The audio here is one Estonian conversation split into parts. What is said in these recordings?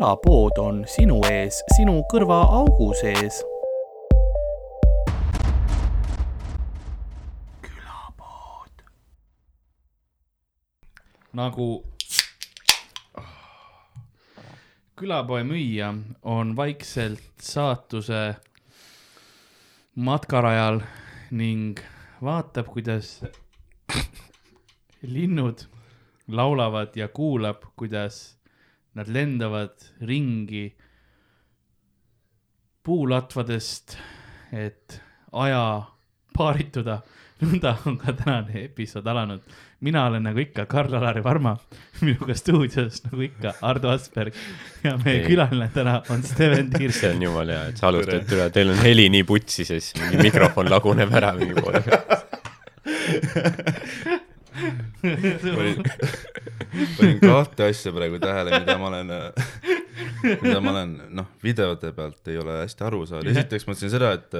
külapood on sinu ees, sinu kõrvaaugu sees. külapood. nagu külapoe müüja on vaikselt saatuse matkarajal ning vaatab, kuidas linnud laulavad ja kuulab, kuidas nad lendavad ringi puulatvadest, et aja paarituda. nõnda on ka tänane episood alanud. mina olen nagu ikka Karl-Alari Varma, minuga stuudios nagu ikka Ardo Asperg ja meie Ei. külaline täna on Steven Tiirs. see on jumala hea, et sa alustad üle, teil on heli nii putsi, siis mingi mikrofon laguneb ära mingi poole pealt. panin, panin kahte asja praegu tähele, mida ma olen, mida ma olen, noh, videote pealt ei ole hästi aru saanud. esiteks mõtlesin seda, et,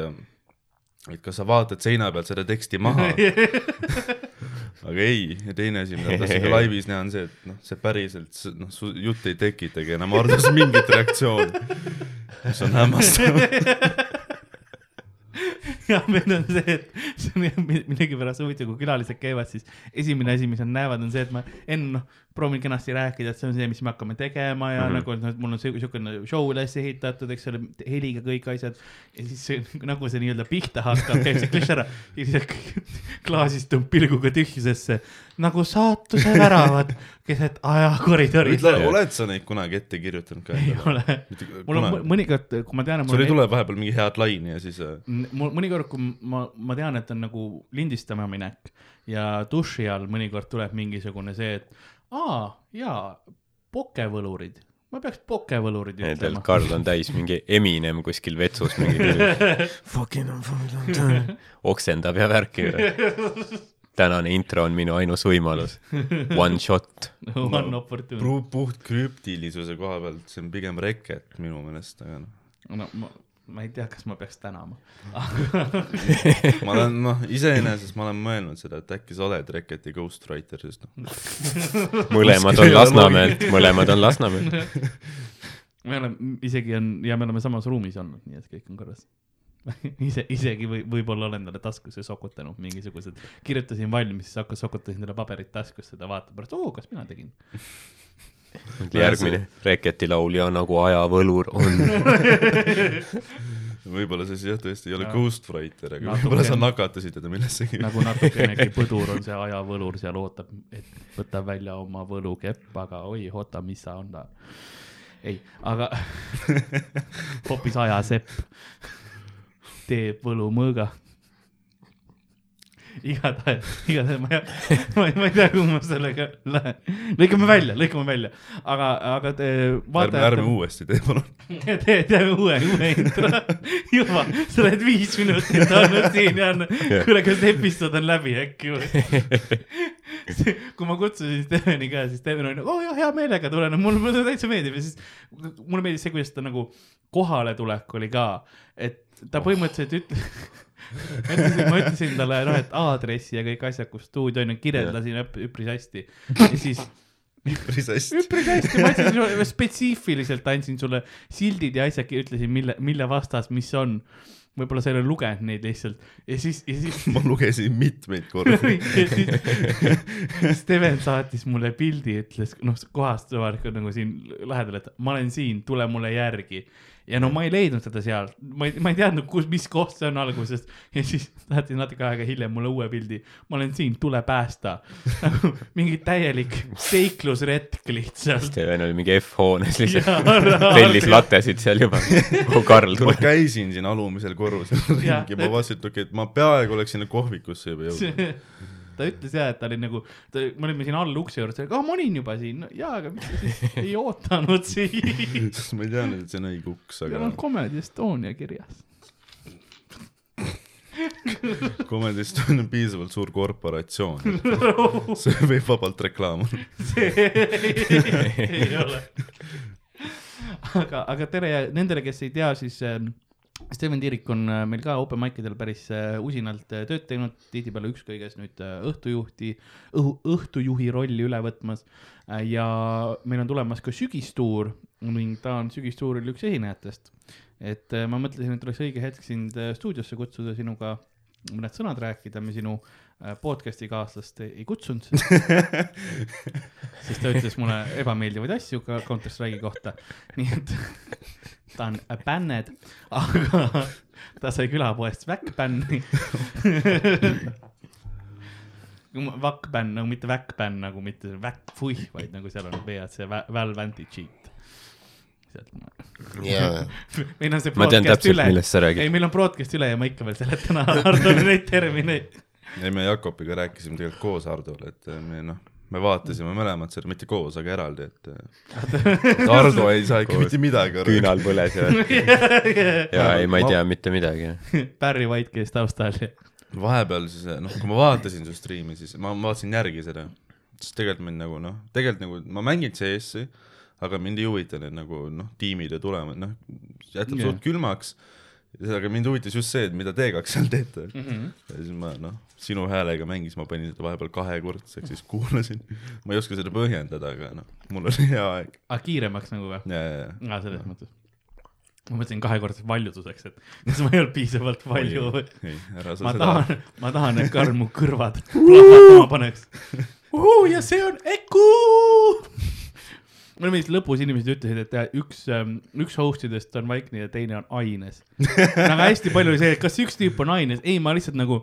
et kas sa vaatad seina pealt seda teksti maha, aga ei. ja teine asi, mida ma tahtsin ka laivis näha, on see, et noh, see päriselt, noh, su jutt ei tekitagi enam Hardus mingit reaktsiooni, mis on hämmastav. ja meil on see, et see on millegipärast huvitav, kui külalised käivad, siis esimene asi, mis nad näevad, on see, et ma enne noh, proovin kenasti rääkida, et see on see, mis me hakkame tegema ja mm. -hmm. nagu, noh, mul on siuke- siukene show üles ehitatud, eks ole, heliga kõik asjad. ja siis see, nagu see nii-öelda pihta hakkab, käib see klišš ära ja siis klaasistub pilguga tühjusesse nagu saatuse väravad keset ajakoridori. oled sa neid kunagi ette kirjutanud ka? ei ole, mul on mõ- mõnikord, kui ma tean, sul mul ei tule vahepeal mingi head laine ja siis äh, mul mõnikord, kui ma, ma tean, et on nagu lindistama minek ja duši all mõnikord tuleb mingisugune see, et aa jaa, pokevõlurid, ma peaks pokevõlurid ütlema. Karl on täis mingi Eminem kuskil vetsus mingi fucking oksendab ja värki. tänane intro on minu ainus võimalus. One shot. One opportunity. Puht krüptilisuse koha pealt, see on pigem reket minu meelest, aga noh. no ma, ma ei tea, kas ma peaks tänama. ma olen, noh, iseenesest ma olen mõelnud seda, et äkki sa oled Reketi ghostwriter, sest noh, mõlemad on Lasnamäelt, mõlemad on Lasnamäelt. me oleme, isegi on ja me oleme samas ruumis olnud, nii et kõik on korras. ise, isegi või võib-olla olen talle taskusse sokutanud mingisugused, kirjutasin valmis, siis hakkas, sokutasin talle paberit taskusse, ta vaatab pärast, oo, kas mina tegin. Järgmine Reketi laulja nagu ajavõlur on. võib-olla see siis jah, tõesti ei ole Jaa. ghostwriter, aga Natuke võib-olla sa on. nakatasid teda millessegi. nagu natukenegi põdur on see ajavõlur seal ootab, et võtab välja oma võlukepp, aga oi, oota, mis sa on ta. ei, aga hoopis ajasepp teeb võlumõõga. igatahes, igatahes ma ei, ma ei, ma ei tea, kuhu ma sellega lähen. lõikame välja, lõikame välja, aga, aga te ärme, ärme. uuesti tee palun. tee, teeme uue, uue intro. juba, sa oled viis minutit olnud siin ja on, kuule, kas episood on läbi äkki või? kui ma kutsusin Steveni ka, siis Steven oli nagu, oo jah, hea meelega tulen, mulle, mulle täitsa meeldib ja siis mulle meeldis see, kuidas ta nagu kohaletulek oli ka, et ta põhimõtteliselt ütles ma ütlesin, talle noh, et aadressi ja kõik asjad, kus stuudio on, kirjeldasin üp- üpris hästi ja siis üpris hästi. üpris hästi, ma andsin sulle, spetsiifiliselt andsin sulle sildid ja asjad, ütlesin, mille, mille vastas, mis on. võib-olla sa ei ole lugenud neid lihtsalt ja siis, ja siis ma lugesin mitmeid kordi. ja Steven saatis mulle pildi, ütles noh, kohast avalikult nagu siin lähedal, et ma olen siin, tule mulle järgi. Ja no ma ei leidnud seda seal, ma ei, ma ei teadnud, kus, mis koht see on alguses ja siis saatis natuke aega hiljem mulle uue pildi. ma olen siin, tule päästa. nagu mingi täielik seiklusretk lihtsalt. Steven oli mingi F-hoones lihtsalt, tellis latesid seal juba. oh Karl, ma tule. käisin siin alumisel korrusel ringi, ma vaatasin, et okei, et ma peaaegu oleks sinna kohvikusse juba jõudnud. ta ütles ja, et ta oli nagu, me olime siin all ukse juures, ah ma olin juba siin, jaa, aga miks sa siis ei ootanud siin? sest ma ei teadnud, et see on õige uks, seal aga on Comedy Estonia kirjas. Comedy Estonia on piisavalt suur korporatsioon, see võib vabalt reklaam olla. see ei ole. aga, aga tere nendele, kes ei tea, siis ähm, Steven Tiirik on äh, meil ka open mic idel päris äh, usinalt äh, tööd teinud, tihtipeale ükskõiges nüüd õhtujuhti, õhu, õhtujuhi rolli üle võtmas. ja meil on tulemas ka sügistuur ning ta on sügistuuril üks esinejatest. et ma mõtlesin, et oleks õige hetk sind stuudiosse kutsuda, sinuga mõned sõnad rääkida, me sinu podcast'i kaaslast ei ei kutsunud. sest ta ütles mulle ebameeldivaid asju ka Counter Strike'i kohta, nii et ta on bänned, aga ta sai külapoest väkkbänni. Vakkbänn nagu mitte väkkbänn nagu mitte väkkfuih, vaid nagu seal on WC Valve anti-cheat. sealt ma, jaa, meil on see ma tean broadcast üle, ei, meil on broadcast üle ja ma ikka veel seletan Hardole neid termineid. ei, me Jakobiga rääkisime tegelikult koos Hardole, et me noh, me vaatasime mõlemad seda, mitte koos, aga eraldi, et Hardo ei saa ikka mitte midagi aru. küünal põles ja, ja ei, ma ei tea mitte midagi. Barry White käis taustal vahepeal siis noh, kui ma vaatasin su striimi, siis ma vaatasin järgi seda, siis tegelikult mind nagu noh, tegelikult nagu ma mängin CS-i, aga mind ei huvita need nagu noh, tiimid ja tulemused, noh, jätab yeah. suht külmaks. Aga mind huvitas just see, et mida te kaks seal teete mm. -hmm. ja siis ma noh, sinu häälega mängis, ma panin seda vahepeal kahekordseks, siis kuulasin. ma ei oska seda põhjendada, aga noh, mul oli hea aeg. ah,, kiiremaks nagu või? aa, selles mõttes. ma mõtlesin kahekordseks valjuduseks, et kas ma ei olnud piisavalt valju või? ei, ära sa ma seda. tahan, ma tahan, et Karl mu kõrvad plahvatama paneks. ja see on Eku. Mulle meeldis lõpus inimesed ütlesid, et üks, üks host idest on vaikne ja teine on aines. nagu hästi palju oli see, et kas üks tüüp on aines, ei, ma lihtsalt nagu,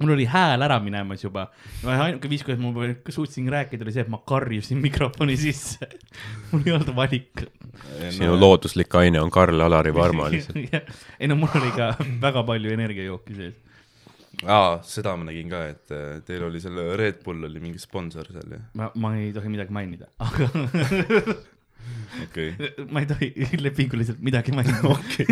mul oli hääl ära minemas juba. ainuke viis, kuidas ma suutsin rääkida, oli see, et ma karjusin mikrofoni sisse. mul ei olnud valikut. sinu looduslik aine on Karl-Alari Varma lihtsalt. ei no mul oli ka väga palju energiajooki sees. aa, seda ma nägin ka, et äh, teil oli selle Red Bull oli mingi sponsor seal ja, ma, ma ei tohi midagi mainida, aga okay.. ma ei tohi lepinguliselt midagi mainida okay..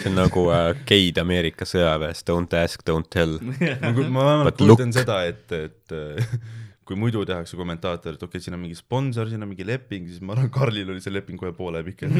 see on nagu äh, geid Ameerika sõjaväes, don't ask, don't tell. ma ma vähemalt look. seda, et, et äh, kui muidu tehakse kommentaator, et okei okay,, siin on mingi sponsor, siin on mingi leping, siis ma arvan, Karlil oli see leping kohe poole pikem.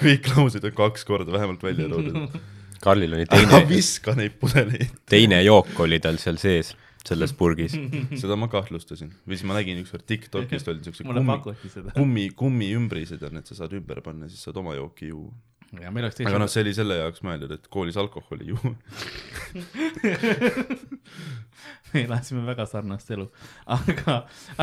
kõik laused on kaks korda vähemalt välja toodud. Karlil oli teine, viska neid pudeleid. teine jook oli tal seal sees, selles purgis. seda ma kahtlustasin või siis ma nägin ükskord Tiktokist olid siuksed mulle kummi, pakuti seda. kummi, kummiümbrised on, et sa saad ümber panna, siis saad oma jooki juua. Ja meil oleks aga noh, teisel, see oli selle jaoks mõeldud, et koolis alkoholi juua. me elasime väga sarnast elu, aga,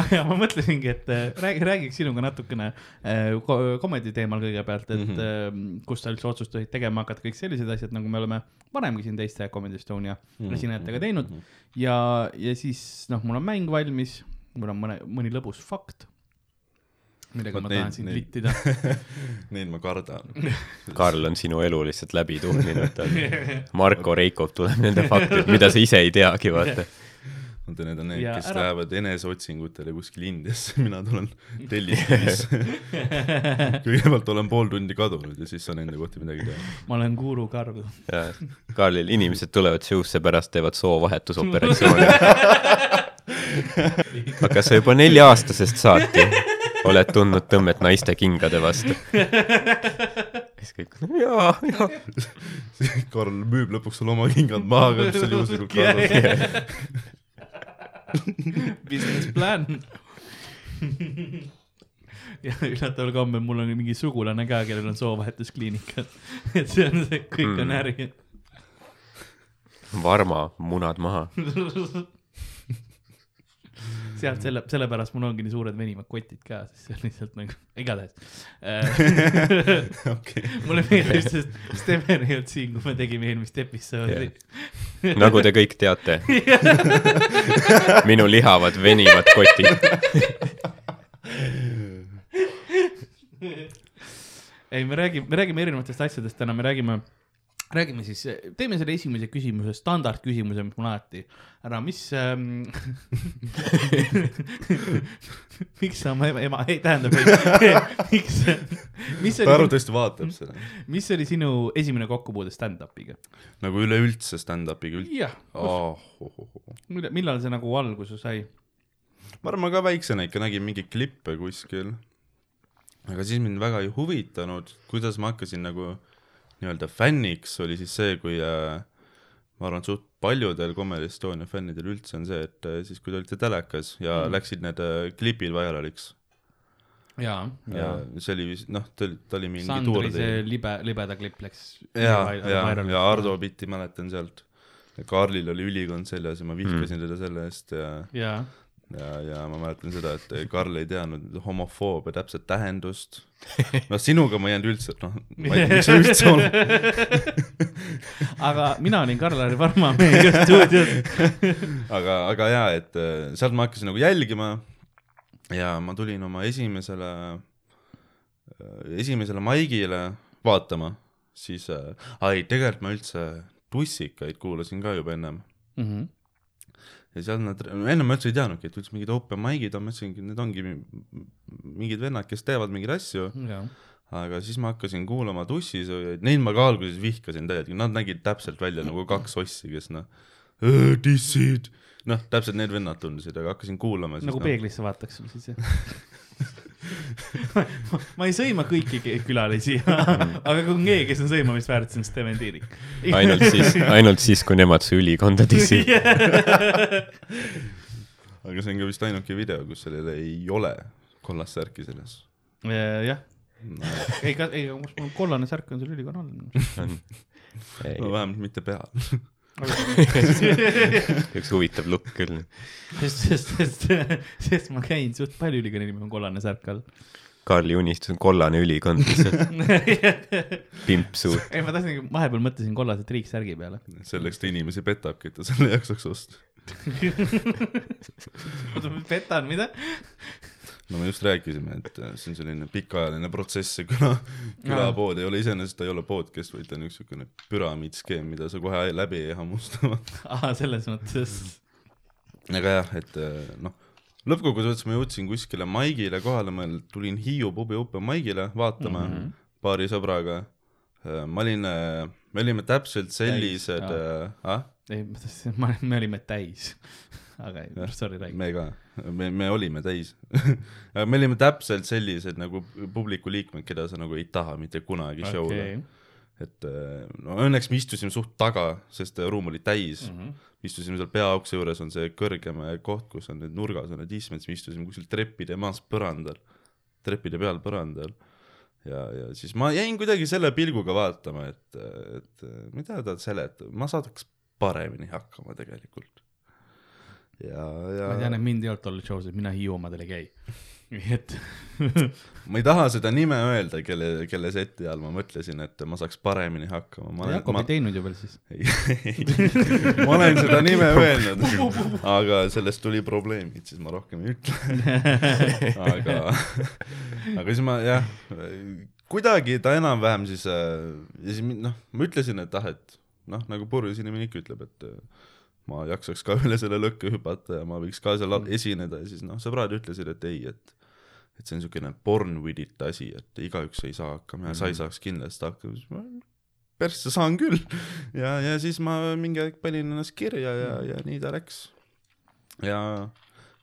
aga ma mõtlesingi, et äh, räägi, räägiks sinuga natukene äh, ko- komedi teemal kõigepealt, et mm Mhm. -hmm. kus sa üldse otsustasid tegema hakata, kõik sellised asjad, nagu me oleme varemgi siin teiste Comedy Estonia Mhm. esinejatega teinud ja, ja siis noh, mul on mäng valmis, mul on mõne, mõni lõbus fakt, millega Vot ma neid- tahan sind vittida. Neid ma kardan. Karl on sinu elu lihtsalt läbi tuhninud. Marko Reikov tuleb nende faktid, mida sa ise ei teagi, vaata. oota, need on need, kes ära- lähevad eneseotsingutele kuskil Indiasse, mina tulen Telliskivisse. kõigepealt olen pool tundi kadunud ja siis saan enda kohta midagi teha. ma olen guru Karl. Karlil inimesed tulevad show'sse pärast, teevad soovahetusoperatsiooni. aga sa juba nelja-aastasest saati oled tundnud tõmmet naiste kingade vastu. siis kõik, jaa, jaa. Karl müüb lõpuks sulle oma kingad maha, aga mis seal juhuslikult kaasas. Business plan. ja üllataval kombel mul on mingi sugulane ka, kellel on soovahetuskliinikad. et see on see, kõik on Mm. äri. Varma, munad maha. Sealt selle, sellepärast mul ongi nii suured venivad kotid ka, sest see on lihtsalt nagu, igatahes. okei, mulle meeldis, sest Steven ei olnud siin, kui me tegime eelmist episoodi. nagu te kõik teate. minu lihavad venivad kotid. ei, me räägime, me räägime erinevatest asjadest täna, me räägime, räägime siis, teeme selle esimese küsimuse, standardküsimuse, mis mul alati, ära, mis ähm, miks sa oma ema, ema, ei tähendab, miks, mis ta oli, arvatavasti vaatab seda. mis oli sinu esimene kokkupuude stand-up'iga? nagu üleüldse stand-up'iga üldse jah, oh,. millal, millal see nagu alguse sai? ma arvan, ma ka väiksena ikka nägin mingeid klippe kuskil. aga siis mind väga ei huvitanud, kuidas ma hakkasin nagu nii-öelda fänniks oli siis see, kui äh, ma arvan, suht paljudel Comedy Estonia fännidel üldse on see, et äh, siis, kui te olite telekas ja mm. läksid need äh, klipid vairaliks jaa, ja see oli vist, noh, ta oli, ta oli mingi Sandri tuur see libe, libeda klipp läks. ja, ja, ja Ardo Pitti mäletan sealt. Karlil oli ülikond seljas ja ma vihkasin mm. teda selle eest ja, jaa, ja, ja ma mäletan seda, et Karl ei teadnud homofoobia täpset tähendust. noh, sinuga ma ei jäänud üldse, noh, ma ei tea, miks sa üldse oled, aga mina olin Karl-Lari Varma meiega stuudios. aga, aga jaa, et äh, sealt ma hakkasin nagu jälgima ja ma tulin oma esimesele, esimesele maigile vaatama, siis äh,, ai, tegelikult ma üldse tussikaid kuulasin ka juba ennem Mhm. Ja seal nad, ennem ma üldse ei teadnudki, et üldse mingid open mic'id on, ma mõtlesingi, need ongi mi- mingid vennad, kes teevad mingeid asju, aga siis ma hakkasin kuulama tussisööjaid, neid ma ka alguses vihkasin täielikult, nad nägid täpselt välja nagu kaks ossi, kes noh, dissid, noh, täpselt need vennad tundusid, aga hakkasin kuulama nagu noh, peeglisse vaataks sul siis jah ma, ei sõima kõiki külalisi, aga kui on keegi, kes on sõimamist väärt, siis on Steven Tiirik. ainult siis, ainult siis, kui nemad su ülikonda dissid. aga see on ka vist ainuke video, kus sellel ei ole kollast särki seljas jah, no,. ei, ei, mul kollane särk on sul ülikonna all. no vähemalt mitte peal. Üks huvitav lukk küll. sest, sest, sest, sest ma käin suht palju ülikonna inimene on kollane särk all. Karli unistus on kollane ülikond lihtsalt, pimp suur. ei, ma tahtsin, vahepeal mõtlesin kollase triiksärgi peale. selleks ta inimesi petabki, et ta selle jaksaks osta. oota, ma petan, mida? No me just rääkisime, et äh, see on selline pikaajaline protsess, see küla, külapood ei ole iseenesest, ta ei ole podcast, vaid ta on üks niisugune püramiidskeem, mida sa kohe läbi ei hammusta. aa, selles mõttes. aga jah, et äh, noh, lõppkokkuvõttes ma jõudsin kuskile Maigile kohale, ma tulin Hiiu pubi open Maigile vaatama mm -hmm. paari sõbraga. ma olin, me olime täpselt sellised, ah, ei, ma tahtsin, me olime täis. aga ei, sorry, räägi. me ka, me, me olime täis me olime täpselt sellised nagu publiku liikmed, keda sa nagu ei taha mitte kunagi okay. show'le et äh, no õnneks me istusime suht taga, sest ruum oli täis mm. -hmm. istusime seal peaukse juures on see kõrgem koht, kus on need nurgas on need istmed, siis me istusime kuskil treppide maas põrandal, trepide peal põrandal. ja, ja siis ma jäin kuidagi selle pilguga vaatama, et, et mida ta seletab, ma saadaks paremini hakkama tegelikult. ja, ja ma tean, et mind ei olnud tol show's, et mina Hiiu omadel ei käi. nii et ma ei taha seda nime öelda, kelle, kelle seti all ma mõtlesin, et ma saaks paremini hakkama. ma Jakob ma ei, teinud ju veel siis. ma olen seda nime öelnud, aga sellest tuli probleemid, siis ma rohkem ei ütle. aga, aga siis ma jah, kuidagi ta enam-vähem siis äh, ja siis noh, ma ütlesin, et ah, et noh, nagu purjus inimene ikka ütleb, et äh, ma jaksaks ka üle selle lõkke hüpata ja ma võiks ka seal al- esineda ja siis noh, sõbrad ütlesid, et ei, et et see on niisugune born with it asi, et igaüks ei saa hakkama ja sa ei saaks kindlasti hakkama, siis ma persse saan küll. ja, ja siis ma mingi aeg panin ennast kirja ja, ja nii ta läks. ja,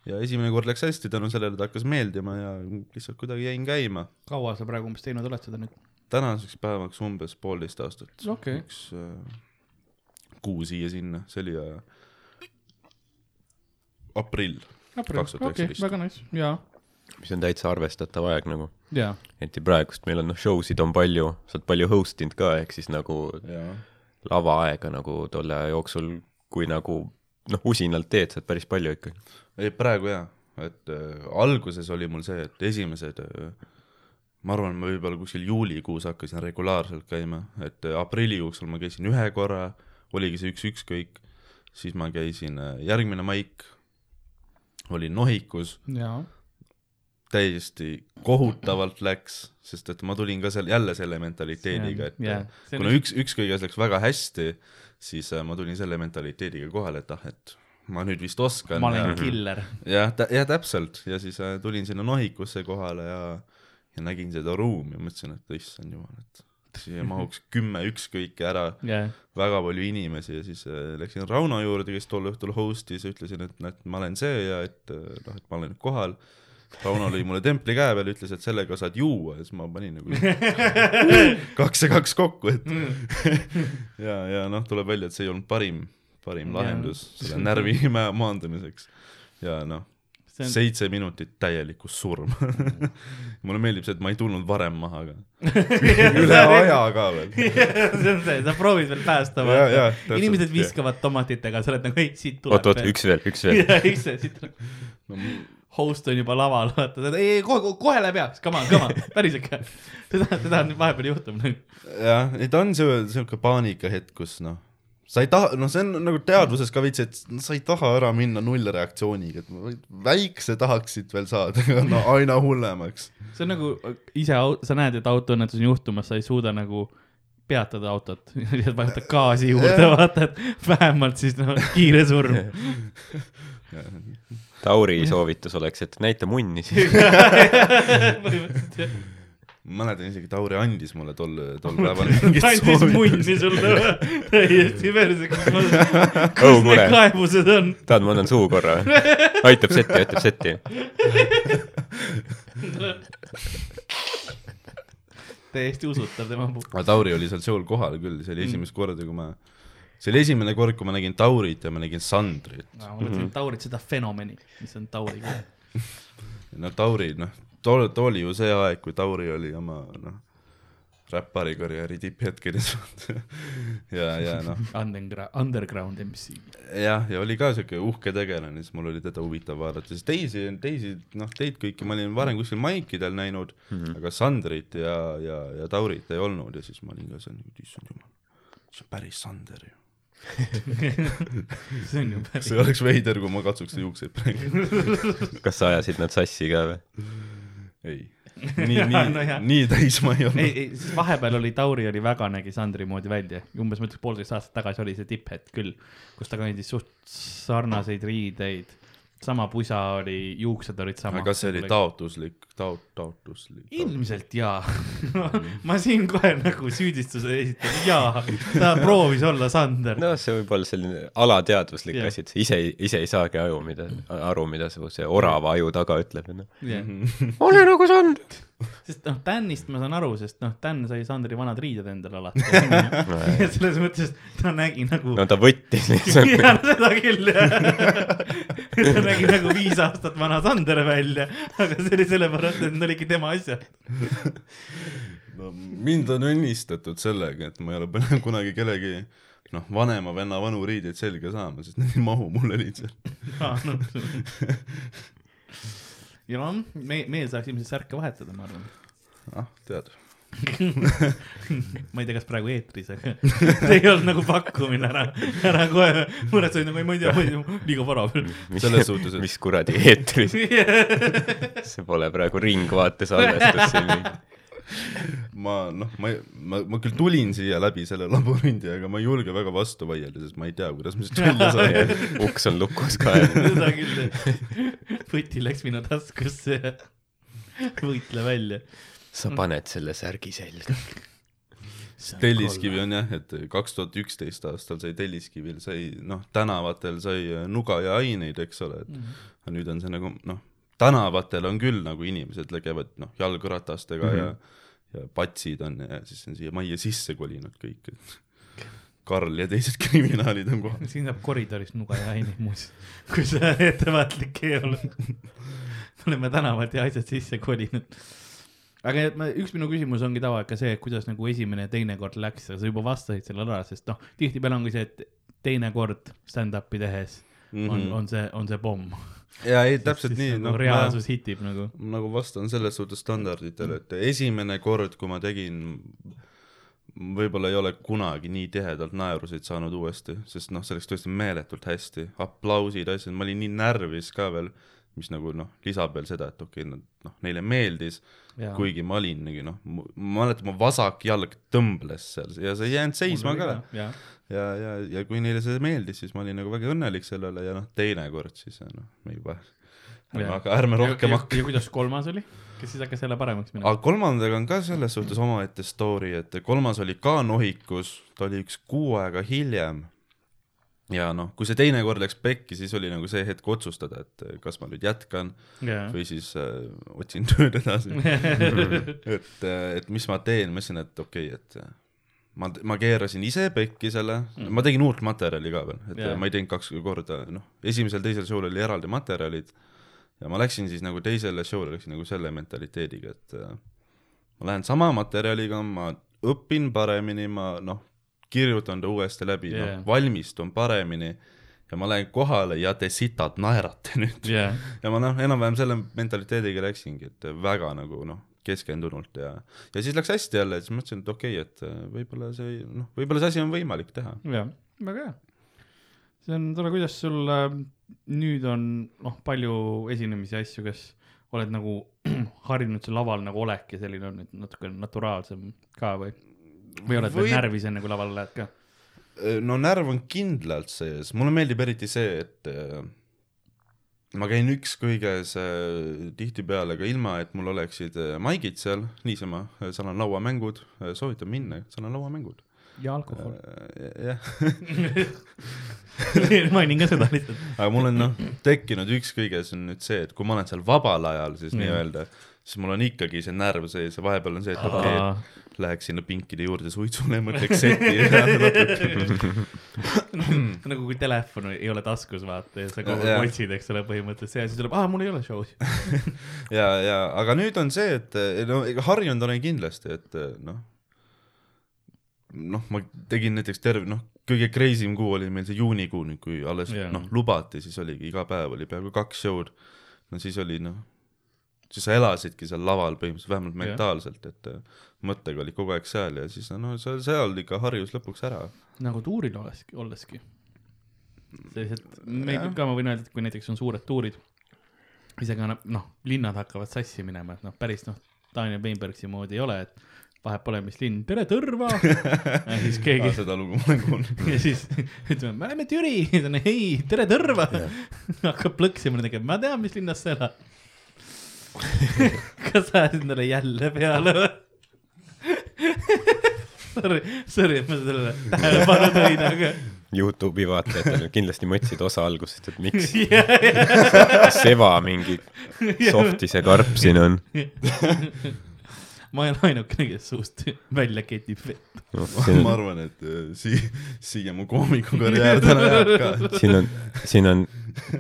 ja esimene kord läks hästi tänu sellele ta hakkas meeldima ja lihtsalt kuidagi jäin käima. kaua sa praegu umbes teinud oled seda nüüd? tänaseks päevaks umbes poolteist aastat. Okei. üks äh, kuu siia-sinna, see oli äh, aprill. okei, 2019. väga nice, jaa, mis on täitsa arvestatav aeg nagu. eriti praegust. Meil on noh, show sid on palju, sa oled palju host inud ka, ehk siis nagu jaa. lavaaega nagu tolle aja jooksul, kui nagu noh, usinalt teed, saad päris palju ikkagi. ei praegu jaa, et äh, alguses oli mul see, et esimesed äh, ma arvan, ma võib-olla kuskil juulikuus hakkasin regulaarselt käima, et äh, aprilli jooksul ma käisin ühe korra, oligi see üks ükskõik, siis ma käisin äh, järgmine maik, oli Nohikus, täiesti kohutavalt läks, sest et ma tulin ka seal jälle selle mentaliteediga, et yeah, on kuna üks- üks, ükskõiges läks väga hästi, siis äh, ma tulin selle mentaliteediga kohale, et ah, et ma nüüd vist oskan ma olen ja killer. jah, jah täpselt. Ja siis äh, tulin sinna Nohikusse kohale ja, ja nägin seda ruumi ja mõtlesin, et issand jumal, et siia mahuks kümme ükskõike ära, jaa, väga palju inimesi ja siis äh, läksin Rauno juurde, kes tol õhtul host'is ütlesin, et näed, ma olen see ja et äh, noh, et ma olen kohal. Tauno lõi mulle templi käe peale, ütles, et sellega saad juua ja siis ma panin nagu kaks ja kaks kokku, et ja, ja noh, tuleb välja, et see ei olnud parim, parim lahendus selle närvi ma- maandamiseks. ja noh, on, seitse minutit täielikku surm. mulle meeldib see, et ma ei tulnud varem maha ka. üle aja ka veel. see on see, sa proovid veel päästa Ja, ja, vaata. inimesed jah. viskavad tomatitega, sa oled nagu ei, siit tuleb oot, oot, üks veel, üks veel. eks see siit tuleb, No, host on juba laval, vaata, ta ei, ei kohe, kohe läheb heaks, come on, come on, päriselt ka. seda, seda on vahepeal juhtunud. jah, ei ta on see siuke paanikahetk, kus noh, sa ei taha, noh, see on nagu teadvuses ka veits, et sa ei taha ära minna nullreaktsiooniga, et väikse tahaksid veel saada, aga no aina hullemaks. see on nagu ise, sa näed, et autoõnnetus on juhtumas, sa ei suuda nagu peatada autot, vajutad gaasi juurde, vaata, et vähemalt siis noh, kiire surm. Tauri soovitus oleks, et näita munni siis. mäletan isegi, Tauri andis mulle tol, tol päeval mingit andis soovitust. munni sulle täiesti perseks. kus Oh, need kaebused on? tahad, ma annan suu korra? aitab setti, aitab setti. täiesti usutav tema puhul. aga Tauri oli seal show'l kohal küll, see oli esimest korda, kui ma, see oli esimene kord, kui ma nägin Taurit ja ma nägin Sandrit. ma mõtlesin, et Taurit seda fenomeni, mis on Tauri no Tauri, noh, too, too oli ju see aeg, kui Tauri oli oma, noh, räppari karjääri tipphetkedes ja, ja noh, Underground, underground MC. jah, ja oli ka siuke uhke tegelane, siis mul oli teda huvitav vaadata, siis teisi, teisi, noh, teid kõiki ma olin varem kuskil maikidel näinud mm, -hmm. aga Sandrit ja, ja, ja Taurit ei olnud ja siis ma olin ka seal nagu, issand jumal, see on päris Sander ju. see on ju päris see oleks veider, kui ma katsuks juukseid praegu. kas sa ajasid nad sassi ka või? Ei, nii, nii no jah., nii täis ma ei ei, olnud. ei, siis vahepeal oli Tauri oli väga nägi Sandri moodi välja, umbes ma ütleks poolteist aastat tagasi oli see tipphetk küll, kus ta kandis suht sarnaseid riideid, sama pusa oli, juuksed olid sama. aga kas see oli taotluslik, taot-, taotluslik? ilmselt jaa ma siin kohe nagu süüdistuse esitan, jaa, ta proovis olla Sander. no see võib olla selline alateadvuslik Jah. asi, et sa ise, ise ei saagi aju, mida, aru, mida su see orava aju taga ütleb, onju. Yeah. ole nagu Sander. Sest noh, Danist ma saan aru, sest noh, Dan sai Sandri vanad riided endale alati. ja selles mõttes ta nägi nagu no ta võttis lihtsalt. ja no seda küll jah. ta nägi nagu viis aastat vana Sander välja, aga see oli sellepärast, et need olidki tema asjad. no mind on õnnistatud sellega, et ma ei ole pidanud kunagi kellegi noh, vanema venna vanu riideid selga saama, sest need ei mahu mulle lihtsalt. Ja noh, me, meil saaks ilmselt särke vahetada, ma arvan. ah, tead. ma ei tea, kas praegu eetris, aga see ei olnud nagu pakkumine ära, ära kohe muretsesid nagu, ma ei tea, ma ei tea, liiga vara veel. selles suhtes, et mis kuradi eetris, see pole praegu Ringvaate salvestus siin. Ma noh, ma, ma, ma küll tulin siia läbi selle labürindi, aga ma ei julge väga vastu vaielda, sest ma ei tea, kuidas ma siit välja saan. uks on lukus ka. seda küll, võti läks minu taskusse ja võitle välja. sa paned selle särgi selga. Telliskivi on jah, et kaks tuhat üksteist aastal sai Telliskivil sai noh, tänavatel sai nuga ja aineid, eks ole, et aga nüüd on see nagu noh, tänavatel on küll nagu inimesed käivad noh, jalgratastega mm -hmm. ja, ja patsid on ja siis on siia majja sisse kolinud kõik, et Karl ja teised kriminaalid on kohal. siin saab koridoris nuga ja aineid muuseas, kui sa ettevaatlik ei ole. me oleme tänavad ja asjad sisse kolinud. aga ma, üks minu küsimus ongi ka see, et kuidas nagu esimene ja teine kord läks, sa juba vastasid sellele ära, sest noh, tihtipeale ongi see, et teine kord stand-up'i tehes on, on see, on see pomm. Ja ei, täpselt nii, nagu noh, reaalsus hitib nagu. nagu vastan selles suhtes standarditele, et esimene kord, kui ma tegin, võib-olla ei ole kunagi nii tihedalt naerusid saanud uuesti, sest noh, see läks tõesti meeletult hästi, aplausid, asjad, ma olin nii närvis ka veel, mis nagu noh, lisab veel seda, et okei okay,, nad noh, neile meeldis, kuigi ma olingi noh, ma mäletan, mu vasak jalg tõmbles seal ja see ei jäänud seisma ka. ja, ja, ja, ja kui neile see meeldis, siis ma olin nagu väga õnnelik selle üle ja noh, teinekord siis noh, me juba, Jaa. aga ärme rohkem ja, hakka ja. kuidas kolmas oli, kes siis hakkas jälle paremaks minema? aga kolmandaga on ka selles suhtes omaette story, et kolmas oli ka nohikus, ta oli üks kuu aega hiljem. Ja noh, kui see teine kord läks pekki, siis oli nagu see hetk otsustada, et äh, kas ma nüüd jätkan jaa. või siis äh, otsin tööd edasi. et, et mis ma teen, ma ütlesin, et okei okay,, et ma, ma keerasin ise pekki selle, ma tegin uut materjali ka veel, et yeah. ma ei teinud kaks korda, noh, esimesel-teisel show'l oli eraldi materjalid ja ma läksin siis nagu teisele show'le läksin nagu selle mentaliteediga, et äh, ma lähen sama materjaliga, ma õpin paremini, ma noh, kirjutan ta uuesti läbi yeah., Jaa. noh, valmistun paremini ja ma lähen kohale ja te sitad naerate nüüd jaa, ja ma noh, enam-vähem selle mentaliteediga läksingi, et väga nagu noh, keskendunult ja, ja siis läks hästi jälle, siis mõtlesin, et okei okay,, et äh, võib-olla see noh, võib-olla see asi on võimalik teha. jaa, väga hea. see on tore, kuidas sul äh, nüüd on noh, palju esinemisi ja asju, kas oled nagu harjunud see laval nagu olek ja selline on nüüd natuke naturaalsem ka või? Või oled veel Võib- närvis enne, kui lavale lähed ka? no närv on kindlalt sees, mulle meeldib eriti see, et äh, ma käin ükskõiges äh, tihtipeale ka ilma, et mul oleksid äh, maigid seal niisama, seal on lauamängud, soovitan minna, seal on lauamängud. ja alkohol. jah, mainin ka seda lihtsalt. aga mul on noh, tekkinud ükskõiges on nüüd see, et kui ma olen seal vabal ajal siis Nii. nii-öelda, siis mul on ikkagi see närv sees ja vahepeal on see, et okei okay,, läheks sinna pinkide juurde suitsule, mõtleks seti ja natuke. nagu kui telefon ei ole taskus, vaata ja sa kogu aeg otsid, eks ole, põhimõtteliselt ja siis tuleb, aa, mul ei ole show'd. ja, ja aga nüüd on see, et no ega harjunud olen kindlasti, et noh, noh, ma tegin näiteks terve, noh, kõige crazy im kuu oli meil see juunikuu nüüd, kui alles yeah. noh, lubati, siis oligi iga päev oli peaaegu kaks show'd. no siis oli noh, siis sa elasidki seal laval põhimõtteliselt, vähemalt mentaalselt, et äh, mõttega olid kogu aeg seal ja siis no seal, seal ikka harjus lõpuks ära. nagu tuuril oleski, olleski. sellised, meil ka ma võin öelda, et kui näiteks on suured tuurid, isegi annab, noh, linnad hakkavad sassi minema, et noh, päris noh, Daniel Weinbergsi moodi ei ole, et vahet pole, mis linn, tere Tõrva. ja siis keegi seda lugu ma olen kuulnud. ja siis ütleme, me oleme Türi, ei, tere Tõrva. hakkab plõksima tegema, ma tean, mis linnas sa elad. Kas sa ajad endale jälle peale või? Sorry, sorry, et ma sellele tähelepanu tõin, aga. Youtube'i vaatajatel kindlasti mõtlesid osa algusest, et miks jah, seva mingi softi see karp siin on. ma olen ainukene, kes suust välja ketib vett. ma arvan, et äh, sii-, siia mu koomikukarjäär täna jääb ka. siin on, siin on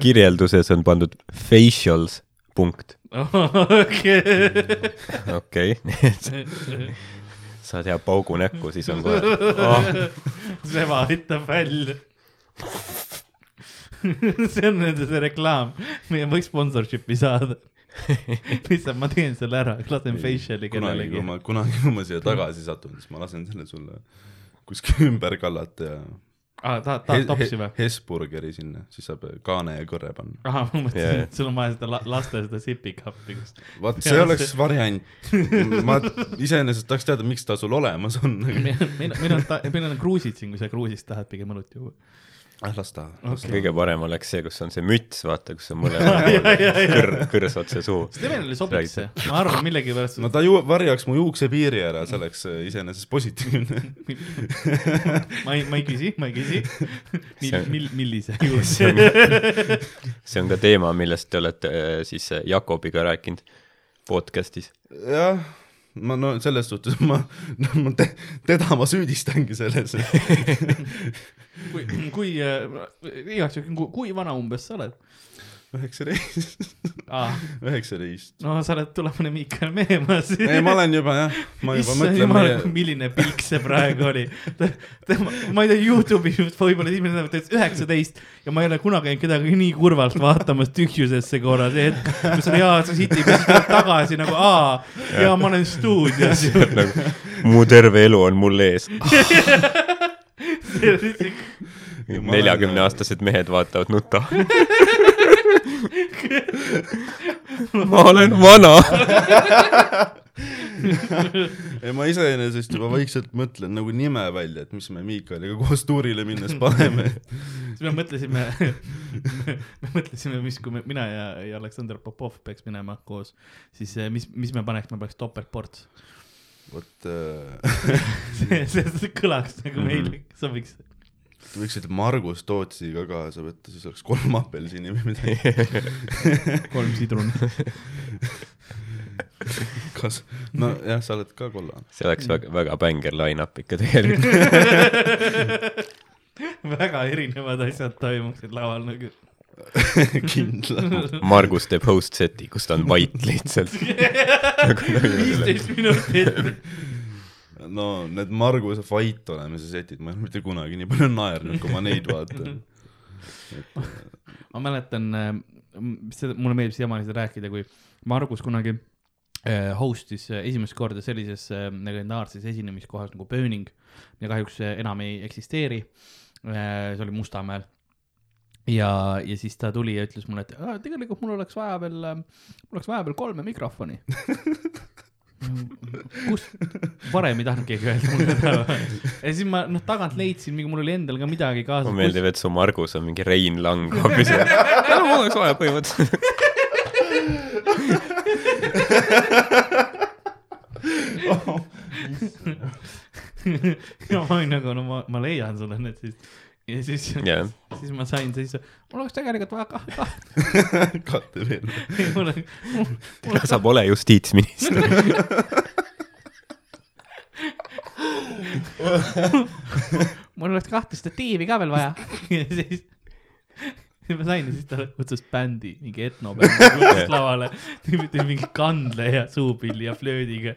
kirjelduses on pandud facials punkt, okei. okei okay.. sa tead paugu näkku, siis on kohe oh,, Seva aitab välja. see on nende see reklaam, meie võiks sponsorship'i saada. lihtsalt ma teen selle ära, lasen facial'i kellelegi kunagi, kui ma siia tagasi satun, siis ma lasen selle sulle kuskil ümber kallata ja aa, tahad, tahad topsi või? Hesburgeri sinna, siis saab kaane ja kõrre panna. ahah, ma mõtlesin, jaa. et sul on vaja seda la- laste seda sipikappi, kus. vaat see oleks variant. ma iseenesest tahaks teada, miks ta sul olemas on, meil on, meil on kruusid siin, kui sa kruusist tahad pigem õlut juua. Ah las ta. kõige parem oleks see, kus on see müts, vaata, kus on mõlemal kõr-, kõrs otse suu. Stevenile sobiks see, ma arvan millegipärast no ta ju varjaks mu juuksepiiri ära, see oleks äh, iseenesest positiivne. ma ei, ma ei küsi, ma ei küsi. See mil- on-, mil-, millise on, see on ka teema, millest te olete äh, siis äh, Jakobiga rääkinud podcast'is. jah, ma no selles suhtes ma, ma te, teda ma süüdistangi selles, kui, kui äh, igaks juhuks, kui vana umbes sa oled üheksateist, ah,? üheksateist. no sa oled tulevane Miikael Meemas. ei, ma olen juba jah, ma juba mõtlen jumal meie,, milline pilk see praegu oli. tema, ma ei tea, Youtube'is võib-olla esimene nädal ta ütles üheksateist ja ma ei ole kunagi käinud kedagi nii kurvalt vaatamas tühjusesse korra, see hetk, kus sa sitid ja siis tuleb tagasi nagu aa, jaa, ma olen stuudios. nagu mu terve elu on mul ees. neljakümneaastased mehed vaatavad nutta. ma olen vana. ei ma iseenesest juba vaikselt mõtlen nagu nime välja, et mis me Miikaliga koos tuurile minnes paneme. siis me mõtlesime, me mõtlesime, mis, kui me, mina ja, ja Aleksandr Popov peaks minema koos, siis eh, mis, mis me paneks, me paneks topeltports. vot äh, see, see, see kõlaks nagu meile sobiks. Võiksid Margus Tootsi ka kaasa võtta, siis oleks kolm apelsini või midagi. kolm sidrunit. kas, nojah, sa oled ka kollane. see oleks väga, väga bängar line-up ikka tegelikult. väga erinevad asjad toimuksid laval nagu. kindlalt. Margus teeb host seti, kus ta on vait lihtsalt. Viisteist minutit. No need Marguse fight olemise setid, ma ei ole mitte kunagi nii palju naernud, kui ma neid vaatan. ma mäletan, seda, mulle meeldib siiamaani seda rääkida, kui Margus kunagi äh, host'is äh, esimest korda sellises legendaarses esinemiskohas nagu Burning ja kahjuks enam ei eksisteeri. see oli Mustamäel. ja, ja siis ta tuli ja ütles mulle, et "Aa, tegelikult mul oleks vaja veel, mul oleks vaja veel kolme mikrofoni. kus, varem ei tahtnud keegi öelda mulle seda. ja siis ma noh, tagant leidsin, mingi mul oli endal ka midagi kaasas. mulle meeldib, et su Margus on mingi Rein Lang hoopis. no mul oleks vaja põhimõtteliselt. ja ma olin nagu, no ma, ma leian sulle need siis. ja siis jah, siis ma sain siis, mul oleks tegelikult vaja kahte, kahte, katte veel. mul on, sa pole justiitsminister. mul oleks kahte statiivi ka veel vaja. ja siis, siis ma sain ja siis ta kutsus bändi, mingi etnobändi kutsus lavale. tegid mingi kandle ja suupilli ja flöödiga.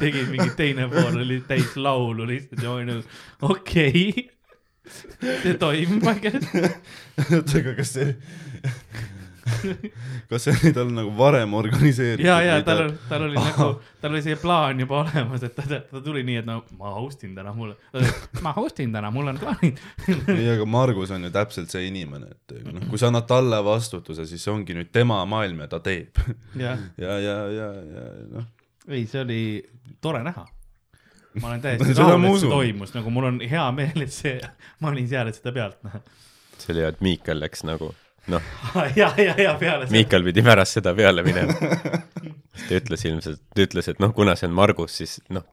tegid mingi teine pool oli täis laulu lihtsalt ja ma olin nagu okei okay.. See ei tea. oota, aga kas see, kas see oli tal nagu varem organiseeritud? ja, ja tal on, tal oli nagu, tal oli see plaan juba olemas, et ta, ta tuli nii, et no ma host in täna mulle, ma host in täna, mul on plaanid. ei, aga Margus on ju täpselt see inimene, et noh, kui sa annad talle vastutuse, siis see ongi nüüd tema maailm ja ta teeb. jah, ja, ja, ja, ja noh, ei, see oli tore näha. Ma olen täiesti rahul, et see toimus, nagu mul on hea meel, et see, ma olin seal, et seda pealt näha. see oli hea, et Miikal läks nagu, noh, ja, ja, ja peale seda. Miikal pidi pärast seda peale minema. ta ütles ilmselt, ta ütles, et noh, kuna see on Margus, siis noh,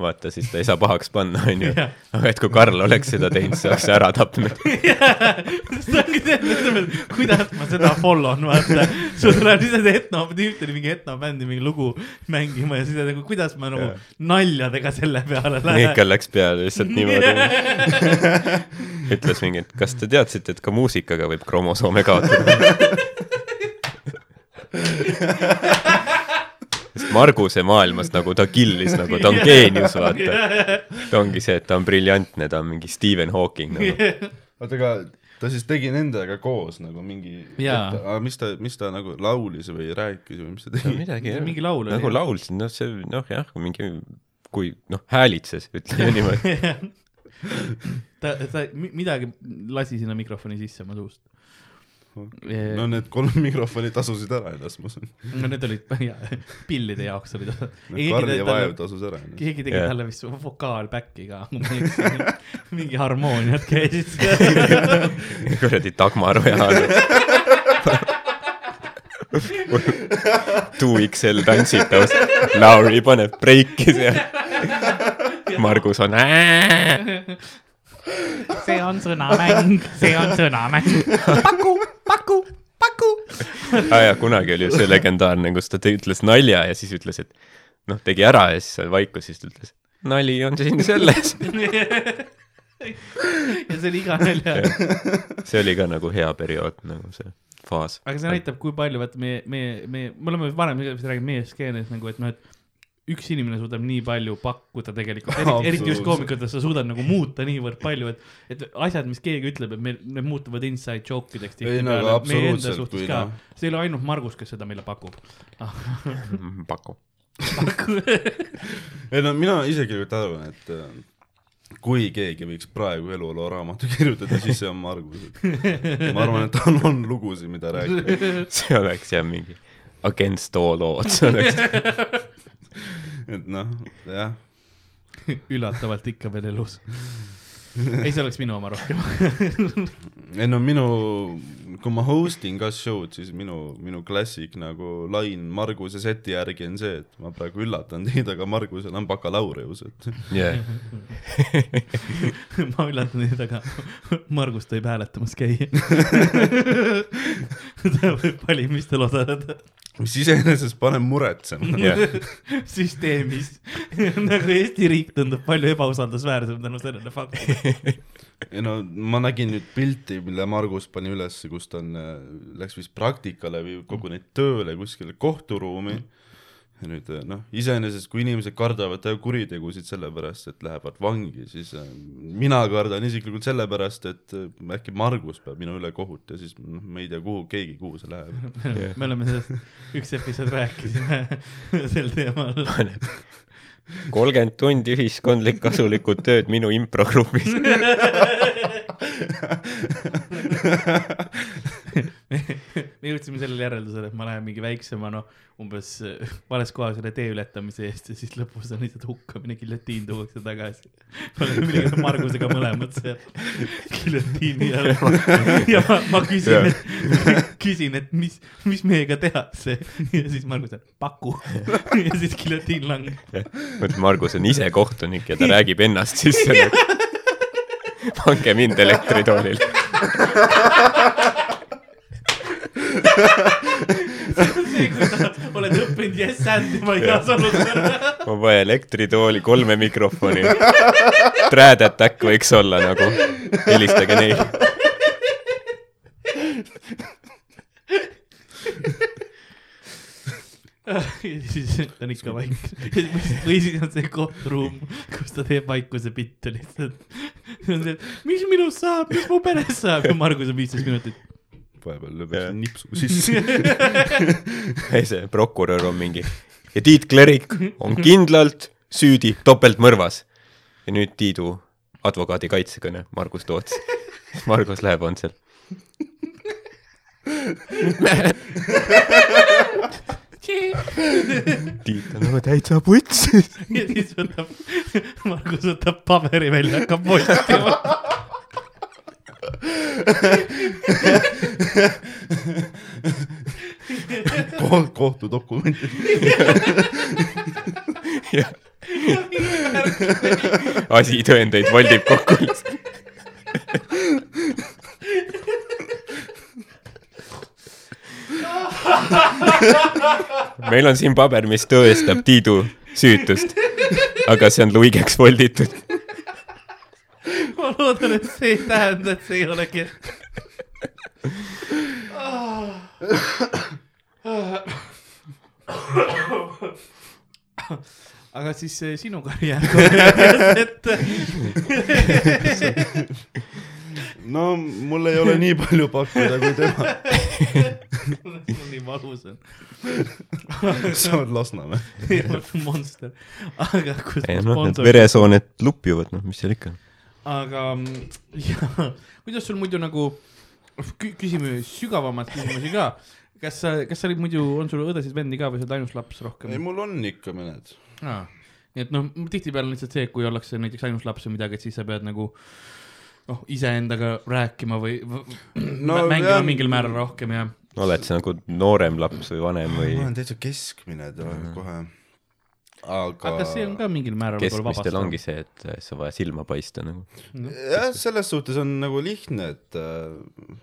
vaata, siis ta ei saa pahaks panna, onju. Aga et kui Karl oleks seda teinud, siis oleks ära tapnud. see ongi see, et ütleme, et kuidas ma seda follow n, vaata. sul tuleb lihtsalt etno, tüüp tuli mingi etnobändi mingi lugu mängima ja siis nagu, kuidas ma nagu naljadega selle peale lähen. Miikal läks peale lihtsalt niimoodi. ütles mingi, et kas te teadsite, et ka muusikaga võib kromosoome kaotada? Sest Marguse maailmas nagu ta killis nagu, ta on geenius, vaata. ta ongi see, et ta on briljantne, ta on mingi Stephen Hawking nagu.. oota, aga ta siis tegi nendega koos nagu mingi, aga mis ta, mis ta nagu laulis või rääkis või mis ta tegi? midagi jah. mingi laul oli. nagu laulsid, noh, see noh, jah, mingi kui noh, häälitses, ütleme niimoodi. ta, ta mi- midagi lasi sinna mikrofoni sisse oma suust. No need kolm mikrofoni tasusid ära ennast, ma usun. no need olid, jaa, pillide jaoks olid. Karl ja Vaev tasus ära ennast. keegi tegi Jah. talle vist vokaalback'i ka, mingi harmooniad käisid kuradi Dagmar Oja. Two XL tantsib taust, Lauri paneb breiki seal. Margus on. see on sõnamäng, see on sõnamäng. paku, paku, aa jaa, kunagi oli see legendaarne, kus ta ütles nalja ja siis ütles, et noh, tegi ära ja siis vaikus, siis ta ütles, nali on siin selles. ja see oli iga nalja. see oli ka nagu hea periood, nagu see faas. aga see näitab, kui palju, vaata meie, meie, meie, me oleme varem rääkinud meie skeenes nagu, et noh, et üks inimene suudab nii palju pakkuda tegelikult, eriti, eriti just koomikutes, sa suudad nagu muuta niivõrd palju, et, et asjad, mis keegi ütleb, et meil, need muutuvad inside joke ideks Ei, nagu absoluutselt, kui ka noh.. see ei ole ainult Margus, kes seda meile pakub. paku. ei no mina isiklikult arvan, et äh, kui keegi võiks praegu eluloo raamatu kirjutada, siis see on Margus. ma arvan, et tal on lugusid, mida rääkida. see oleks jah mingi against all odds oleks. et noh, jah, üllatavalt ikka veel elus. ei, see oleks minu oma rohkem. ei no minu, kui ma host in ka show'd, siis minu, minu klassik nagu lain Marguse seti järgi on see, et ma praegu üllatan teid, aga Margusel on bakalaureus, et jah, ma üllatan teid, aga Margus tohib hääletamas käia. ta võib valimistel osaleda mis iseenesest paneb muretsema. jah, süsteemis. nagu Eesti riik tundub palju ebausaldusväärsem tänu sellele faktile. ei no ma nägin nüüd pilti, mille Margus pani ülesse, kus ta on, läks vist praktikale või koguneti tööle kuskile kohturuumi. Ja nüüd noh, iseenesest kui inimesed kardavad teha kuritegusid sellepärast, et lähevad vangi, siis äh, mina kardan isiklikult sellepärast, et äh, äkki Margus peab minu üle kohut ja siis noh, me ei tea, kuhu keegi, kuhu see läheb. me oleme sellest üks episood rääkisime sel teemal. kolmkümmend tundi ühiskondlik kasulikku tööd minu improgrupis. Me jõudsime sellele järeldusele, et ma lähen mingi väiksema, noh, umbes äh, vales kohas üle tee ületamise eest ja siis lõpus on lihtsalt hukkamine, giljotiin tuuakse tagasi. me oleme muidugi Margusega mõlemad seal giljotiini all ja ma, ma küsin, et küsin, et mis, mis meiega tehakse ja siis Margus, et paku ja siis giljotiin langeb. mõtle, Margus on ise kohtunik ja ta räägib ennast sisse. pange mind elektritoolile. see, kui sa oled õppinud yes and'ima igas olukorras. ma vaja elektritooli, kolme mikrofoni. Trad Attack võiks olla nagu, helistage neile. ja siis on ikka vaikne. või siis on see kohturuum, kus ta teeb vaikuse bitte lihtsalt. mis minust saab, mis mu perest saab ja Margus on viisteist minutit. Vahepeal lööb Jah. nipsu sisse. ei, see prokurör on mingi ja Tiit Klerik on kindlalt süüdi topeltmõrvas. ja nüüd Tiidu advokaadi kaitsekõne Margus Toots. Margus läheb, on seal. Tiit on nagu täitsa putsis. ja siis võtab, Margus võtab paberi välja, hakkab postima. kohtudokumendid. asitõendeid voldib kokku. meil on siin paber, mis tõestab Tiidu süütust, aga see on luigeks volditud. ma loodan, et see ei tähenda, et see ei ole kehv. aga siis eh, sinu karjäär et no mul ei ole nii palju pakkuda kui tema. mul nii valus on. sa oled Lasnamäe. monster, aga kus ei noh, need veresooned lupjuvad, noh, mis seal ikka. Aga mm, ja, kuidas sul muidu nagu, küsime sügavamaid küsimusi ka. kas sa, kas sa olid muidu, on sul õdesid-vendi ka või sa oled ainus laps rohkem ei,? mul on ikka mõned. aa, nii et noh, tihtipeale on lihtsalt see, et kui ollakse näiteks ainus laps või midagi, et siis sa pead nagu noh, iseendaga rääkima või, või No mängima jah. mingil määral rohkem ja oled sa nagu noorem laps või vanem või ma olen täitsa keskmine tead, kohe. Aga aga see on ka mingil määral võib-olla keskmistel vabastav ongi see, et äh, sa vaja silma paista nagu. jah, selles suhtes on nagu lihtne, et äh,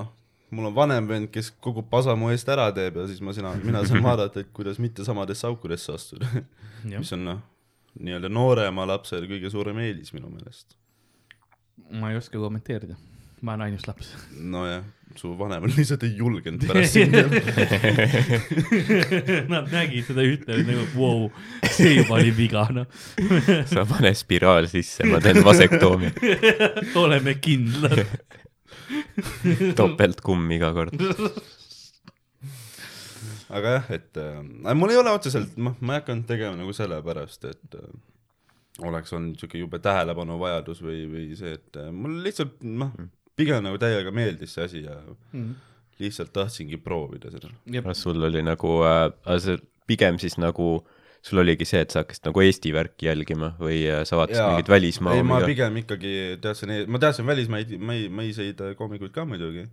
noh, mul on vanem vend, kes kogu pasa mu eest ära teeb ja siis ma sina, mina saan vaadata, et kuidas mitte samadesse aukudesse astuda. Mis on noh, nii-öelda noorema lapsel kõige suurem eelis minu meelest. ma ei oska kommenteerida, ma olen ainus laps. nojah, su vanemad lihtsalt ei julgenud pärast sind jälle. Nad nägid seda ütlesid nagu vau, see juba oli viga noh, sa pane spiraal sisse, ma teen vasektoomia. oleme kindlad. topeltkumm iga kord. aga jah, et äh, mul ei ole otseselt, noh, ma ei hakanud tegema nagu sellepärast, et äh, oleks olnud niisugune jube tähelepanuvajadus või, või see, et äh, mul lihtsalt noh, pigem nagu täiega meeldis see asi ja lihtsalt tahtsingi proovida seda. kas sul oli nagu äh,, see pigem siis nagu sul oligi see, et sa hakkasid nagu Eesti värki jälgima või äh, sa vaatasid mingit välismaa ei, ma pigem ikkagi teadsin, ma teadsin välismaid, mai, maiseid koomikuid ka muidugi,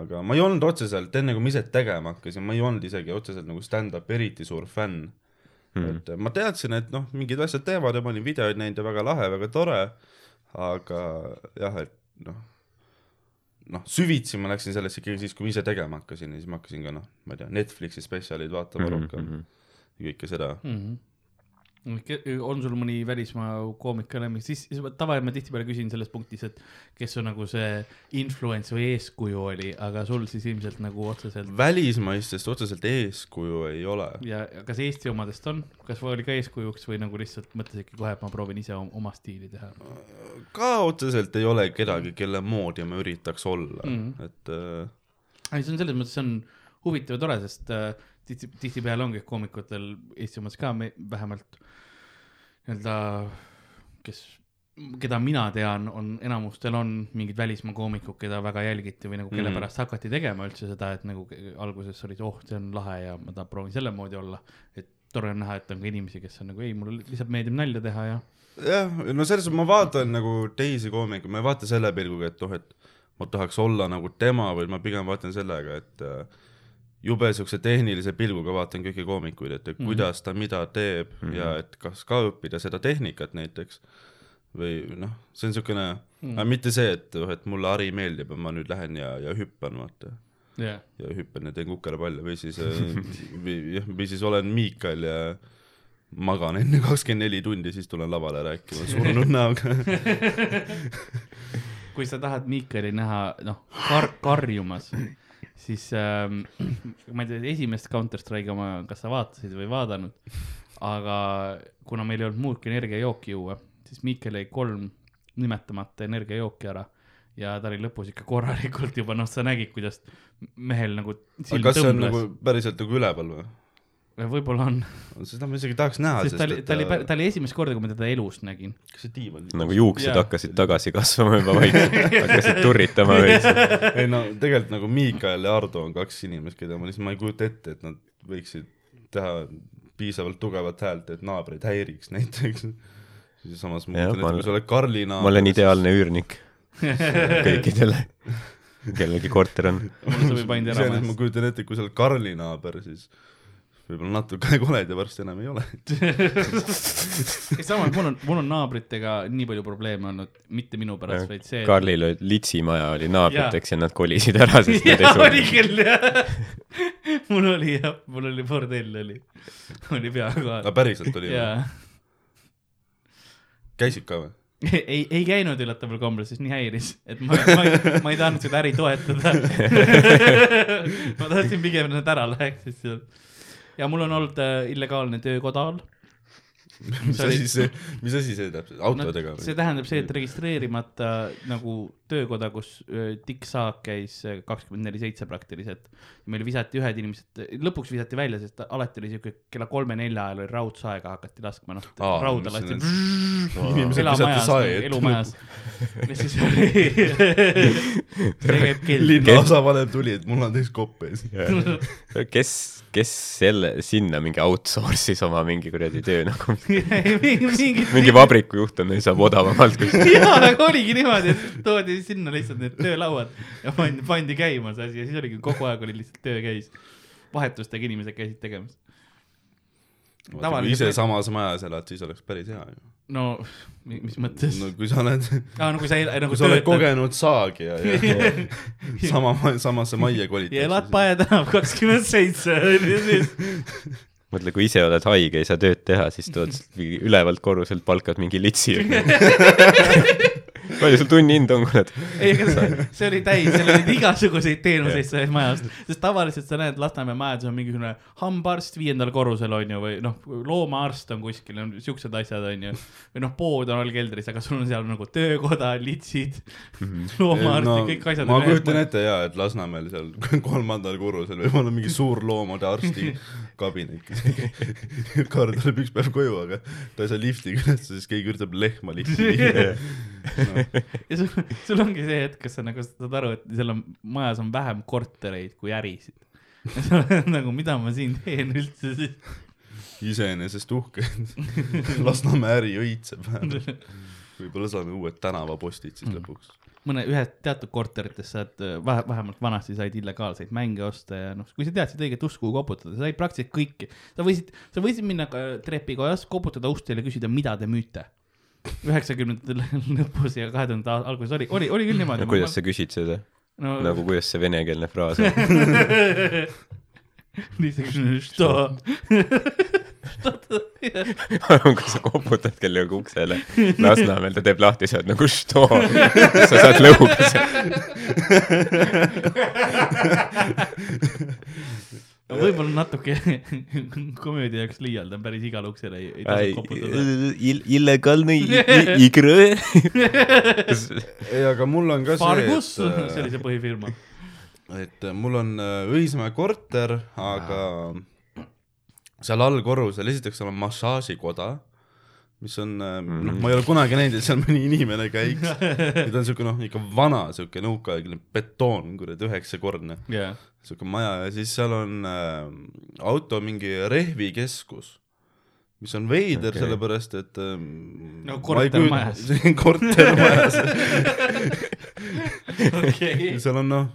aga ma ei olnud otseselt, enne kui ma ise tegema hakkasin, ma ei olnud isegi otseselt nagu stand-up eriti suur fänn Hmm. mm.. et ma teadsin, et noh, mingid asjad teevad ja ma olin videoid näinud ja väga lahe, väga tore, aga jah, et noh, noh, süvitsi ma läksin sellesse ikkagi siis, kui ma ise tegema hakkasin ja siis ma hakkasin ka noh, ma ei tea, Netflixi spetsialid vaatama Mhm, mm -hmm. rohkem ja kõike seda. mm. -hmm. On sul mõni välismaa koomik ka lemmik, siis siis ma tavaliselt ma tihtipeale küsin selles punktis, et kes su nagu see influence või eeskuju oli, aga sul siis ilmselt nagu otseselt välismaistest otseselt eeskuju ei ole. ja kas Eesti omadest on, kas oli ka eeskujuks või nagu lihtsalt mõtlesidki kohe, et ma proovin ise om- oma stiili teha ka otseselt ei ole kedagi, kelle moodi ma üritaks olla mm. -hmm. et äh, ei, see on selles mõttes, see on huvitav ja tore, sest äh, tihti, tihtipeale ongi koomikutel Eesti omas ka me, vähemalt nii-öelda, kes, keda mina tean, on enamustel on mingid välismaa koomikud, keda väga jälgiti või nagu kelle Mhm. pärast hakati tegema üldse seda, et nagu alguses olid, oh, see on lahe ja ma tahan, proovin selle moodi olla. et tore on näha, et on ka inimesi, kes on nagu ei, mulle lihtsalt meeldib nalja teha ja jah, no selles mõttes ma vaatan nagu teisi koomikuid, ma ei vaata selle pilguga, et noh, et ma tahaks olla nagu tema, vaid ma pigem vaatan sellega, et äh, jube siukse tehnilise pilguga vaatan kõiki koomikuid, et, Mhm. kuidas ta mida teeb mm -hmm. ja et kas ka õppida seda tehnikat näiteks või noh, see on siukene Mm. mm., mitte see, et, et mulle hari meeldib ja ma nüüd lähen ja, ja hüppan, vaata jah, ja hüppan ja teen kukerpalle või siis äh, või või siis olen Miikal ja magan enne kakskümmend neli tundi, siis tulen lavale rääkima surnud näoga. kui sa tahad Miikali näha, noh, kar-, karjumas, siis ähm, ma ei tea, esimest Counter Strike'i oma, kas sa vaatasid või ei vaadanud, aga kuna meil ei olnud muud kui energiajooki juua, siis Miikal jäi kolm nimetamata energiajooki ära ja ta oli lõpus ikka korralikult juba, noh, sa nägid, kuidas mehel nagu kas see on nagu. päriselt nagu üleval või? Võib-olla on, seda ma isegi tahaks näha, sest ta oli, ta oli, ta oli esimest korda, kui ma teda elus nägin. kas see diivan nagu juuksed Jaa. hakkasid tagasi kasvama juba vaikselt, hakkasid turritama veits. ei no tegelikult nagu Miikael ja Ardo on kaks inimest, keda ma lihtsalt, ma ei kujuta ette, et nad võiksid teha piisavalt tugevat häält, et naabreid häiriks näiteks. samas ma mõtlen, et kui sa oled Karli naaber. ma olen ideaalne üürnik kõikidele, kellelgi korter on. ma kujutan ette, kui sa oled Karli naaber, siis võib-olla natuke koled ja varsti enam ei ole. samas mul on, mul on naabritega nii palju probleeme olnud, mitte minu pärast, vaid see. Karlil oli litsimaja oli naabriteks ja nad kolisid ära, sest nad ei jaa, oli suutnud. küll jah. mul oli jah, mul oli bordell oli, oli pea aga päriselt oli või? käisid ka või? ei, ei käinud üllataval kombel, sest nii häiris, et ma, ma ei, ma ei tahtnud seda äri toetada. ma tahtsin pigem, et nad ära läheksid sealt. Ja mul on olnud äh, illegaalne töökoda all. mis asi see, mis asi see täpselt, autodega või? see tähendab see, et registreerimata nagu töökoda, kus öö, Dick Saak käis äh, kakskümmend neli seitse praktiliselt. Meil visati ühed inimesed, lõpuks visati välja, sest alati oli siuke kella kolme-nelja ajal oli raudsaega hakati laskma, noh rauda lasti see. inimesed visati elamajas sae, ette. elumajas. ja siis oli, linnaosavanem tuli, et mul on teist kopp ees. kes, kes selle, sinna mingi outsource'is oma mingi kuradi töö nagu, mingi vabriku juht on, saab odavamalt kuskilt. jaa, aga oligi niimoodi, et toodi sinna lihtsalt need töölauad ja pandi, pandi käima see asi ja siis oligi kogu aeg oli lihtsalt töö käis. vahetustega inimesed käisid tegemas. kui ise samas majas elad, siis oleks päris hea ju. no mi- mis mõttes no kui sa oled, aa, no kui sa nagu kui sa oled kogenud saagija ja, ja sama, samasse majja kolid. ja elad Pae tänav kakskümmend seitse, mõtle, kui ise oled haige, ei saa tööd teha, siis tuled ülevalt korruselt palkad mingi litsi. palju sul tunnihind on, kurat? ei, aga see, see oli täis, seal olid igasuguseid teenuseid selles majas, sest tavaliselt sa näed Lasnamäe majades on mingisugune hambaarst viiendal korrusel onju või noh, loomaarst on kuskil, siuksed asjad onju. või noh, pood on all keldris, aga sul on seal nagu töökoda, litsid, loomaarst ja kõik asjad. ma kujutan ette jaa, et Lasnamäel seal kolmandal korrusel võib olla mingi suur loomade arsti kabinet. Karl tuleb üks päev koju, aga ta ei saa liftiga üles, siis keegi üritab lehma lifti viia. ja sul, sul ongi see hetk, kus sa nagu saad aru, et seal on, majas on vähem kortereid kui ärisid. nagu, mida ma siin teen üldse siis. iseenesest uhke. Lasnamäe äri õitseb. võib-olla saame uued tänavapostid siis lõpuks. mõne, ühes teatud korterites saad äh, vähe, vähemalt vanasti said illegaalseid mänge osta ja noh, kui sa teadsid õiget ust, kuhu koputada, sa said praktiliselt kõiki. sa võisid, sa võisid minna ka trepikojas, koputada ustele ja küsida, mida te müüte. üheksakümnendate lõpus ja kahe tuhande alguses oli, oli, oli küll niimoodi. kuidas sa küsid seda? no, nagu kuidas see venekeelne fraas on? što. Kui sa koputad kellegi uksele Lasnamäel, ta teeb lahti, sa oled nagu što, sa saad lõuga seal. võib-olla natuke komöödia jaoks liialdan, päris igale uksele ei, ei tasu koputada. illegaalne igre. ei, aga mul on ka Fargus, see, see et, see põhifirma. et mul on äh, Õismäe korter, aga seal allkorrusel esiteks seal on massaažikoda, mis on, noh, ma ei ole kunagi näinud, et seal mõni inimene käiks. ja ta on siuke noh, ikka vana siuke nõukaaegne betoon, kuradi üheksakordne jaa, siuke maja ja siis seal on äh, auto mingi rehvikeskus, mis on veider okay., sellepärast et äh, No kortermajas. kortermajas okei. seal on noh,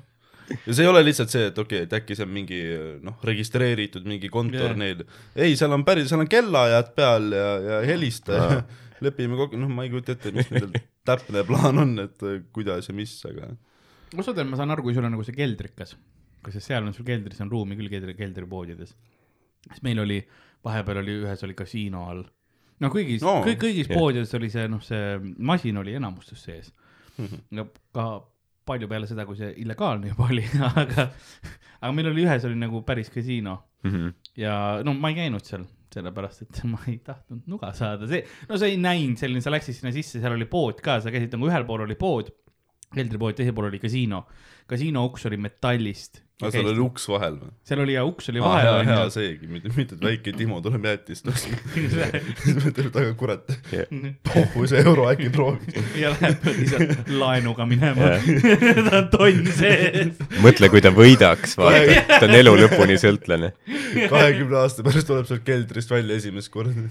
ja see ei ole lihtsalt see, et okei okay,, et äkki see on mingi noh, registreeritud mingi kontor yeah. neil, ei, seal on päris, seal on kellaajad peal ja, ja helista ja Aa. lepime kokku, noh, ma ei kujuta ette, mis nendel täpne plaan on, et äh, kuidas ja mis, aga ma saan, ma saan aru, kui sul on nagu see keldrikas, kas seal on sul keldris on ruumi küll keldri, keldripoodides. siis meil oli, vahepeal oli ühes oli kasiino all. no kõigis No, kõik, kõigis yeah. poodides oli see, noh, see masin oli enamustes sees Mhm. ja ka palju peale seda, kui see illegaalne juba oli, aga, aga meil oli ühes oli nagu päris kasiino Mhm. ja no ma ei käinud seal, sellepärast et ma ei tahtnud nuga saada, see, no sa ei näinud selline, sa läksid sinna sisse, seal oli pood ka, sa käisid nagu ühel pool oli pood, keldripood, teisel pool oli kasiino. kasiino uks oli metallist. aga seal oli uks vahel või? seal oli ja uks oli aa, vahel hea, hea seegi, mitte, mitte et väike Timo tuleb jäätist ostma. siis mõtleb, et aga kurat, pohhu see euro äkki proovib. ja läheb lihtsalt laenuga minema. ta on tonn sees. mõtle, kui ta võidaks, vaata, ta on elu lõpuni sõltlane. kahekümne aasta pärast tuleb sealt keldrist välja esimest korda.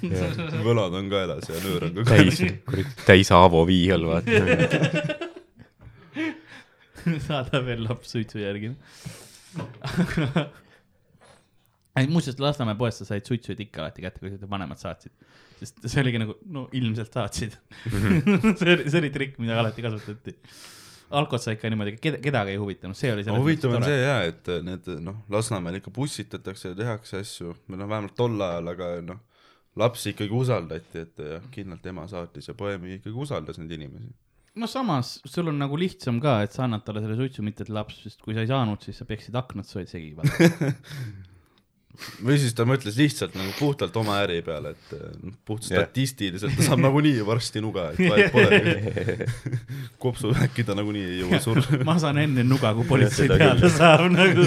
võlad on kaelas ja nöör on ka täis kaelas., kurat, täis Aavo Viial, vaata. saada veel laps suitsu järgi. muuseas, Lasnamäe poest sa said suitsuid ikka alati kätte, kui seda vanemad saatsid. sest see oligi nagu, no ilmselt saatsid. see oli, see oli trikk, mida alati kasutati. alkot sai ikka niimoodi, keda, kedagi ei huvitanud, see oli huvitav on see jah, et need noh, Lasnamäel ikka bussitatakse ja tehakse asju, või noh, vähemalt tol ajal, aga noh, lapsi ikkagi usaldati, et jah, kindlalt ema saatis ja poemi ikkagi usaldas neid inimesi. No samas, sul on nagu lihtsam ka, et sa annad talle selle suitsu, mitte et laps, sest kui sa ei saanud, siis sa peksid aknad segi. või siis ta mõtles lihtsalt nagu puhtalt oma äri peale, et noh, puht Jah. statistiliselt ta saab nagunii varsti nuga, et vahet pole. kopsu äkki ta nagunii ei jõua surra. ma saan enne nuga, kui politsei teada saab nagu.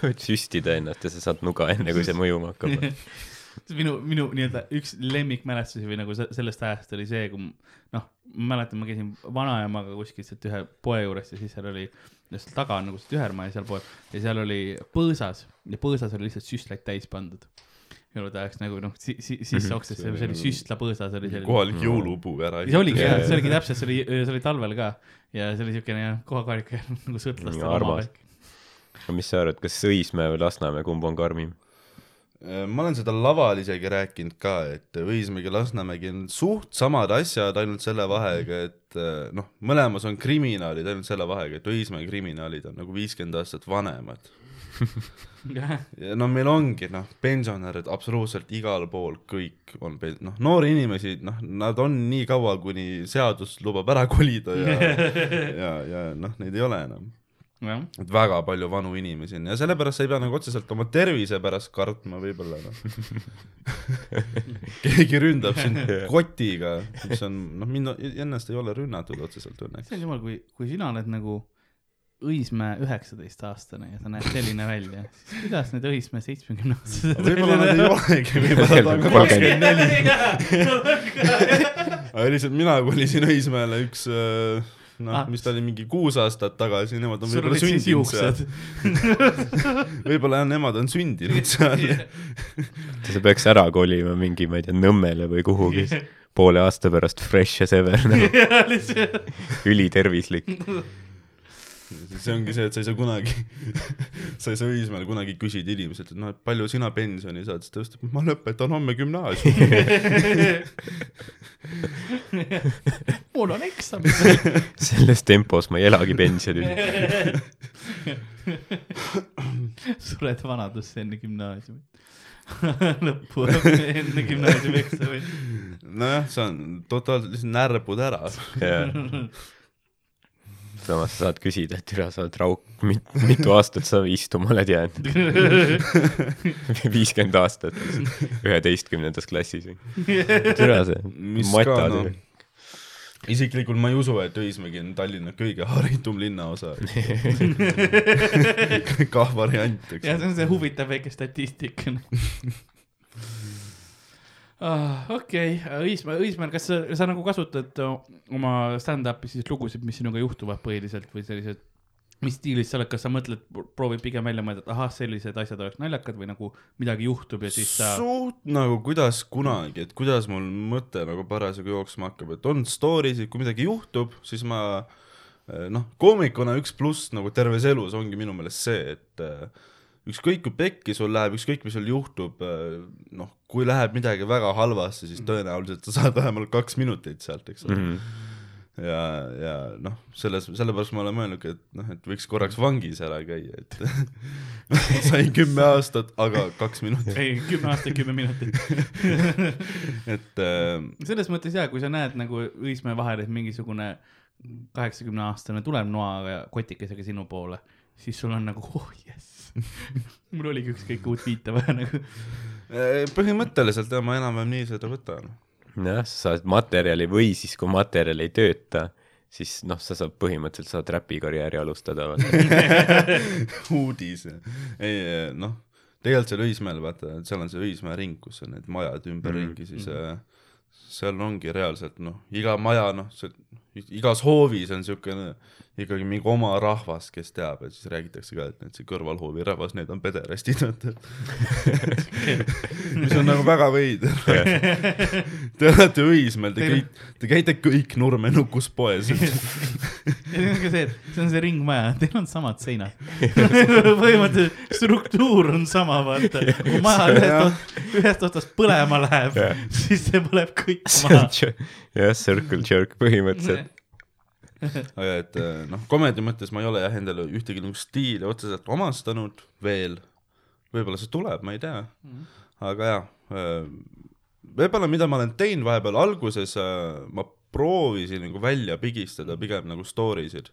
võid süstida ennast ja sa saad nuga enne, kui see mõjuma hakkab. minu, minu nii-öelda üks lemmikmälestusi või nagu se- sellest ajast oli see, kui noh, ma mäletan, ma käisin vanaemaga kuskil sealt ühe poe juures ja siis seal oli, seal taga on nagu see tühermaa ja seal pool ja seal oli põõsas ja põõsas oli lihtsalt süstlaid täis pandud. jõulude ajaks nagu noh si,, si, sisse Mhm. okses, See oli see oli nagu süstlapõõsas oli selline. kohalik jõulupuu ära. see oligi jah, see oligi täpselt, see oli, see oli talvel ka ja see oli siukene jah, kohalik nagu sõltlaste oma armas. värk. aga mis sa arvad, kas Õismäe või Lasnamäe, kumb on karmim? Äh, ma olen seda laval isegi rääkinud ka, et Õismägi ja Lasnamägi on suht samad asjad, ainult selle vahega, et äh, noh, mõlemas on kriminaalid, ainult selle vahega, et Õismäe kriminaalid on nagu viiskümmend aastat vanemad. ja no meil ongi noh, pensionärid absoluutselt igal pool, kõik on pen-, noh, noori inimesi, noh, nad on nii kaua, kuni seadus lubab ära kolida ja, ja, ja noh, neid ei ole enam. Et väga palju vanu inimesi on ja sellepärast sa ei pea nagu otseselt oma tervise pärast kartma võib-olla noh. keegi ründab sind kotiga, mis on noh, mind ennast ei ole rünnatud otseselt õnneks. see on jumal, kui, kui sina oled nagu Õismäe üheksateistaastane ja sa näed selline välja, siis kuidas need Õismäe seitsmekümne aastased võib-olla nad ei olegi, võib-olla ta on kakskümmend neli. aga lihtsalt mina kolisin Õismäele üks äh, noh Ah. mis ta oli mingi kuus aastat tagasi, nemad on võib-olla sündinud seal. võib-olla jah, nemad on sündinud seal. sa peaks ära kolima mingi, ma ei tea, Nõmmele või kuhugi poole aasta pärast fresh as ever nagu ülitervislik. See ongi see, et sa ei saa kunagi, sa ei saa Õismäel kunagi küsida inimeselt, et noh, et palju sina pensioni saad, siis ta vastab, ma lõpetan homme gümnaasiumi. mul on eksam. selles tempos ma ei elagi pensionil. sured vanadusse enne gümnaasiumi. lõppu enne gümnaasiumi eksamit. nojah, see on totaalselt lihtsalt närbud ära. Samas sa saad küsida, et türa, sa oled rauk, mitu aastat sa istuma oled jäänud? viiskümmend aastat, üheteistkümnendas klassis türa see matad noh, isiklikult ma ei usu, et Õismägi on Tallinna kõige haritum linnaosa. kah variant, eks ja see on see huvitav väike statistika. Ah, okei, Õismäe, Õismäel, kas sa, sa nagu kasutad oma stand-up'i siis lugusid, mis sinuga juhtuvad põhiliselt või sellised, mis stiilis sa oled, kas sa mõtled, proovid pigem välja mõelda, et ahah, sellised asjad oleks naljakad või nagu midagi juhtub ja siis sa suht nagu kuidas kunagi, et kuidas mul mõte nagu parasjagu jooksma hakkab, et on story sid, kui midagi juhtub, siis ma eh, noh, koomikuna üks pluss nagu terves elus ongi minu meelest see, et eh, ükskõik kui pekki sul läheb, ükskõik mis sul juhtub, noh, kui läheb midagi väga halvasti, siis tõenäoliselt sa saad vähemalt kaks minutit sealt, eks ole mm. Mhm. ja, ja noh, selles, sellepärast ma olen mõelnudki, et noh, et võiks korraks vangis ära käia, et sain kümme aastat, aga kaks minutit, ei, kümme aastat, kümme minutit. et äh, selles mõttes jaa, kui sa näed nagu Õismäe vahel, et mingisugune kaheksakümne aastane tuleb noaga ja kotikesega sinu poole, siis sul on nagu oh jess, mul oligi ükskõik uut viite vaja nagu. äh, põhimõtteliselt jah, ma enam-vähem nii seda võtan. jah, sa saad materjali või siis, kui materjal ei tööta, siis noh, sa saad põhimõtteliselt saad räpikarjääri alustada. uudis, ei noh, tegelikult seal Õismäel vaata, seal on see Õismäe ring, kus on need majad ümberringi, siis äh, seal ongi reaalselt noh, iga maja noh, igas hoovis on niisugune ikkagi mingi oma rahvas, kes teab, et siis räägitakse ka, et need see kõrvalhoovi rahvas, need on pederastid, vaata. mis on nagu väga veider. Te olete Õismäel, te kõik, te käite kõik Nurmenukus poes. ja see on ka see, et see on see ringmaja, teil on samad seinad. põhimõtteliselt struktuur on sama, vaata. kui maja ühest ühest otsast põlema läheb siis see põleb kõik maha. jah, circle jerk põhimõtteliselt. aga et äh, noh, komedi mõttes ma ei ole jah endale ühtegi nagu stiili otseselt omastanud veel. võib-olla see tuleb, ma ei tea. aga jah, võib-olla mida ma olen teinud vahepeal alguses, ma proovisin nagu välja pigistada pigem nagu story sid.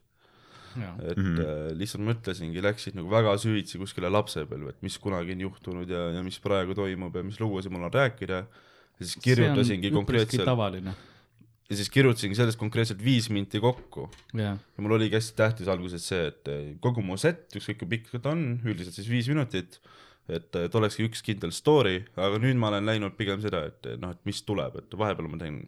et mm. -hmm. lihtsalt mõtlesingi, läksid nagu väga süvitsi kuskile lapsepõlve, et mis kunagi on juhtunud ja, ja mis praegu toimub ja mis lugusid mul on rääkida. ja siis kirjutasingi konkreetselt tavaline. Ja siis kirjutasingi sellest konkreetselt viis minti kokku jah, ja mul oligi hästi tähtis alguses see, et eh, kogu mu set, ükskõik kui pikk ta on, üldiselt siis viis minutit, et, et olekski üks kindel story, aga nüüd ma olen läinud pigem seda, et eh, noh, et mis tuleb, et vahepeal ma teen,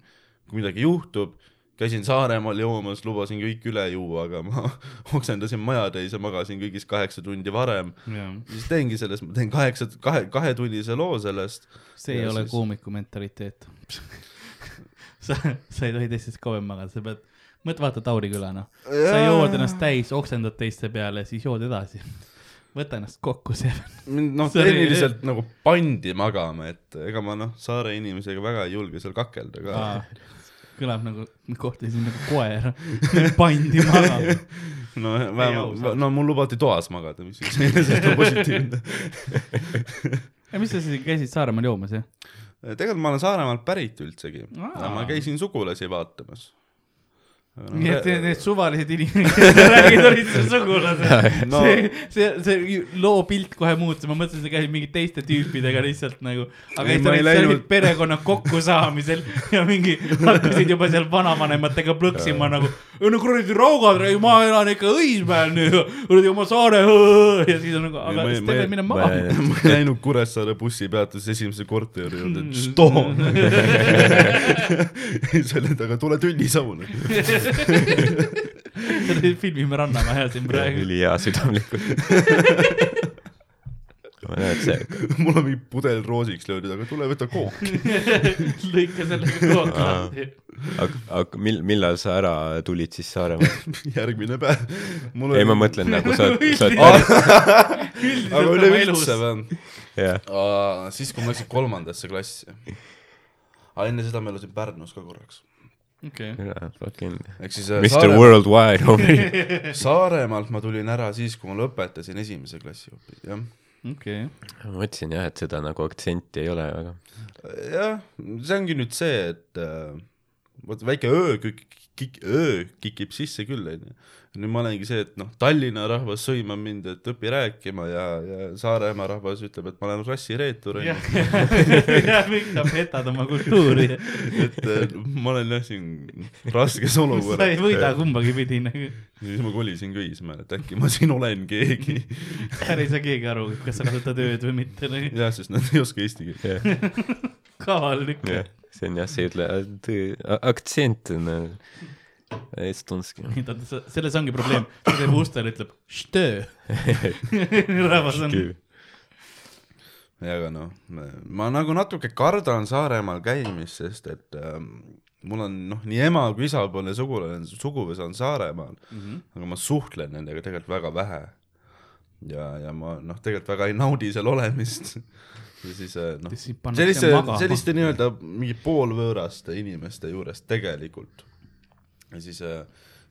kui midagi juhtub, käisin Saaremaal joomas, lubasin kõik üle juua, aga ma oksendasin majatäis ja magasin kõigist kaheksa tundi varem. jah. siis teengi sellest, ma teen kaheksa, kahe, kahetunnise loo sellest. see ei Ja ole siis- koomiku mentaliteet. sa, sa ei tohi teistest kauem magada, sa pead, mõtle, vaata Tauri küla, noh. sa jood ennast täis, oksendad teiste peale, siis jood edasi. võta ennast kokku, see. mind noh, tehniliselt nagu pandi magama, et ega ma noh, saare inimesega väga ei julge seal kakelda ka. kõlab nagu, kohtasin nagu koer, pandi maha. no vähemalt no mul lubati toas magada, mis siis iseenesest on positiivne. mis sa siis käisid Saaremaal joomas, jah? Tegelikult ma olen Saaremaalt pärit üldsegi. Ma käisin sugulasi vaatamas. Nii et need, need suvalised inimesed, kes sa räägid, olid su sugulased No. see, see, see loo pilt kohe muutus, ma mõtlesin, sa käisid mingite teiste tüüpidega lihtsalt nagu, aga Ei, ei olid läinud- läinud... perekonna kokkusaamisel ja mingi hakkasid juba seal vanavanematega plõksima nagu, no kuradi raugad, ma elan ikka Õismäel nüüd, kuradi oma saare. ja siis on nagu, aga siis ma ei- teeme minna ma maha. ma ei läinud Kuressaare bussipeatuses esimese korteri juurde, et stopp. siis oli, et aga tule tünnisaune. filmime Rannamäe siin praegu. ülihea südamlikult. ma näen, et see, mul on mingi pudel roosiks löödud, aga tule võta kook. lõika sellega kook lahti. aga, aga mil-, millal sa ära tulid siis Saaremaalt? järgmine päev. ei, ma mõtlen nagu sa, sa oled, aga üleüldse või? jah, siis, kui ma läksin kolmandasse klassi. aga enne seda ma elasin Pärnus ka korraks. okei, ehk fucking siis Mr Saare... Worldwide, homie. Saaremaalt ma tulin ära siis, kui ma lõpetasin esimese klassi hoopis, jah. okei. ma mõtlesin jah, et seda nagu aktsenti ei ole väga. jah, see ongi nüüd see, et äh, vot väike öö kik-, öö kikib sisse küll, onju. Nüüd ma olengi see, et noh, Tallinna rahvas sõimab mind, et õpi rääkima ja, ja Saaremaa rahvas ütleb, et ma olen rassireetur, onju jah, miks sa petad oma kultuuri? et äh, ma olen jah siin raskes sa ei olukorras. võida kumbagi pidi nagu. siis ma kolisin Köismäele, et äkki ma siin olen keegi. seal ei saa keegi aru, kas sa kasutad ööd või mitte nagu. jah, sest nad ei oska eesti keelt. jah, kaval ikka jah, see on jah, see ütle, aktsent on estonski. ta, selles ongi probleem, ta teeb ustele, ütleb štöö. rahvas on, ja aga noh, ma nagu natuke kardan Saaremaal käimist, sest et ähm, mul on noh, nii ema kui isapoolne sugulane, suguvõsa on Saaremaal mm. -hmm. aga ma suhtlen nendega tegelikult väga vähe. ja, ja ma noh, tegelikult väga ei naudi seal olemist. ja siis äh, noh, selliste, selliste nii-öelda mingi poolvõõraste inimeste juures tegelikult. Ja siis äh,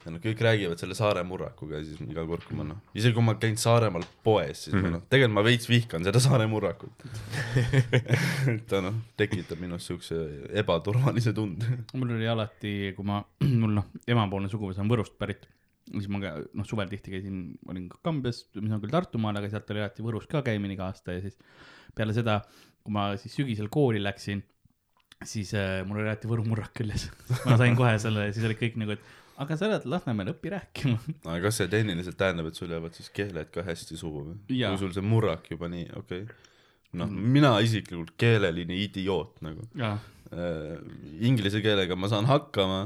ja noh, kõik räägivad selle Saare murrakuga ja siis iga kord, kui ma noh, isegi kui ma käin Saaremaal poes, siis mm -hmm. ma noh, tegelikult ma veits vihkan seda Saare murrakut. et ta noh, tekitab minus siukse ebaturvalise tunde. mul oli alati, kui ma, mul noh, emapoolne suguvõsa on Võrust pärit, siis ma ka noh, suvel tihti käisin, olin ka Kambjas, mis on küll Tartumaal, aga sealt oli alati Võrus ka käimine iga aasta ja siis peale seda, kui ma siis sügisel kooli läksin, siis äh, mul oli alati Võru murrak küljes. ma sain kohe selle siis olid kõik nagu, et aga sa elad Lasnamäel, õpi rääkima. aga kas see tehniliselt tähendab, et sul jäävad siis keeled ka hästi suhu või? Kui sul see murrak juba nii, okei okay.. noh, mina isiklikult keeleline idioot nagu äh,. Inglise keelega ma saan hakkama,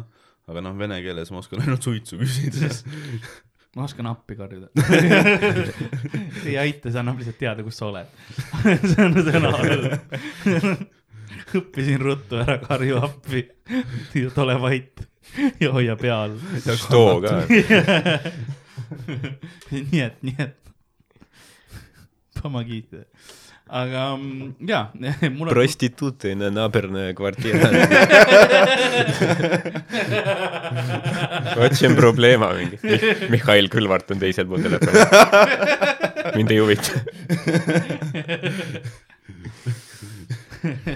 aga noh, vene keeles ma oskan ainult suitsu küsida. ma oskan appi karjuda. ei aita, see annab lihtsalt teada, kus sa oled. see on sõna all. õppisin ruttu ära, karju appi. ole vait ja hoia pea all. Sto ka. nii et, nii et. Pomagite. aga mm, jaa, prostituute na naaberna kvartiir. vot see on probleema mingi. Mihhail Kõlvart on teisel pool telefoni. mind ei huvita.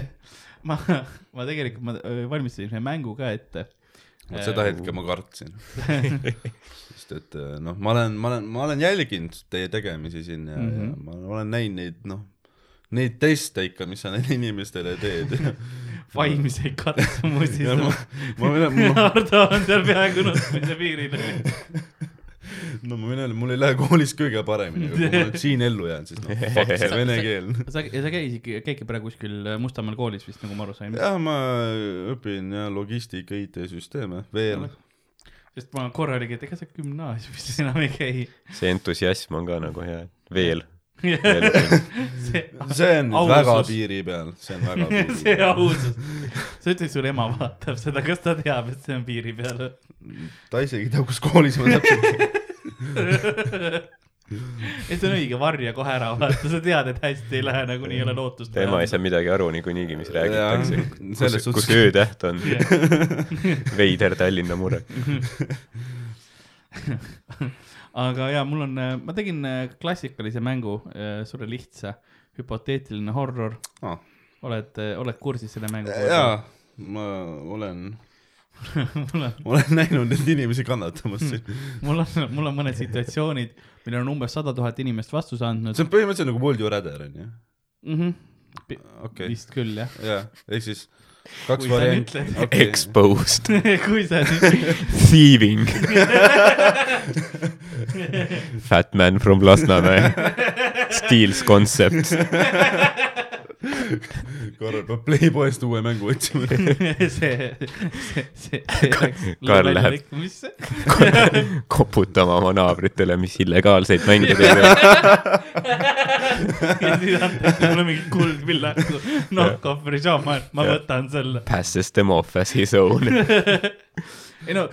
ma, ma tegelikult, ma öö, valmistasin ühe mängu ka ette. vot seda hetke ma kartsin. sest et äh, noh, ma olen, ma olen, ma olen jälginud teie tegemisi siin ja mm, -hmm. ja ma olen näinud neid, noh, neid teste ikka, mis sa neile inimestele teed. vaimseid katsumusi. Hardo on seal peaaegu nutmise piiril. No ma võin öelda, mul ei lähe koolis kõige paremini, aga kui ma nüüd siin ellu jään, siis noh, fuck see vene keel. sa, sa käisid, käidki praegu kuskil Mustamäel koolis vist, nagu ma aru sain. jah, ma õpin jah logistika IT-süsteeme veel. sest ma korra oligi, et ega sa gümnaasiumis enam ei käi. see entusiasm on ka nagu hea. veel. see, see on Ausus. väga piiri peal, see on väga piiri see peal. ausus. sa ütled, sul ema vaatab seda, kas ta teab, et see on piiri peal? ta isegi ei tea, kus koolis ma täpselt et see on õige, varja kohe ära vaata, sa tead, et hästi ei lähe, nagunii ei ole lootust. tema ei saa midagi aru niikuinii, mis räägitakse kus, kus suhtes- öötäht on. veider Tallinna mure. aga jaa, mul on, ma tegin äh, klassikalise mängu, suure lihtsa, hüpoteetiline horror. Ah. oled, oled kursis selle mänguga? jaa, ma olen, mul on, olen näinud neid inimesi kannatamas siin. mul on, mul on mõned situatsioonid, millele on umbes sada tuhat inimest vastuse andnud see on põhimõtteliselt nagu Would you rather onju, mm. -hmm. okei, vist küll jah, jaa, ehk siis kaks varianti okay.. Exposed, kui sa nüüd, thieving. Fat man from Lasnamäe. Steals concepts. Karl peab Playboyst uue mängu otsima. see, see, see, see läks Karl läheb- koputama oma naabritele, mis illegaalseid mänge teevad. ja siis antakse mulle mingi kuldvillaku knock-off pidžaama, et ma võtan selle. Passes them off as his own. ei no,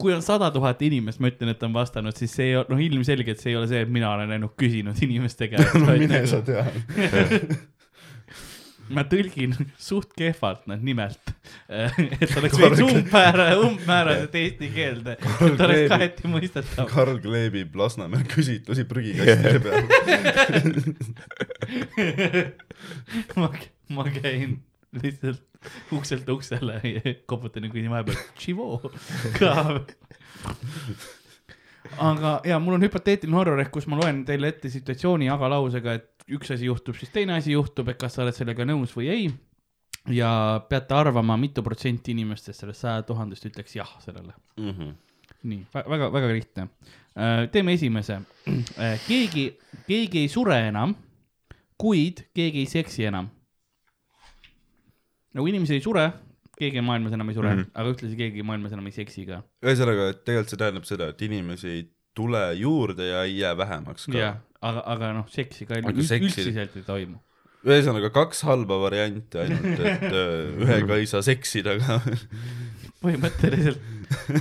kui on sada tuhat inimest, ma ütlen, et on vastanud, siis see ei ole, noh, ilmselgelt see ei ole see, et mina olen ainult küsinud inimeste käest. no mine sa tea. Ma tõlgin suht kehvalt nad nimelt, et oleks veits umbmäära, umbmäärased eesti keelde, et oleks kaheti mõistetav. Karl kleebib Lasnamäel küsitlusi prügikastide peal. ma, ma käin lihtsalt ukselt uksele ja koputan ja küsin vahepeal, tšivoo ka. aga ja mul on hüpoteetiline horror ehk kus ma loen teile ette situatsiooni agalausega, et üks asi juhtub, siis teine asi juhtub, et kas sa oled sellega nõus või ei. ja peate arvama, mitu protsenti inimestest sellest saja tuhandest ütleks jah sellele. nii väga, väga lihtne. teeme esimese. keegi, keegi ei sure enam, kuid keegi ei seksi enam. nagu inimesed ei sure, keegi maailmas enam ei sure mm. -hmm. aga ühtlasi keegi maailmas enam ei seksi ka. ühesõnaga, et tegelikult see tähendab seda, et inimesi ei tule juurde ja ei jää vähemaks ka., aga, aga noh, seksi ka seksi- üldiselt ei toimu. ühesõnaga kaks halba varianti ainult, et öö, ühega ei saa seksida ka. põhimõtteliselt,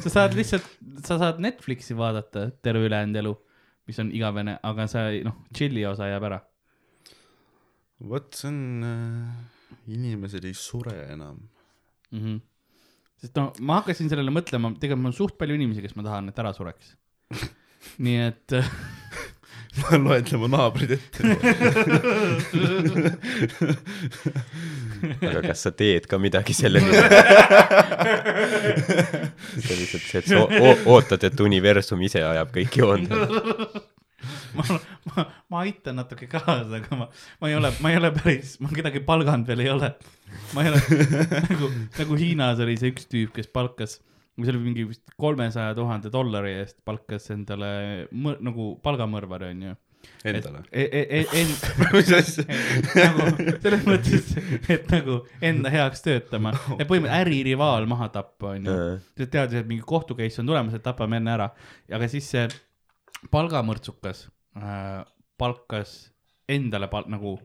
sa saad lihtsalt, sa saad Netflixi vaadata terve ülejäänud elu, mis on igavene, aga sa ei, noh, chill'i osa jääb ära. vot see on äh,, inimesed ei sure enam. mm. -hmm. sest no ma hakkasin sellele mõtlema, tegelikult mul on suht palju inimesi, kes ma tahan, et ära sureks. nii et loetle mu naabrid ette. aga kas sa teed ka midagi selle nimel? see on lihtsalt see, et sa ootad, et universum ise ajab kõik joonde. ma, ma, ma aitan natuke kaasa, aga ma, ma ei ole, ma ei ole päris, ma kedagi palganud veel ei ole. ma ei ole nagu, nagu Hiinas oli see üks tüüp, kes palkas, see oli mingi vist kolmesaja tuhande dollari eest palkas endale mõ, nagu palgamõrvari onju. Endale. E, e, e, mis asja? nagu selles mõttes, et nagu enda heaks töötama ja põhimõtteliselt äririvaal maha tappa onju. sa tead, et mingi kohtu case on tulemas, et tapame enne ära, aga siis see palgamõrtsukas äh, palkas endale pal- nagu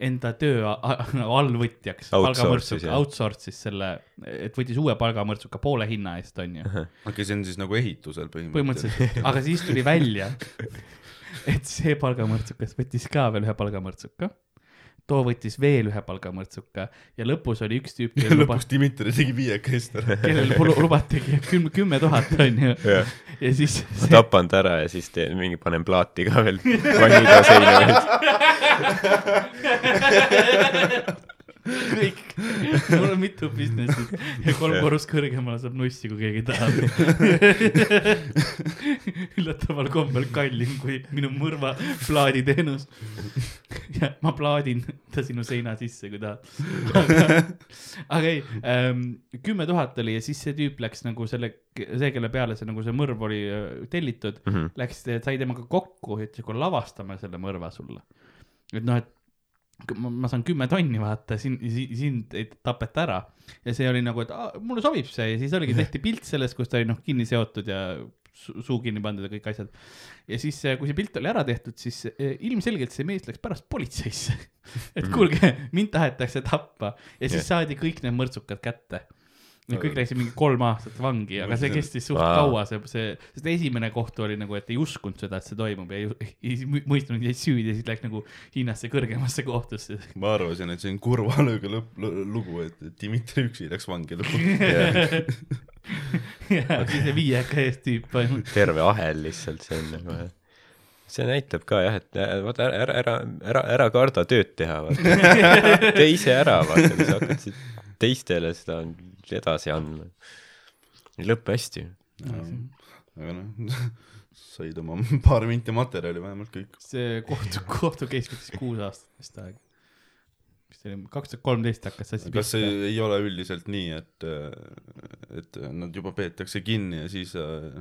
enda töö allvõtjaks. Jah. outsource'is selle, et võttis uue palgamõrtsuka poole hinna eest onju. okei, see on siis nagu ehitusel põhimõtteliselt. põhimõtteliselt, aga siis tuli välja, et see palgamõrtsukas võttis ka veel ühe palgamõrtsuka. Too võttis veel ühe palgamõrtsuka ja lõpus oli üks tüüp, ja lõpuks Dmitri tegi viiekest ära. kellel lu- lubatigi kümme, kümme tuhat onju ja siis ma tapan ta ära ja siis teen mingi, panen plaati ka veel vannida seina pealt. kõik, mul on mitu business'it ja kolm korrust kõrgemale saab nussi, kui keegi tahab. üllataval kombel kallim kui minu mõrva plaaditeenus. ja ma plaadin ta sinu seina sisse, kui tahad. aga, aga ei ähm,, kümme tuhat oli ja siis see tüüp läks nagu selle, see, kelle peale see nagu see mõrv oli äh, tellitud mm. -hmm. läks, sai temaga kokku ja ütles, et kuule lavastame selle mõrva sulle. et noh, et ma, ma saan kümme tonni vaata, sind, sind ei tapeta ära. ja see oli nagu, et aa, mulle sobib see ja siis oligi, tehti pilt sellest, kus ta oli noh, kinni seotud ja su- suu kinni pandud ja kõik asjad. ja siis, kui see pilt oli ära tehtud, siis eh, ilmselgelt see mees läks pärast politseisse. et kuulge, mind tahetakse tappa ja siis saadi kõik need mõrtsukad kätte. Need kõik läksid mingi kolm aastat vangi, aga see kestis suht Vau. kaua, see, see, sest esimene kohtu oli nagu, et ei uskunud seda, et see toimub ja ei, ei mõ- mõistnud neid süüdi ja siis läks nagu Hiinasse kõrgemasse kohtusse. ma arvasin, et see on kurvalööga lõpp, lugu, et Dmitri üksi läks vangi lõpuks. ja siis see viieka eest tüüp põhimõtteliselt. terve ahel lihtsalt, see on nagu see näitab ka jah, et äh, vaata ära, ära, ära, ära, ära karda tööd teha, vaata. tee ise ära, vaata, kui sa hakkad siit teistele seda edasi andma. ei lõpe hästi. aga noh, said oma paar minti materjali vähemalt kõik. see kohtu, kohtu case võttis kuus aastat vist aega. see oli, kaks tuhat kolmteist hakkas see asi kas see ei ole üldiselt nii, et, et nad juba peetakse kinni ja siis äh,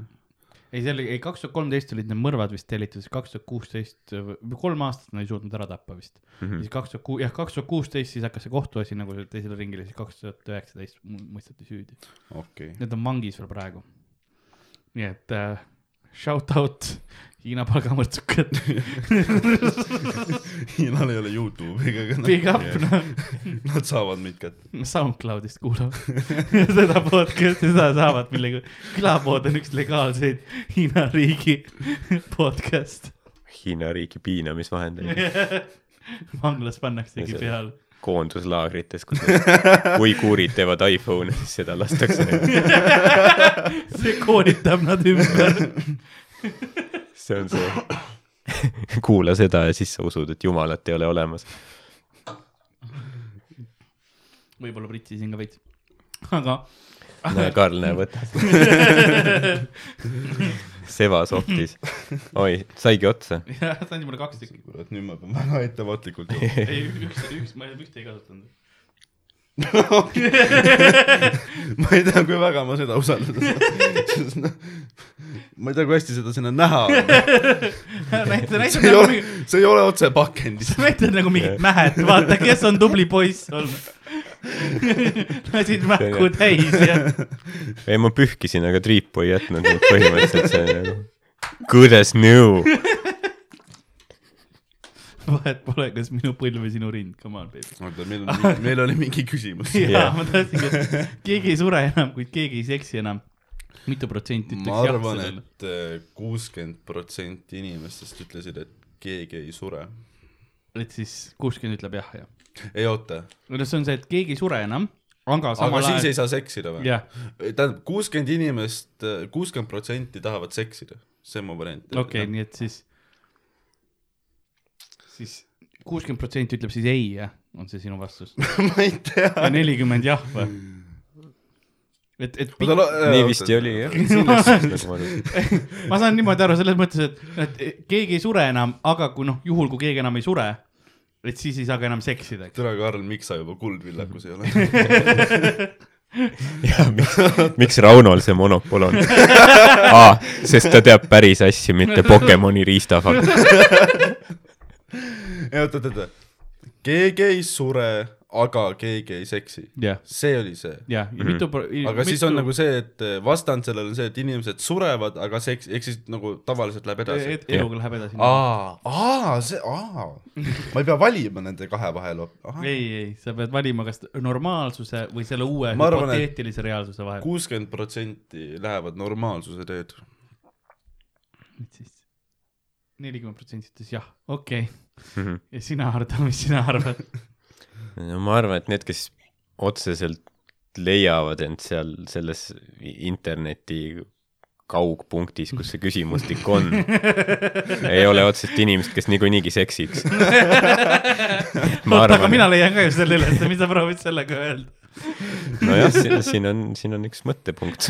ei, see oli, ei kaks tuhat kolmteist olid need mõrvad vist tellitud, siis kaks tuhat kuusteist, kolm aastat nad ei suutnud ära tappa vist mm. -hmm. siis kaks tuhat kuus, jah, kaks tuhat kuusteist siis hakkas see kohtuasi nagu teisele ringile, siis kaks tuhat üheksateist mõisteti süüdi. okei okay.. Need on vangis veel praegu. nii et äh, shout out Hiina palgamõrtsukad, Hiinal ei ole Youtube'iga, aga big up nad, noh, nad saavad meid kätte. SoundCloudist kuulavad seda podcast'i, seda saavad, millega külapood on üks legaalseid Hiina riigi podcast. Hiina riigi piinamisvahendeid vanglas pannaksegi peale. koonduslaagrites, kus uiguurid teevad iPhone'e, siis seda lastakse neile. see koolitab nad ümber. See on see, kuula seda ja siis sa usud, et jumalat ei ole olemas. võib-olla pritsisin ka veits. aga näe, Karl, näe, võta. seva sohtis. oi, saigi otsa. jah, ta andis mulle kaks tükki. kurat, nüüd ma pean väga ettevaatlikult ei, üks, üks, ma ühte ei kasutanud. ma ei tea, kui väga ma seda usaldada saan. ma ei tea, kui hästi seda sinna näha on. näita, näita see ei nagu ole mingi, see ei ole otse pakendis. sa näitad nagu mingit mähet, vaata, kes on tubli poiss olnud. lasid mähku täis ja ei, ma pühkisin, aga triipu ei jätnud, põhimõtteliselt see nagu good as new. Vahet pole, kas minu põlv või sinu rind, come on baby. oota, meil on, meil oli mingi küsimus. jaa ma tahtsingi, et keegi ei sure enam, kuid keegi ei seksi enam. mitu protsenti ma ütleks jah arvan, sellele? et kuuskümmend protsenti inimestest ütlesid, et keegi ei sure. et siis kuuskümmend ütleb jah, jah. ei oota, no see on see, et keegi ei sure enam, aga aga samal siis ajal ei saa seksida või? jah, tähendab, kuuskümmend inimest, kuuskümmend protsenti tahavad seksida, see on mu variant. okei, nii et siis, siis kuuskümmend protsenti ütleb siis ei, jah, on see sinu vastus? ma ei tea. ja nelikümmend jah või? et, et oota, lo-. nii vist ei oli jah. ma saan niimoodi aru selles mõttes, et, et keegi ei sure enam, aga kui noh, juhul kui keegi enam ei sure, et siis ei saa ka enam seksida, eks. tere, Karl, miks sa juba kuldvillakus ei ole? ja miks, miks Raunol see monopol on ah,? sest ta teab päris asju, mitte Pokemoni riistafakt. ei oota, oota, oota. keegi ei sure, aga keegi ei seksi. jah, see oli see. jah, ja mitu pro-. aga siis on nagu see, et vastand sellele on see, et inimesed surevad, aga seks, ehk siis nagu tavaliselt läheb edasi. et eluga läheb edasi. aa, aa, see, aa. ma ei pea valima nende kahe vahel. ei, ei, sa pead valima, kas normaalsuse või selle uue hüpoteetilise reaalsuse vahel. kuuskümmend protsenti lähevad normaalsuse teed. et siis nelikümmend protsenti ütles jah, okei okay.. ja sina, Hardo, mis sina arvad? no ma arvan, et need, kes otseselt leiavad end seal selles interneti kaugpunktis, kus see küsimustik on, ei ole otseselt inimesed, kes niikuinii seksiks. oota, aga mina leian ka ju selle üles, mis sa proovid sellega öelda? nojah, siin on, siin on üks mõttepunkt.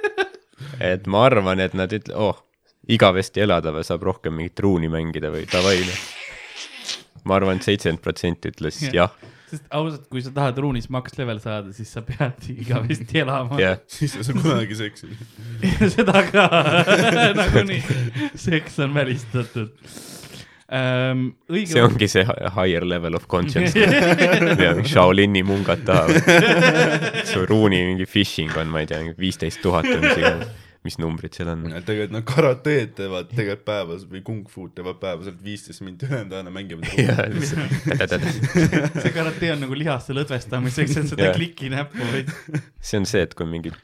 et ma arvan, et nad ütle-, oh, igavesti elada või saab rohkem mingit ruuni mängida või davai noh. ma arvan et, et seitsekümmend protsenti ütles jah, sest ausalt, kui sa tahad ruunis max level saada, siis sa pead igavesti elama jah. siis ei saa kunagi seksi. seda ka nagunii, seks on välistatud ähm,. õige see ongi see hi- higher level of consciousness. ja Shaolini mungad tahavad. su ruuni mingi phishing on, ma ei tea, viisteist tuhat või mis iganes, mis numbrid seal on. tegelikult nad karateed teevad tegelikult päevas või kung-fu'd teevad päevaselt viisteist minti, ülejäänud ajana mängivad. see karate on nagu lihaste lõdvestamiseks, et seda Jah. klikinäppu või see on see, et kui mingi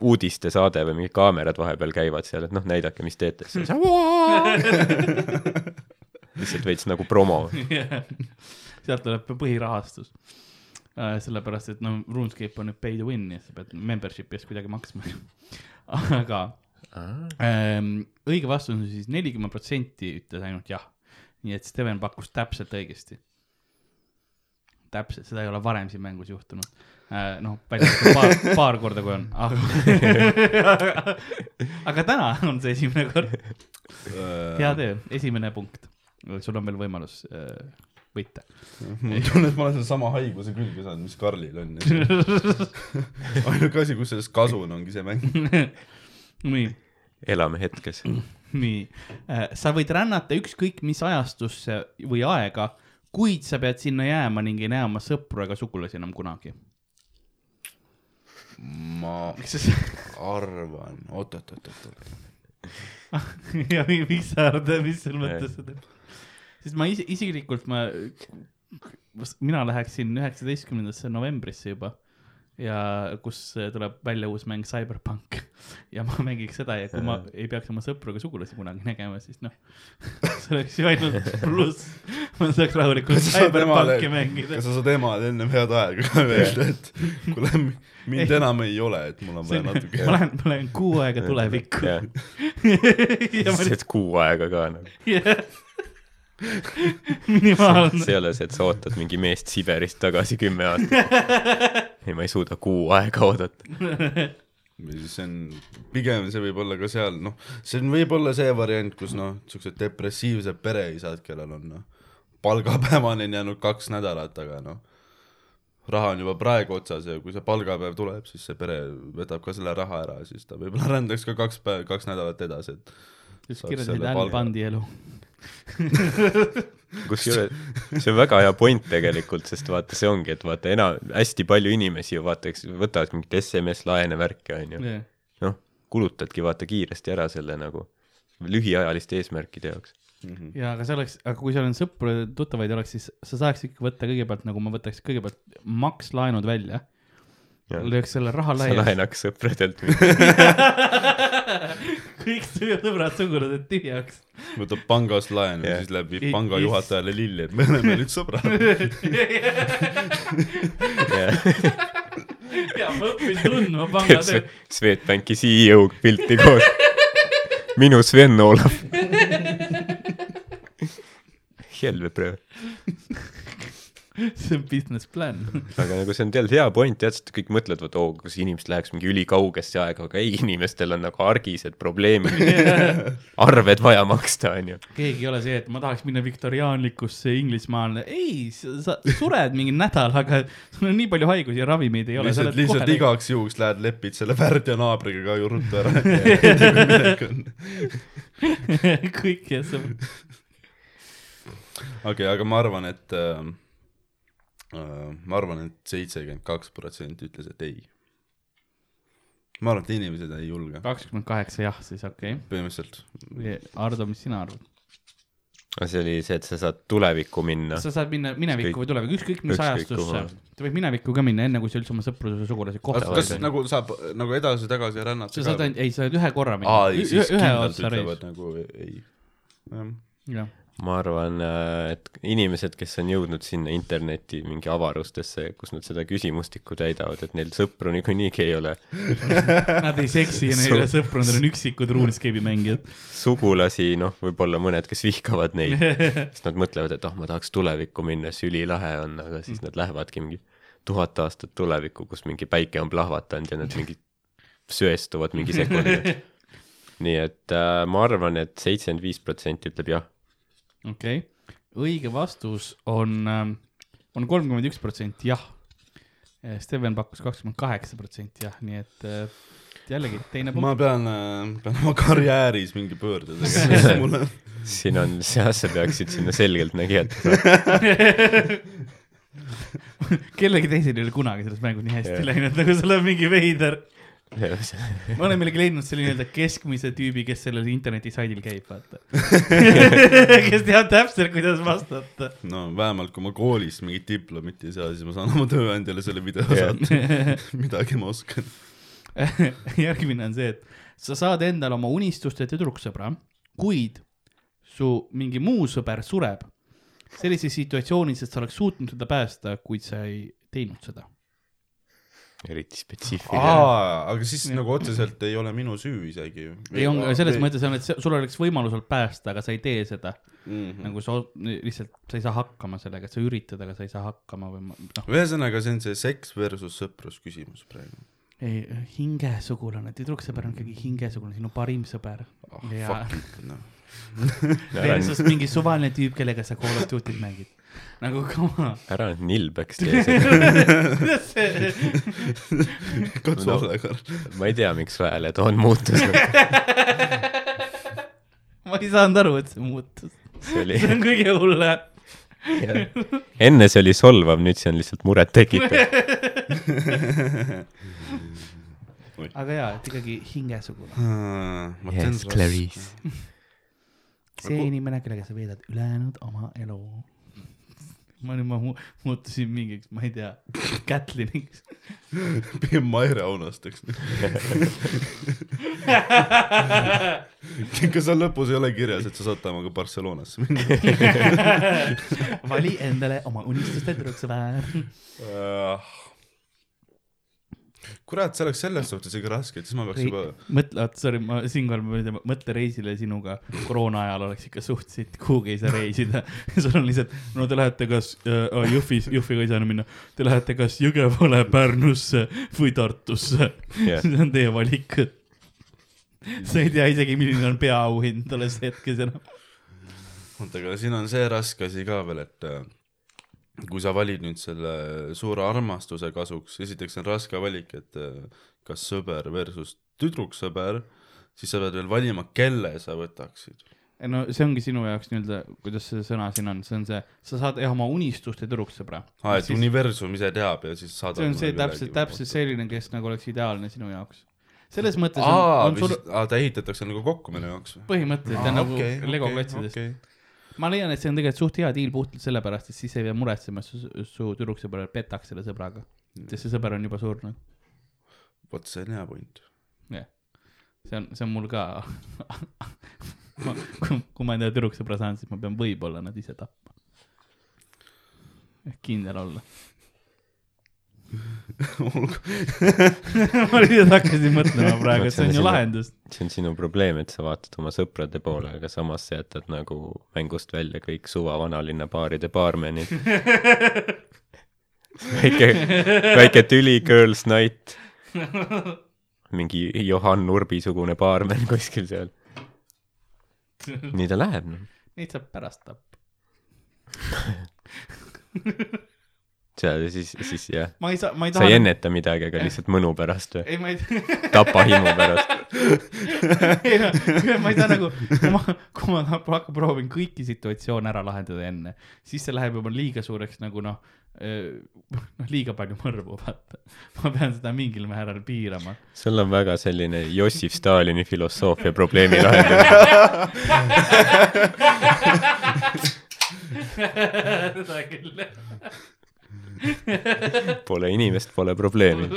uudistesaade või mingid kaamerad vahepeal käivad seal, et noh, näidake, mis teete, siis sa lihtsalt veits nagu promo. sealt tuleb põhirahastus. sellepärast, et noh, RuneScape on nüüd pay to win, nii et sa pead membership'i eest kuidagi maksma. aga ähm, õige vastus on siis nelikümmend protsenti ütles ainult jah. nii et Steven pakkus täpselt õigesti. täpselt, seda ei ole varem siin mängus juhtunud äh,. noh, välja arvatud paar, paar korda, kui on, aga aga täna on see esimene kord. hea töö, esimene punkt. sul on veel võimalus äh, võite. mul on tunne, et ma olen sedasama haiguse külge saanud, mis Karlil on. ainuke asi, kus sellest kasu on, ongi see mäng. nii, elame hetkes. nii, sa võid rännata ükskõik mis ajastusse või aega, kuid sa pead sinna jääma ning ei näe oma sõpru ega sugulasi enam kunagi. ma arvan, oot-oot-oot-oot. ja mi- miks sa arvad, mis sul mõttes seda? Sest ma ise, isiklikult ma, mina läheksin üheksateistkümnendasse novembrisse juba ja kus tuleb välja uus mäng Cyberpunk ja ma mängiks seda ja kui ma ei peaks oma sõpru ega sugulasi kunagi nägema, siis noh, see oleks ju ainult pluss. ma saaks rahulikult Cyberpunki mängida kas. sa saad emale ennem head aega ka öelda, et kuule, mind enam ei ole, et mul on vaja natuke ma lähen, ma lähen kuu aega tulevikku. ma see kuu aega ka nagu. jah, minimaalne. see ei ole see, et sa ootad mingi meest Siberist tagasi kümme aastat. ei, ma ei suuda kuu aega oodata. see on, pigem see võib olla ka seal, noh, see on võib-olla see variant, kus noh, siuksed depressiivsed pereisad, kellel on noh, palgapäevani on jäänud kaks nädalat, aga noh, raha on juba praegu otsas ja kui see palgapäev tuleb, siis see pere võtab ka selle raha ära, siis ta võib-olla rändaks ka kaks päeva, kaks nädalat edasi, et siis kirjutasid. Bandi elu. kusjuures see on väga hea point tegelikult, sest vaata, see ongi, et vaata enam, hästi palju inimesi ju vaata, eks võtavad mingit SMS-laene värke, onju. noh, kulutadki vaata kiiresti ära selle nagu lühiajaliste eesmärkide jaoks. ja aga see oleks, aga kui sul on sõpru ja tuttavaid oleks, siis sa saaks ikka võtta kõigepealt nagu ma võtaks kõigepealt makslaenud välja, lööks selle raha sa laiali, laenaks sõpradelt. kõik su sõbrad sugulased tühjaks. võtab pangast laenu yeah., siis läheb viib panga juhatajale lilli, et me oleme nüüd sõbrad. ja ma õpin tundma pangatööd. Swedbanki CEO-ga pilti koos. minu Sven Olav. Helvepröö. see on business plan. aga nagu see on tegelikult hea point jah, sest kõik mõtlevad, et oo, kas inimesed läheks mingi ülikaugesse aega, aga ei, inimestel on nagu argised probleemid. arved vaja maksta, onju. keegi ei ole see, et ma tahaks minna viktoriaanlikusse Inglismaale, ei, sa sured mingi nädal, aga sul on nii palju haigusi ja ravimeid ei ole. lihtsalt, lihtsalt. igaks juhuks lähed lepid selle värdja naabriga ka ju ruttu ära. kõik ja see, okei, aga ma arvan, et äh, ma arvan, et seitsekümmend kaks protsenti ütles, et ei. ma arvan, et inimesed ei julge, kakskümmend kaheksa jah, siis okei põhimõtteliselt. okay.. Ardo, mis sina arvad? see oli see, et sa saad tulevikku minna. sa saad minna minevikku või tulevikku, ükskõik mis ükskõik ajastusse. sa võid minevikku ka minna, enne kui sa üldse oma sõpruse sugulasi kas, kohtad. kas nagu saab nagu edasi-tagasi rännata sa saad ainult, ei, sa saad ühe korra minna aa, ei, siis ühe kindlalt otsa reis ütlevad. nagu ei. jah, jah, ma arvan, et inimesed, kes on jõudnud sinna interneti mingi avarustesse, kus nad seda küsimustikku täidavad, et neil sõpru niikuinii ei ole. nad ei seksi ja neil ei ole sõpru, nad on üksikud RuneScape'i mängijad. sugulasi, noh, võib-olla mõned, kes vihkavad neid, siis nad mõtlevad, et oh, ma tahaks tulevikku minna, see ülilahe on, aga siis nad lähevadki mingi tuhat aastat tulevikku, kus mingi päike on plahvatanud ja nad mingi söestuvad mingi sekundiga. nii et äh, ma arvan et, et seitsekümmend viis protsenti ütleb jah. Okei okay., õige vastus on, on kolmkümmend üks protsenti jah. Steven pakkus kakskümmend kaheksa protsenti jah, nii et äh, jällegi teine punkt. ma pean, pean oma karjääris mingi pöörde tegema, mul on siin on, jah, sa peaksid sinna selgeltnägijate saama. kellegi teisel ei ole kunagi selles mängus nii hästi Jah. läinud, nagu sul on mingi veider. ma olen millegi leidnud selle nii-öelda keskmise tüübi, kes sellel internetisaidil käib, vaata. kes teab täpselt, kuidas vastata. no vähemalt kui ma koolis mingit diplomit ei saa, siis ma saan oma tööandjale selle video saata. midagi ma oskan. järgmine on see, et sa saad endale oma unistuste tüdruksõbra, kuid su mingi muu sõber sureb sellises situatsioonis, et sa oleks suutnud teda päästa, kuid sa ei teinud seda. Eriti spetsiifiline. aga siis Jah. nagu otseselt ei ole minu süü isegi. ei, on selles mõttes on, et sul oleks võimalus olnud päästa, aga sa ei tee seda mm. -hmm. nagu sa lihtsalt, sa ei saa hakkama sellega, et sa üritad, aga sa ei saa hakkama või noh, ühesõnaga, see on see seks versus sõprus küsimus praegu ei hingesugulane, tüdruksõber on ikkagi hingesugulane, sinu parim sõber oh,. Ja- versus mingi suvaline tüüp, kellega sa Call of Duty't mängid. Nagu on. ära nüüd nilbeks tee seda. katsu No. olla, Karl. ma ei tea, miks su hääletoon muutus. ma ei saanud aru, et see muutus. oli, see on kõige hullem. enne see oli solvav, nüüd see on lihtsalt muret tekitav. aga jaa, et ikkagi hingesugune. Yes, Clarice. see inimene, kellega sa veedad ülejäänud oma elu. Ma nüüd, ma mu- muutusin mingiks, ma ei tea, Kätliniks. pigem Maire Aunasteks. kas seal lõpus ei ole kirjas, et sa saad temaga Barcelonasse minna? vali endale oma unistuste tüdruksõber. kurat, see oleks selles suhtes ikka raske, et siis ma peaks juba, mõtle, oota, sorry, ma siinkohal ma ütlen, mõtle reisile sinuga koroona ajal oleks ikka suht sitt, kuhugi ei saa reisida. sul on lihtsalt, no te lähete kas äh, Jõhvis, Jõhviga ei saa enam minna, te lähete kas Jõgevale, Pärnusse või Tartusse Jah. see on teie valik. sa ei tea isegi, milline on peaauhind tolles hetkes enam. oota, aga siin on see raske asi ka veel, et äh, kui sa valid nüüd selle suure armastuse kasuks, esiteks on raske valik, et äh, kas sõber versus tüdruksõber, siis sa pead veel valima, kelle sa võtaksid. no see ongi sinu jaoks nii-öelda, kuidas see sõna siin on, see on see, sa saad jah oma unistuste tüdruksõbra. aa, et universum ise teab ja siis saadab see on see täpselt, täpselt. selline, kes nagu oleks ideaalne sinu jaoks. selles mõttes on, aa, on sul aa, ta ehitatakse nagu kokku minu jaoks põhimõtteliselt on nagu Lego klotsidest. Ma leian, et see on tegelikult suht hea diil puhtalt sellepärast, et siis ei pea muretsema, et su, su tüdruksõber petaks selle sõbraga. sest see sõber on juba surnud. vot see on hea point. jah, see on, see on mul ka. kui, kui ma endale tüdruksõbra saan, siis ma pean võib-olla nad ise tapma. kindel olla. ma lihtsalt hakkasin mõtlema praegu, et see on ju lahendus. see on sinu probleem, et sa vaatad oma sõprade poole, aga samas sa jätad nagu mängust välja kõik suva vanalinna baaride baarmenid. väike, väike tüli Girls Night. mingi Johan Urbi-sugune baarmen kuskil seal. nii ta läheb, noh. Neid saab pärast tappa. seal siis, siis jah, ma ei saa, ma ei sa ei taha. enneta midagi, aga lihtsalt mõnu pärast või? ei, ma ei, tapa himu pärast. ei no, ma ei saa nagu, kui ma, kui ma hakkan proovin kõiki situatsioone ära lahendada enne, siis see läheb juba liiga suureks nagu noh, noh liiga palju mõrvu, vaata. ma pean seda mingil määral piirama. sul on väga selline Jossif Stalini filosoofia probleemi lahendamine. seda küll. Pole inimest, pole probleemi.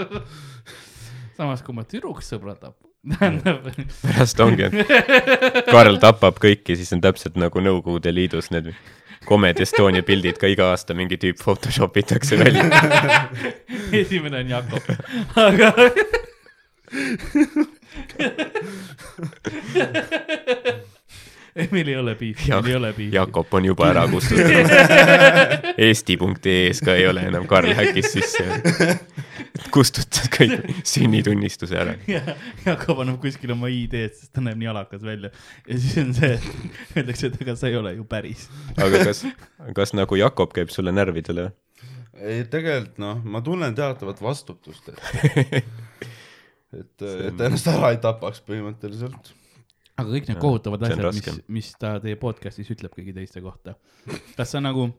samas, kui ma tüdruksõbra tapab, tähendab, pärast ongi, et Karl tapab kõiki, siis on täpselt nagu Nõukogude Liidus need Comedy Estonia pildid ka iga aasta mingi tüüp Photoshop itakse välja. esimene on Jakob, aga ei, meil ei ole piifi, meil ei ole piifi. Jakob on juba ära kustutatud. Eesti.ee-s ka ei ole enam Karl häkis sisse. kustutas kõik sünnitunnistuse ära. ja Jakob annab kuskil oma ID-d, sest ta näeb nii alakas välja. ja siis on see, öeldakse, et ega sa ei ole ju päris. aga kas, kas nagu Jakob käib sulle närvidele? ei, tegelikult noh, ma tunnen teatavat vastutust, et, et, et ennast ära ei tapaks põhimõtteliselt. Aga kõik need kohutavad asjad, mis mis ta teie podcast'is ütleb kõigi teiste kohta. kas sa nagu,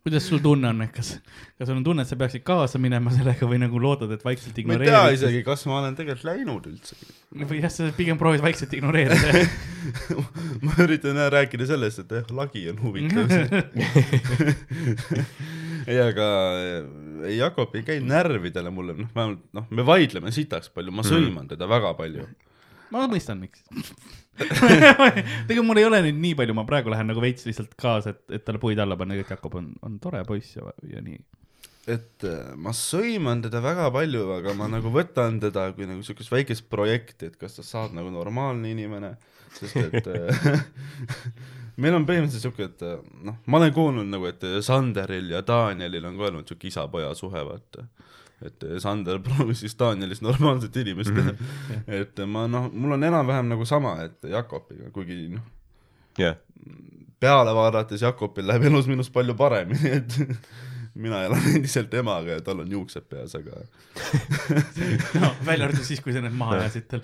kuidas sul tunne on, et kas, kas sul on tunne, et sa peaksid kaasa minema sellega või nagu loodad, et vaikselt ma ei tea ignoreerid? isegi, kas ma olen tegelikult läinud üldse. või jah, sa pigem proovid vaikselt ignoreerida. ma üritan jah rääkida sellest, et jah, lagi on huvitav. ei, aga Jakob ei käi närvidele mulle, noh, vähemalt noh, me vaidleme sitaks palju, ma sõiman teda väga palju. Ma mõistan, miks. tegelikult mul ei ole nüüd nii palju, ma praegu lähen nagu veits lihtsalt kaasa, et, et talle puid alla panna, et Jakob on, on tore poiss ja, ja nii. et äh, ma sõiman teda väga palju, aga ma nagu võtan teda kui nagu siukest väikest projekti, et kas ta saab nagu normaalne inimene, sest et äh, meil on põhimõtteliselt siuke, et äh, noh, ma olen kuulnud nagu, et Sanderil ja Danielil on ka olnud siuke isa-poja suhe, vaata. Et Sander proovis siis Danielist normaalset inimest teha. et ma noh, mul on enam-vähem nagu sama, et Jakobiga, kuigi noh, jah, peale vaadates Jakobil läheb elus minust palju paremini, et mina elan endiselt emaga ja tal on juuksed peas, aga no välja arvatud siis, kui sa need maha ajasid tal.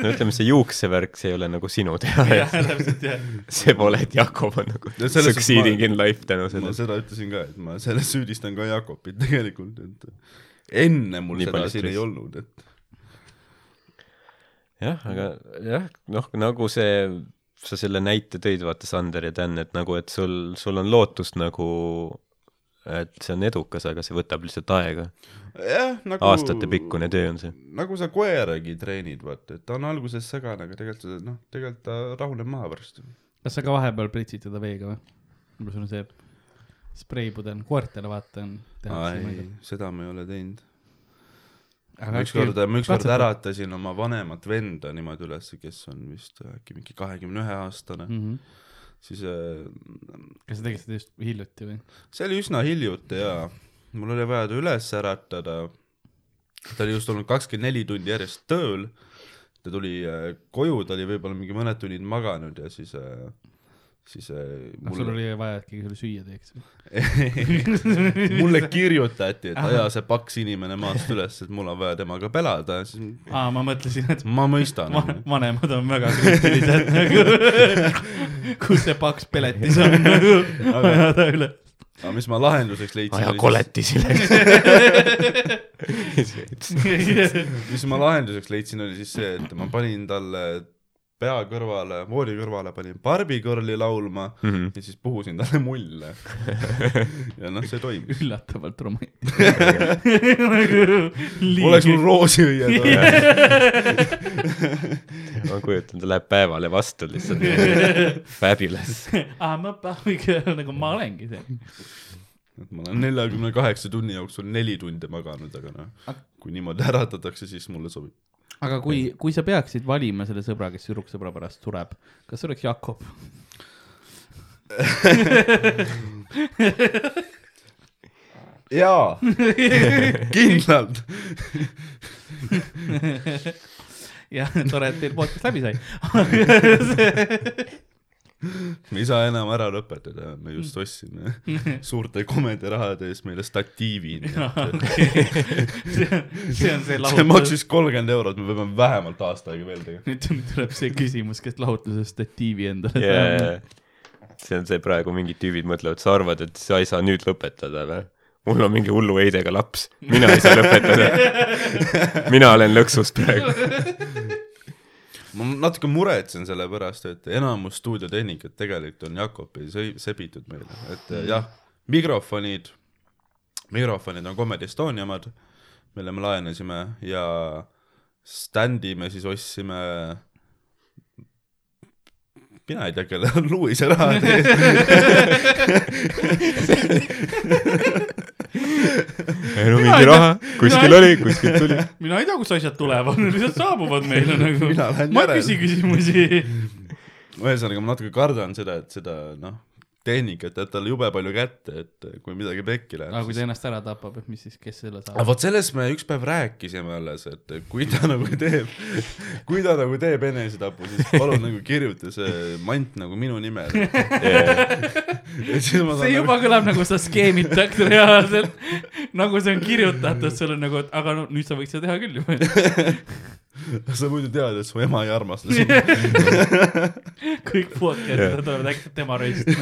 no ütleme, see juuksevärk, see ei ole nagu sinu teha, jah, täpselt jah. see pole, et Jakob on nagu Ja succeeding ma- in life tänu ma sellele. seda ütlesin ka, et ma selles süüdistan ka Jakobit tegelikult, et enne mul Nii seda siin ei stressi. olnud, et jah, aga jah, noh, nagu see, sa selle näite tõid, vaata, Sander ja Dan, et nagu, et sul, sul on lootust nagu, et see on edukas, aga see võtab lihtsalt aega. jah, nagu aastatepikkune töö on see. nagu sa koeragi treenid, vaata, et ta on alguses segane, aga tegelikult noh, tegelikult ta rahuneb maha pärast. kas sa ka vahepeal pritsid teda veega või? või sul on see spreipudel, koertele vaata on. ei, seda ma ei ole teinud. aga ma ükskord, ma ükskord äratasin oma vanemat venda niimoodi ülesse, kes on vist äkki mingi kahekümne ühe aastane mm, Mhm. -hmm. Siis äh, kas sa tegid seda just hiljuti või? see oli üsna hiljuti jaa, mul oli vaja ta üles äratada. ta oli just olnud kakskümmend neli tundi järjest tööl. ta tuli äh, koju, ta oli võib-olla mingi mõned tunnid maganud ja siis äh,, siis äh, noh, sul oli vaja, et keegi sulle süüa teeks. mulle kirjutati, et aja see paks inimene maast üles, et mul on vaja temaga pelada, siis aa, ma mõtlesin, et ma mõistan va-. vanemad on väga kriitilised nagu, kus see paks peletis on nagu, ajada üle. aga mis ma lahenduseks leidsin, aja koletisile. mis ma lahenduseks leidsin, oli siis see, et ma panin talle pea kõrvale, voodi kõrvale panin Barbi Girli laulma Mhm. ja siis puhusin talle mulle. ja noh, see toimis. üllatavalt romantiline. oleks mul roosiõied olnud. ma kujutan, ta läheb päevale vastu lihtsalt. Fabulous. aa, ma pahan nagu ma olengi see. ma olen neljakümne kaheksa tunni jooksul neli tundi maganud, aga noh, kui niimoodi äratatakse, siis mulle sobib. Aga kui, kui sa peaksid valima selle sõbra, kes tüdruksõbra pärast sureb, kas see oleks Jakob? jaa, kindlalt. jah, tore, et teil podcast läbi sai. me ei saa enam ära lõpetada, me just ostsime suurte komedierahade eest meile statiivi. see on, see on see see lahutus. maksis kolmkümmend eurot, me peame vähemalt aasta aega veel tegema. nüüd tuleb see küsimus, kes lahutusest statiivi endale Yeah. see on see praegu mingid tüübid mõtlevad, sa arvad, et sa ei saa nüüd lõpetada või? mul on mingi hullu heidega laps, mina ei saa lõpetada. mina olen lõksus praegu. ma natuke muretsen selle pärast, et enamus stuudiotehnikat tegelikult on Jakobi sebitud meile, et mm. jah, mikrofonid, mikrofonid on Comedy Estonia omad, mille me laenasime ja standi me siis ostsime mina ei tea, kellel on Luise raha ees. no mingi raha, kuskil oli, kuskilt tuli. mina ei tea, kust asjad tulevad, lihtsalt saabuvad meile nagu ma ei küsi küsimusi. ühesõnaga, ma natuke kardan seda, et seda noh, tehnikat jääb talle jube palju kätte, et kui midagi pekki läheb. aga kui ta ennast ära tapab, et mis siis, kes selle aga saab? vot sellest me üks päev rääkisime alles, et kui ta nagu teeb, kui ta nagu teeb enesetapu, siis palun nagu kirjuta see mant nagu minu nimele. see juba kõlab nagu sa skeemitad reaalselt, nagu see on kirjutatud sulle nagu, et aga no nüüd sa võiks seda teha küll ju. sa muidu tead, et su ema ei armasta sind. kõik podcast'id tulevad äkki tema röst.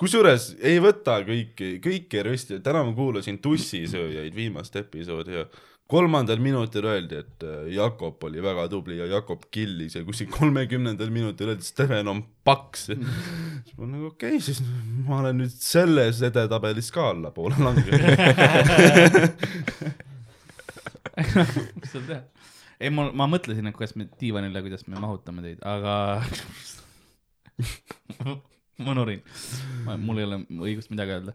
kusjuures ei võta kõiki, kõiki rösti, täna ma kuulasin Tussisööjaid viimast episoodi ja kolmandal minutil öeldi, et äh, Jakob oli väga tubli ja Jakob killis ja kuskil kolmekümnendal minutil öeldi, et Steven on paks. siis ma nagu okei okay,, siis ma olen nüüd selles edetabelis ka allapoole langenud. mis seal teha? ei, mul, ma mõtlesin, et kuidas me diivanile, kuidas me mahutame teid, aga ma nurin, mul ei ole õigust midagi öelda.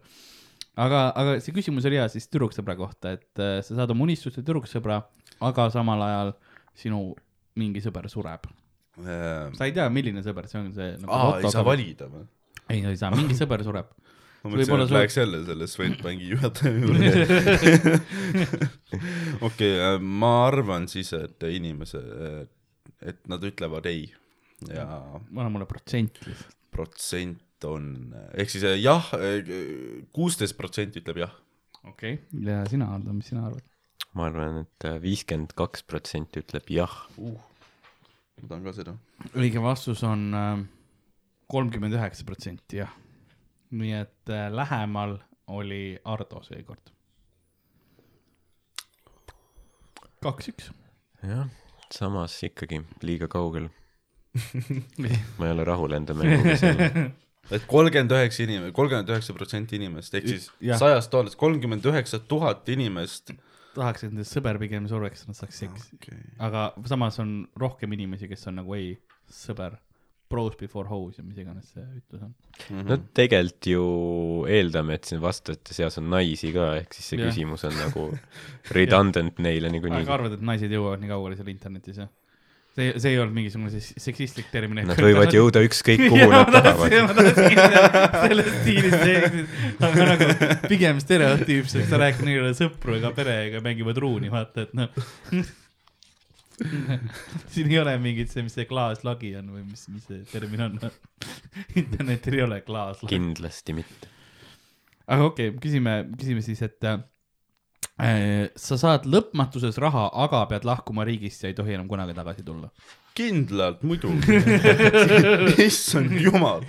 aga, aga see küsimus oli hea siis tüdruksõbra kohta, et äh, sa saad oma unistuste tüdruksõbra, aga samal ajal sinu mingi sõber sureb. sa ei tea, milline sõber see on, see nagu aa, ei saa valida või? ei, ei saa, mingi sõber sureb. Ma mõtlesin, et läheks jälle selle Swedbanki juhataja juurde. okei, ma arvan siis, et inimese, et nad ütlevad ei ja anna mulle protsent lihtsalt. protsent on, ehk siis eh, jah, kuusteist protsenti ütleb jah. okei okay., ja sina, Aldo, mis sina arvad? ma arvan, et viiskümmend kaks protsenti ütleb jah. uh,. ma tahan ka seda. õige vastus on kolmkümmend üheksa protsenti, jah. Nii et äh, lähemal oli Ardo seekord. kaks-üks. jah, samas ikkagi liiga kaugel. ma ei ole rahul enda mänguga seal. et kolmkümmend üheksa inimest, kolmkümmend üheksa protsenti inimest ehk siis sajast tuhandest kolmkümmend üheksa tuhat inimest. tahaks, et nende sõber pigem surveks, et nad saaks seksi. Okay. aga samas on rohkem inimesi, kes on nagu ei, sõber, bros before hoes ja mis iganes see ütlus on. no tegelikult ju eeldame, et siin vastajate seas on naisi ka, ehk siis see Jah. küsimus on nagu redundant neile niikuinii aga. arvad, et naised jõuavad nii kaugele seal internetis, jah? see, see ei olnud mingisugune siis seksistlik termin. Nad võivad jõuda ükskõik kuhu nad tahavad. selles stiilis seeksid, aga nagu pigem stereotüüpselt, sa räägid neile sõpru ega perega mängivad ruuni, vaata, et noh. siin ei ole mingit see, mis see klaaslagi on või mis, mis see termin on. internetil ei ole klaaslagi. kindlasti mitte. aga okei okay,, küsime, küsime siis, et äh, sa saad lõpmatuses raha, aga pead lahkuma riigist ja ei tohi enam kunagi tagasi tulla. kindlalt muidugi. issand jumal.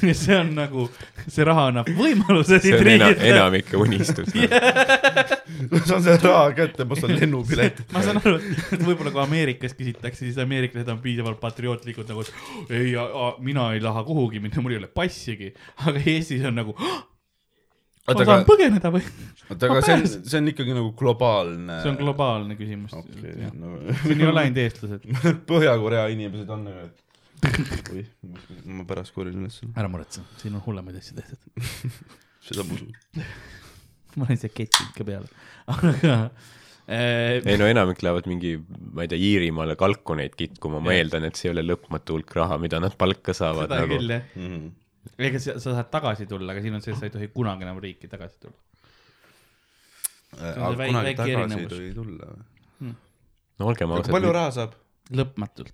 see on nagu, see raha annab võimaluse see on ena, enamike unistus. ma saan selle raha kätte, ma saan lennupileti. ma saan aru, et võib-olla kui Ameerikas küsitakse, siis ameeriklased on piisavalt patriootlikud nagu, et ei, mina ei taha kuhugi minna, mul ei ole passigi. aga Eestis on nagu, ma oota, tahan aga, põgeneda või? oota, aga see on, see on ikkagi nagu globaalne. see on globaalne küsimus okei, okay,. no siin ei ole ainult eestlased. Põhja-Korea inimesed on nagu, et oih, ma pärast korjan üles, ära muretse, siin on hullemaid asju tehtud. seda ma usun. Ma olen siia kettinud ka peale, aga äh, ei no enamik lähevad mingi, ma ei tea, Iirimaale kalkuneid kitkuma, ma Jah. eeldan, et see ei ole lõpmatu hulk raha, mida nad palka saavad seda nagu. küll jah. Mhm. ega sa, sa saad tagasi tulla, aga siin on see, et sa ei tohi kunagi enam riiki tagasi tulla. aga see väike- kunagi tagasi ei erinevus. tohi tulla või? no olgem kui palju ausad, raha saab? lõpmatult.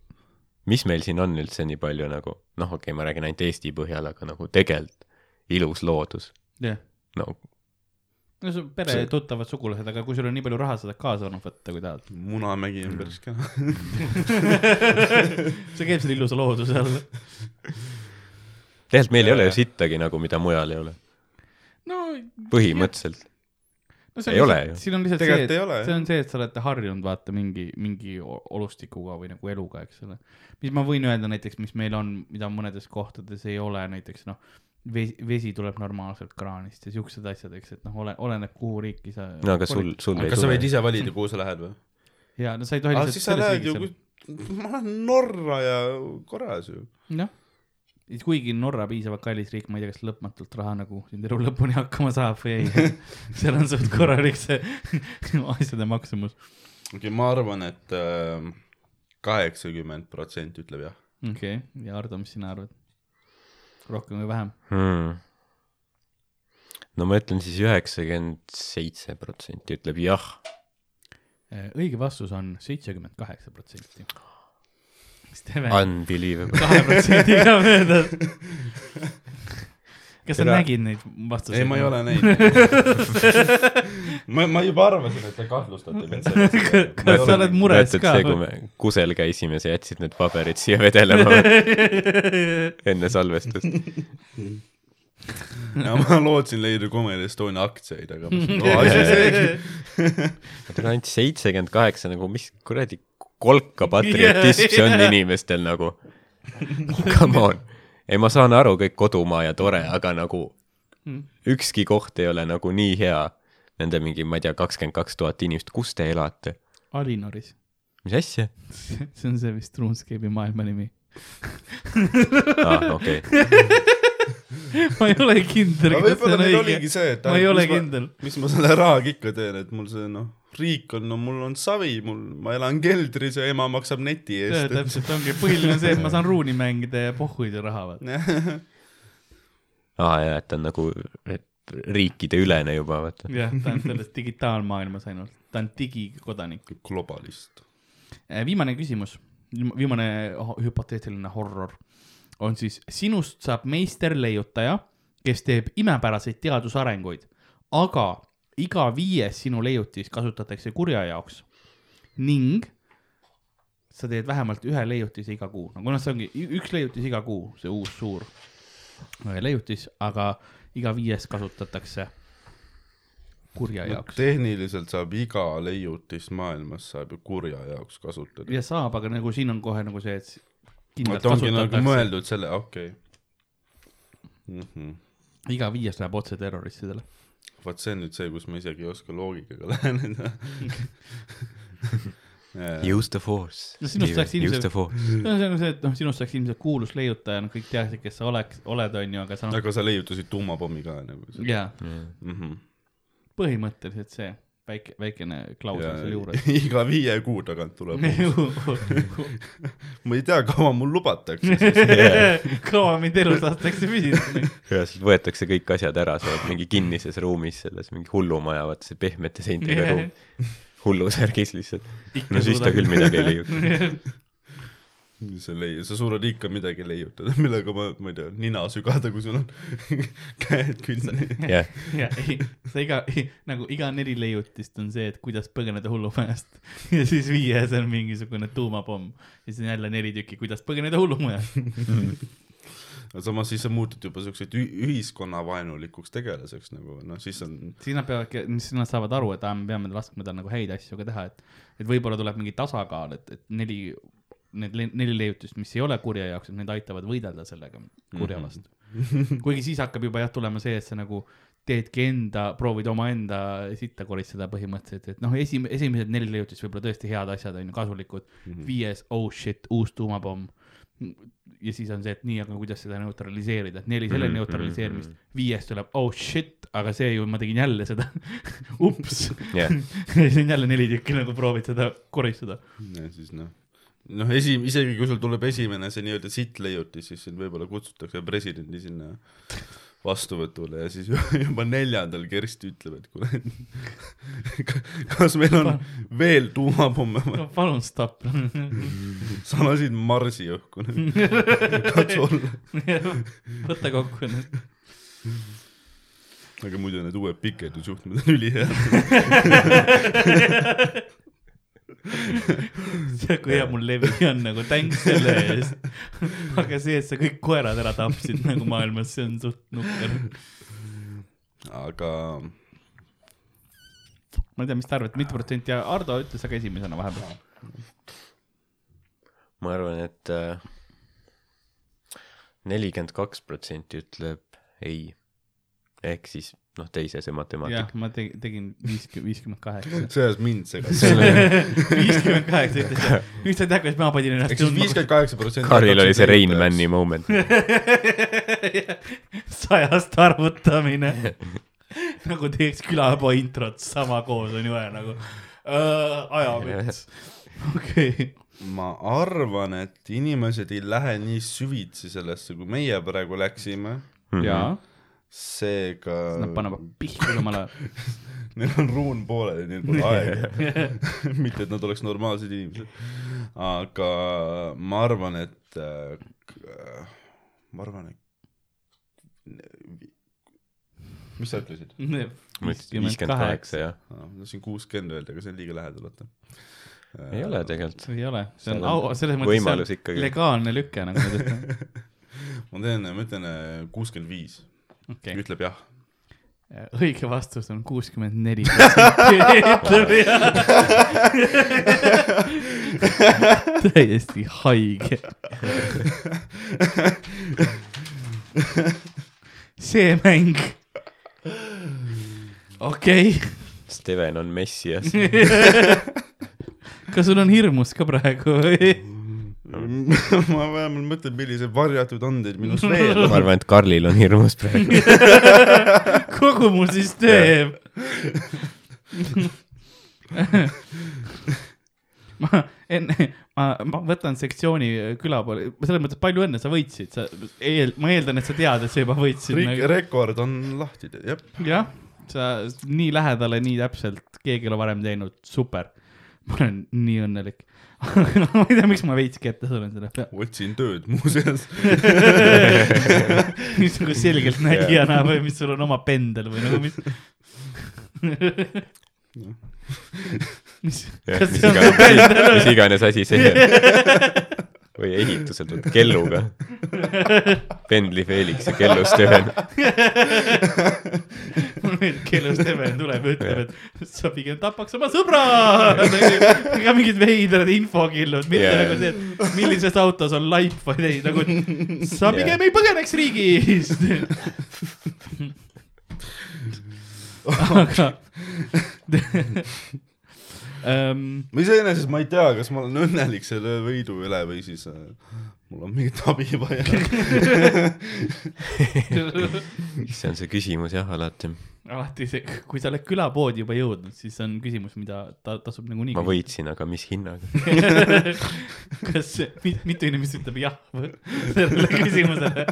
mis meil siin on üldse nii palju nagu, noh, okei okay,, ma räägin ainult Eesti põhjal, aga nagu tegelikult ilus loodus, jah. no no su pere See- tuttavad, sugulased, aga kui sul on nii palju raha, sa saad kaasa olnud võtta, kui tahad. Munamägi on päris kena. see käib selle ilusa looduse all. tegelikult meil ei ole ju sittagi nagu, mida mujal ei ole, no, põhimõtteliselt. no see Ei on ole lihtsalt- ju. siin on lihtsalt Tegelikult see, ei ole, et see on see, et sa oled harjunud vaata mingi, mingi olustikuga või nagu eluga, eks ole. mis ma võin öelda näiteks, mis meil on, mida mõnedes kohtades ei ole, näiteks noh, vesi, vesi tuleb normaalselt kraanist ja siuksed asjad, eks, et noh, ole, oleneb kuhu riiki sa. no aga sul, sul ei kas sa võid tule. ise valida, kuhu sa lähed või? ja no sa ei tohi aga siis sa lähed ju ma lähen Norra ja korras ju. noh, kuigi Norra piisavalt kallis riik, ma ei tea, kas lõpmatult raha nagu sind elu lõpuni hakkama saab või ei. seal on suht korralik see asjade maksumus. okei okay,, ma arvan, et kaheksakümmend protsenti ütleb jah. okei okay., ja Ardo, mis sina arvad? Rohkem või vähem? hmm.. no ma ütlen siis üheksakümmend seitse protsenti ütleb jah. õige vastus on seitsekümmend kaheksa protsenti. Unbelievable. kahe protsendiga möödas. kas sa Tere. nägid neid vastuseid? ei, ma ei ole näinud. ma, ma juba arvasin, et te kahtlustate mind selles. kas sa oled mures ka see, kui me kusel käisime, sa jätsid need paberid siia vedelema enne salvestust. ja ma lootsin leida Comedy Estonia aktsiaid, aga ma mõtlesin, et asi. Nad on ainult seitsekümmend kaheksa nagu, mis kuradi kolka patriotism see on inimestel nagu. Come on. ei, ma saan aru, kõik kodumaa ja tore, aga nagu ükski koht ei ole nagu nii hea. Nende mingi, ma ei tea, kakskümmend kaks tuhat inimest, kus te elate? Alinoris, mis asja? see on see vist RuneScape'i maailma nimi. aa, Ah, okei. ma ei ole kindel, kas see võib-olla on neil õige oligi. see, et ma ei ole mis kindel. mis ma selle rahaga ikka teen, et mul see noh, riik on, no mul on savi, mul, ma elan keldris ja ema maksab neti eest. täpselt ongi, põhiline on see, et ma saan ruuni mängida ja pohhuida raha vaata. aa jaa, et ta on nagu et riikide ülene juba, vaata. jah, ta on selles digitaalmaailmas ainult, ta on digikodanik. globalist. viimane küsimus, viimane hüpoteetiline horror on siis sinust saab meisterleiutaja, kes teeb imepäraseid teadusarenguid, aga iga viies sinu leiutis kasutatakse kurja jaoks ning sa teed vähemalt ühe leiutise iga kuu, no kuna see ongi üks leiutis iga kuu, see uus suur äh, leiutis, aga iga viies kasutatakse kurja no, jaoks. tehniliselt saab iga leiutis maailmas saab ju kurja jaoks kasutada. ja saab, aga nagu siin on kohe nagu see, et kindlalt nagu kasutatakse, mõeldud selle, okei okay. mm. -hmm. iga viies läheb otse terroristidele. Vot see on nüüd see, kus ma isegi ei oska loogikaga läheneda. Use the force. No sinust saaks Use ilmselt- the force. no see on see, et noh, sinust saaks ilmselt kuulus leiutaja, no kõik teaksid, kes sa oleks, oled, onju, aga sa noh, aga sa leiutasid tuumapommi ka nagu. jaa, -hmm. põhimõtteliselt see väike, väikene klausel seal juures. iga viie kuu tagant tuleb. ma ei tea, kaua mul lubatakse kaua mind elus lastakse püsida. ja siis võetakse kõik asjad ära, sa oled mingi kinnises ruumis selles, mingi hullumaja, vaata see pehmete seintega ruum. hullusärgis lihtsalt. no siis ta küll midagi ei leiuta. sa leia-, sa suudad ikka midagi leiutada, millega ma, ma ei tea, nina sügada, kui sul on käed külge. jah, ja ei, sa iga, nagu iga neli leiutist on see, et kuidas põgeneda hullumajast ja siis viies on mingisugune tuumapomm ja siis on jälle neli tükki, kuidas põgeneda hullumajast. samas siis sa muutud juba siukseks ühiskonnavaenulikuks tegelaseks nagu noh, siis on siis nad peavadki, siis nad saavad aru, et aa, me peame laskma tal nagu häid asju ka teha, et, et võib-olla tuleb mingi tasakaal, et, et neli, need neli leiutist, mis ei ole kurja jaoks, et need aitavad võidelda sellega kurja Mhm. vastu. kuigi siis hakkab juba jah tulema see, et sa nagu teedki enda, proovid omaenda sitta koristada põhimõtteliselt, et noh, esim-, esimesed neli leiutist võib-olla tõesti head asjad on ju kasulikud mm, Mhm. -hmm. viies, oh shit, uus tuumapomm. ja siis on see, et nii, aga kuidas seda neutraliseerida, et neli selle Mhm, neutraliseerimist mhm., viies tuleb oh shit, aga see ju ma tegin jälle seda, ups jah, ja siis on jälle neli tükki nagu proovid seda koristada. ja siis noh, noh esi-, isegi kui sul tuleb esimene see nii-öelda sitt leiutis, siis sind võib-olla kutsutakse presidendi sinna vastuvõtule ja siis juba neljandal Kersti ütleb, et kuule, kas meil on veel tuumapomme, palun stopp. sa lasid Marsi õhku, katsu olla. võta kokku ennast. aga muidu need uued pikendusjuhtmed on ülihead. see, kui hea mul levi on nagu thanks selle eest. aga see, et sa kõik koerad ära tapsid nagu maailmas, see on suht nukker. aga ma ei tea, mis te arvate, mitu protsenti, Ardo ütles aga esimesena vahepeal. ma arvan, et äh, nelikümmend kaks protsenti ütleb ei. ehk siis noh, teise see jah matemaatika., ma tegin, tegin viiskümmend, viiskümmend kaheksa. see ajas mind segas. viiskümmend kaheksa ütles, nüüd sa tead, kuidas ma pidin ennast siis viiskümmend kaheksa protsenti. Karlil oli see Rain Mani moment. sajast arvutamine. nagu teeks külapoe introt sama koos on ju vaja nagu äh, ajamets. okei okay., ma arvan, et inimesed ei lähe nii süvitsi sellesse, kui meie praegu läksime, Mhm. jaa, seega nad panevad pihku jumala. neil on ruun pooleli, neil pole aega. mitte, et nad oleks normaalsed inimesed. aga ma arvan, et äh, ma arvan, et mis sa ütlesid? viiskümmend kaheksa, jah. ma tahtsin kuuskümmend öelda, aga see on liiga lähedal, vaata. ei ole tegelikult. ei ole, see on au, selles mõttes see on ikkagi. legaalne lüke nagu nad ütlevad. ma teen, ma ütlen kuuskümmend viis, okei, ütleb jah. õige vastus on kuuskümmend neli. täiesti haige. see mäng. okei okay., Steven on messias. kas sul on hirmus ka praegu või? ma vähemalt mõtlen, milliseid varjatud andeid minus veel ma arvan, et Karlil on hirmus praegu. kogu mu süsteem. ma enne, ma, ma võtan sektsiooni külapoole, selles mõttes palju õnne, sa võitsid, sa eel-, ma eeldan, et sa tead, et sa juba võitsid nagu.. rekord on lahti, jah. jah, sa nii lähedale, nii täpselt, keegi ei ole varem teinud, super. ma olen nii õnnelik. ma ei tea, miks ma veits kätte suren selle peale. otsin tööd muuseas. mis nagu selgelt nägijana või mis sul on oma pendel või nagu mis. mis, kas see on su pendel mis iganes asi see on. või ehituselt, kelluga. pendli Felix ja kellu Steven. kellus Steven tuleb ja ütleb, et sa pigem tapaks oma sõbra. ka mingid veidrad infokillud, mitte yeah. nagu see, et millises autos on laip, vaid ei nagu, sa pigem Jaa. ei põgeneks riigist. aga um,. ma iseenesest ma ei tea, kas ma olen õnnelik selle võidu üle või siis äh, mul on mingit abi vaja. see on see küsimus jah, alati. alati see, kui sa oled külapoodi juba jõudnud, siis on küsimus, mida ta tasub nagunii ma võitsin, aga mis hinnaga? kas, mitu inimest ütleb jah sellele küsimusele?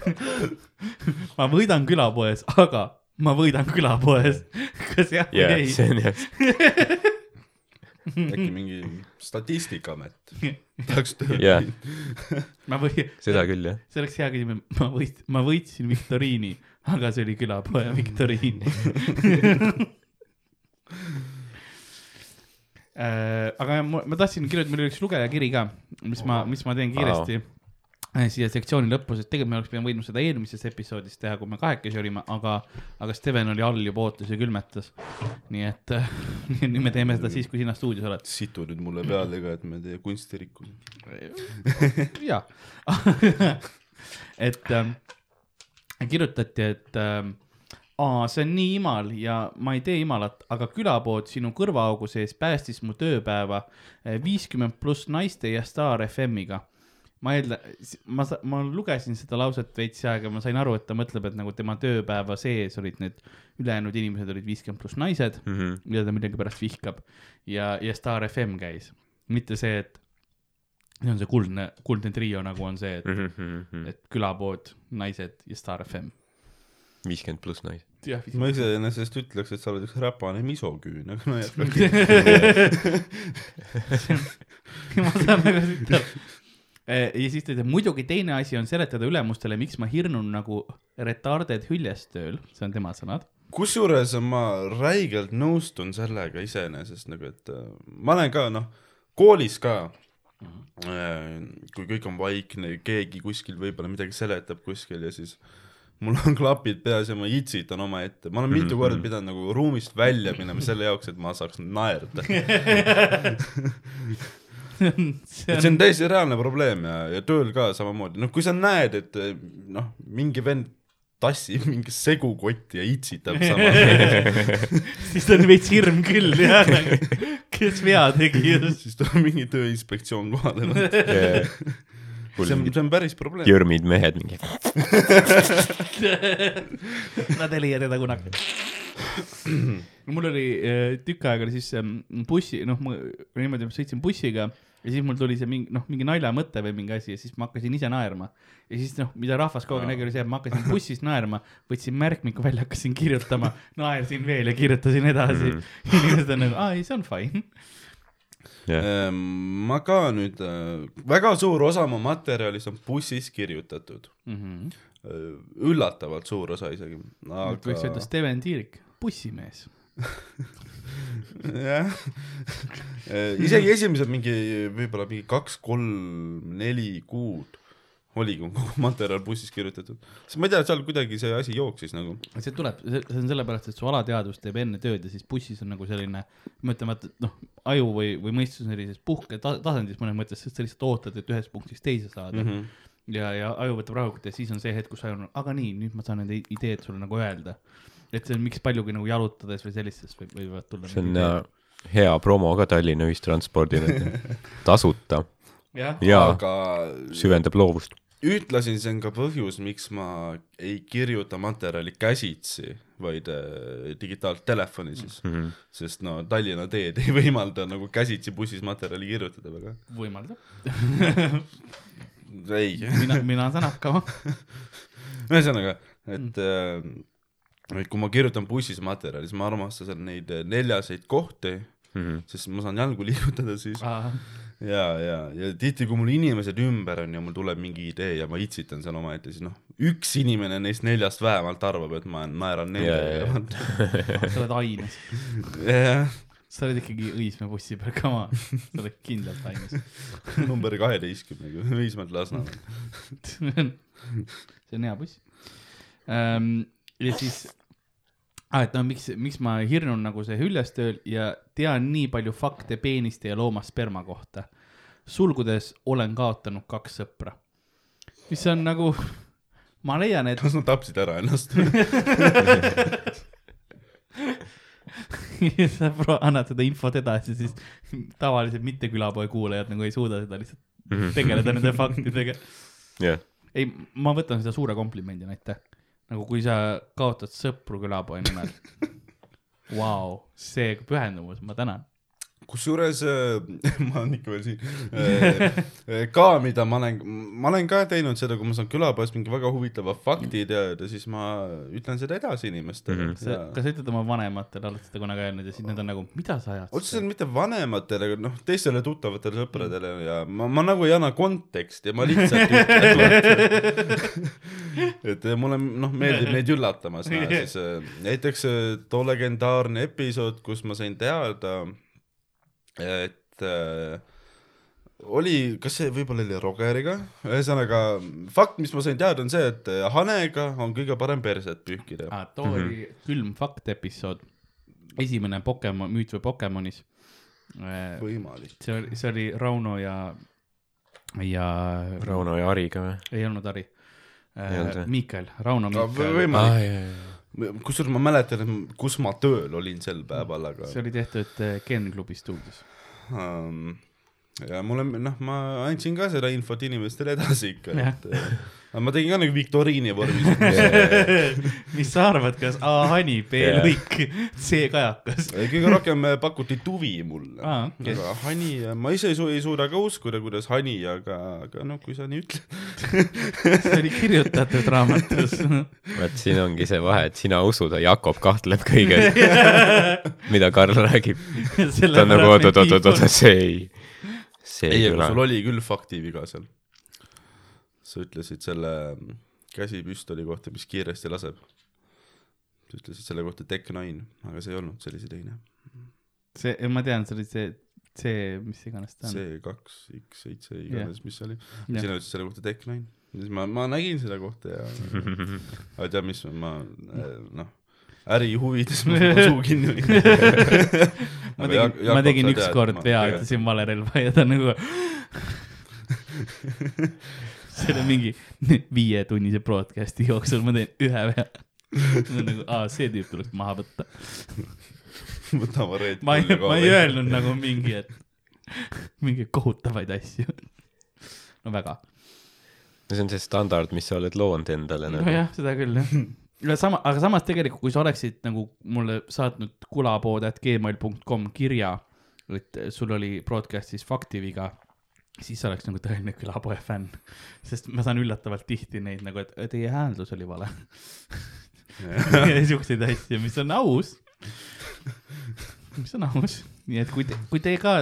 ma võidan külapoes, aga ma võidan külapoes. kas jah või jah, ei? see on jah, äkki mingi statistikaamet tahaks tööle Jaa. minna. ma või, seda küll jah. see oleks hea küsimus, ma võit-, ma võitsin viktoriini, aga see oli külapoe viktoriin. Äh, aga ma, ma tahtsin kirjutada, mul oli üks lugejakiri ka, mis ma, mis ma teen kiiresti äh, siia sektsiooni lõppu, sest tegelikult me oleks pidanud võinud seda eelmises episoodis teha, kui me kahekesi olime, aga, aga Steven oli all juba ootas ja külmetas. nii et äh, nüüd me teeme seda siis, kui sina stuudios oled. situ nüüd mulle peale ka, et me teie kunstirikkus. jaa, et ähm, kirjutati, et ähm, aa, see on nii imal ja ma ei tee imalat, aga külapood sinu kõrvaaugu sees päästis mu tööpäeva viiskümmend pluss naiste ja Star FM-iga. Ma eeldan, ma, ma lugesin seda lauset veits aega, ma sain aru, et ta mõtleb, et nagu tema tööpäeva sees olid need ülejäänud inimesed olid viiskümmend pluss naised, mida ta millegipärast vihkab ja, ja Star FM käis, mitte see, et see on see kuldne, kuldne trio nagu on see, et, Mhm. et külapood, naised ja Star FM. viiskümmend pluss naisi. jah, ma iseenesest ütleks, et sa oled üks räpane misoküün, aga no jätkake. ma saan väga siit aru. Ja siis ta ütleb, muidugi teine asi on seletada ülemustele, miks ma hirnun nagu retarded hüljestööl, see on tema sõnad. kusjuures ma räigelt nõustun sellega iseenesest nagu, et äh, ma olen ka noh, koolis ka äh, kui kõik on vaikne, keegi kuskil võib-olla midagi seletab kuskil ja siis mul on klapid peas ja ma itsitan omaette, ma olen mitu korda pidanud nagu ruumist välja minema selle jaoks, et ma saaks naerda. see see on täiesti reaalne probleem ja, ja tööl ka samamoodi, noh, kui sa näed, et eh, noh, mingi vend tassib mingi segukotti ja itsitab samas, siis on veits hirm küll jah, kes vea tegi just. siis tuleb mingi tööinspektsioon kohale no.. see on, see on päris probleem. jõrmid mehed mingi. Nad ei leia teda kunagi. mul oli äh, tükk aega oli siis ähm, bussi, noh, ma niimoodi sõitsin bussiga ja siis mul tuli see mingi, noh, mingi naljamõte või mingi asi ja siis ma hakkasin ise naerma. ja siis noh, mida rahvas kogu aeg nägi, oli see, et ma hakkasin bussis naerma, võtsin märkmiku välja, hakkasin kirjutama, naersin veel ja kirjutasin edasi mm. inimesed on nagu, aa ei, see on fine. Ehm, ma ka nüüd, väga suur osa mu materjalist on bussis kirjutatud. Mm -hmm. üllatavalt suur osa isegi. võiks öelda aga Steven Tiirik, bussimees. jah, isegi esimesed mingi võib-olla mingi kaks, kolm, neli kuud oligi kogu materjal bussis kirjutatud. sest ma ei tea, seal kuidagi see asi jooksis nagu. see tuleb, see on sellepärast, et su alateadvus teeb enne tööd ja siis bussis on nagu selline, ma ütlen, et noh, aju või, või mõistus on sellises puhketasandis mõnes mõttes, sest sa lihtsalt ootad, et ühest punktist teise saada mm. -hmm. ja, ja aju võtab rahulikult ja siis on see hetk, kus aju on, aga nii, nüüd ma saan need ideed sulle nagu öelda. Et see on, miks paljugi nagu jalutades või sellistes või, võivad tulla. see on äh, hea promo ka Tallinna ühistranspordile. tasuta jah, ja aga süvendab loovust. ühtlasi see on ka põhjus, miks ma ei kirjuta materjali käsitsi, vaid äh, digitaaltelefoni siis mm. -hmm. sest no Tallinna teed ei võimalda nagu käsitsi bussis materjali kirjutada väga. võimaldab. ei, mina, mina saan hakkama. ühesõnaga, et äh, et kui ma kirjutan bussis materjali, siis ma armastan neid äh, neljaseid kohti, Mhm. sest ma saan jalgu liigutada siis aa, ja, ja, ja tihti, kui mul inimesed ümber on ja mul tuleb mingi idee ja ma itsitan seal omaette, siis noh, üks inimene neist neljast vähemalt arvab, et ma naeran Ja, ja, nendele. sa oled aines. jah, sa oled ikkagi Õismäe bussi peal, come on, sa oled kindlalt aines. number kaheteistkümnega, Õismäelt Lasnamäel. see on hea buss. ja siis ah,, et no miks, miks ma hirnun nagu see hüljestööl ja tean nii palju fakte peeniste ja loomasperma kohta. sulgudes olen kaotanud kaks sõpra. mis on nagu, ma leian, et kas nad tapsid ära ennast? sa pro- annad seda infot edasi, siis tavaliselt mitte külapoe kuulajad nagu ei suuda seda lihtsalt tegeleda nende faktidega. jah, ei, ma võtan seda suure komplimendina, aitäh. Nagu kui sa kaotad sõpru külapoe nimel. Vau, see pühendumus, ma tänan. kusjuures äh, ma olen ikka veel siin. ka, mida ma olen, ma olen ka teinud seda, kui ma saan külapoest mingi väga huvitava fakti teada, siis ma ütlen seda edasi inimestele mm. sa, kas sa ütled oma vanematele, oled seda kunagi öelnud ja siis nad on nagu, mida sa ajad? otseselt mitte vanematele, aga noh, teistele tuttavatele sõpradele ja ma, ma nagu ei anna konteksti, ma lihtsalt ütlen. et mulle noh, meeldib neid üllatamas näha, siis äh, näiteks äh, too legendaarne episood, kus ma sain teada, et äh, oli, kas see võib-olla oli Rogeriga, ühesõnaga fakt, mis ma sain teada, on see, et hanega on kõige parem perset pühkida ah,. too oli külm fakt episood, esimene Pokemon, müüt või Pokemonis. võimalik. see oli, see oli Rauno ja, ja Rauno ja Ariga või? ei olnud Harri Või?. Miikael, Rauno Aga Miikael. võimalik. kusjuures ma mäletan, kus ma tööl olin sel päeval, aga see oli tehtud äh, Ken klubi stuudios. um, ja mulle, noh, ma andsin ka seda infot inimestele edasi ikka, et äh, aga ma tegin ka nagu viktoriini vormis. mis sa arvad, kas A hani, B lõik, C kajakas? kõige rohkem äh, pakuti tuvi mulle Aa, okei. aga hani, ma ise ei, su ei suuda ka uskuda, kuidas hani, aga, aga noh, kui sa nii ütled. see oli kirjutatud raamatus. vot siin ongi see vahe, et sina usud, aga Jakob kahtleb kõiges, mida Karl räägib. ta on nagu oot-oot-oot-oot, see ei, see ei, ei aga sul kõla. oli küll faktiviga seal. Sa ütlesid selle käsipüstoli kohta, mis kiiresti laseb. sa ütlesid selle kohta Tech9, aga see ei olnud, see oli see teine. see, ma tean, see oli see, see, mis iganes ta on. C kaks, X seitse, iganes, mis see oli. Sina ütlesid selle kohta Tech9. siis ma, ma nägin seda kohta ja, aga tead, mis ma, noh, äri huvides ma suu kinni hoidsin. ma tegin, ma tegin ükskord vea, ütlesin vale relva ja ta nagu. see oli mingi viietunnise broadcast'i jooksul, ma teen ühe vea. nagu, aa, see tüüp tuleks maha võtta. võtame Red ma ei, Bulli ma ei öelnud nagu mingi, et mingeid kohutavaid asju. no väga. see on see standard, mis sa oled loonud endale nagu. nojah, seda küll jah. ja sama, aga samas tegelikult, kui sa oleksid nagu mulle saatnud kulapood.gmail.com kirja, et sul oli broadcast'is faktiviga, siis oleks nagu tõeline külapoe fänn. sest ma saan üllatavalt tihti neid nagu, et teie hääldus oli vale. siukseid asju, mis on aus. mis on aus, nii et kui te, kui te ka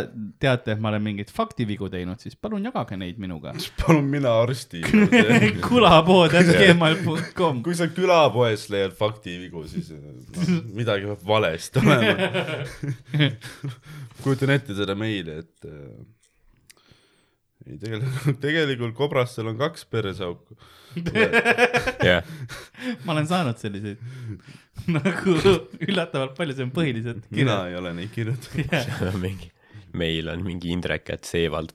teate, et ma olen mingeid faktivigu teinud, siis palun jagage neid minuga. palun mina arsti. kulapood.gmail.com kui sa külapoes leiad faktivigu, siis no, midagi peab valesti olema. kujutan ette seda meili, et äh, ei tegelikult, tegelikult kobrastel on kaks perseauku. jah, ma olen saanud selliseid nagu üllatavalt palju, see on põhiliselt mina ei ole neid kirjutanud. seal on mingi, meil on mingi Indrek, et seevald.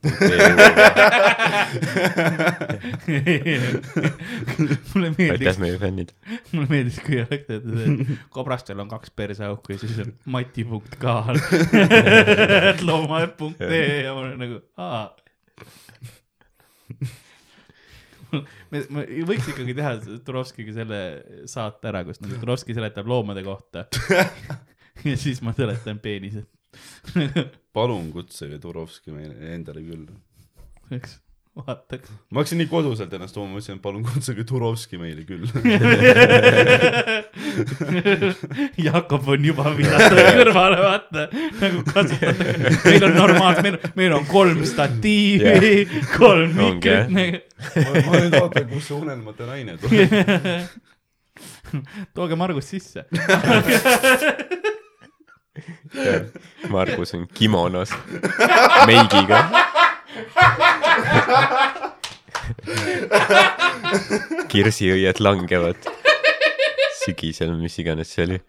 mulle aitäh, meeldis, meie fännid. mulle meeldis, kui oleks tehtud, et kobrastel on kaks perseauku ja siis on mati punkt ka all. loomaaed punkt ee ja ma olen nagu, aa. me, me võiks ikkagi teha Turovskiga selle saate ära, kus nagu Turovski seletab loomade kohta. ja siis ma seletan peenised. palun kutsuge Turovski meile endale külla. eks, vaataks. ma hakkasin nii koduselt ennast tooma, ma ütlesin, et palun kutsuge Turovski meile küll. Jakob on juba visatud kõrvale, vaata, nagu kasutatakse, meil on normaalne, meil, meil on kolm statiivi, kolm Ongi, jah. mikrit, ma ma nüüd ootan, kus see unelmate naine tuleb. tooge Margus sisse. Margus on kimonos, meigiga. kirsiõied langevad sügisel, mis iganes see oli.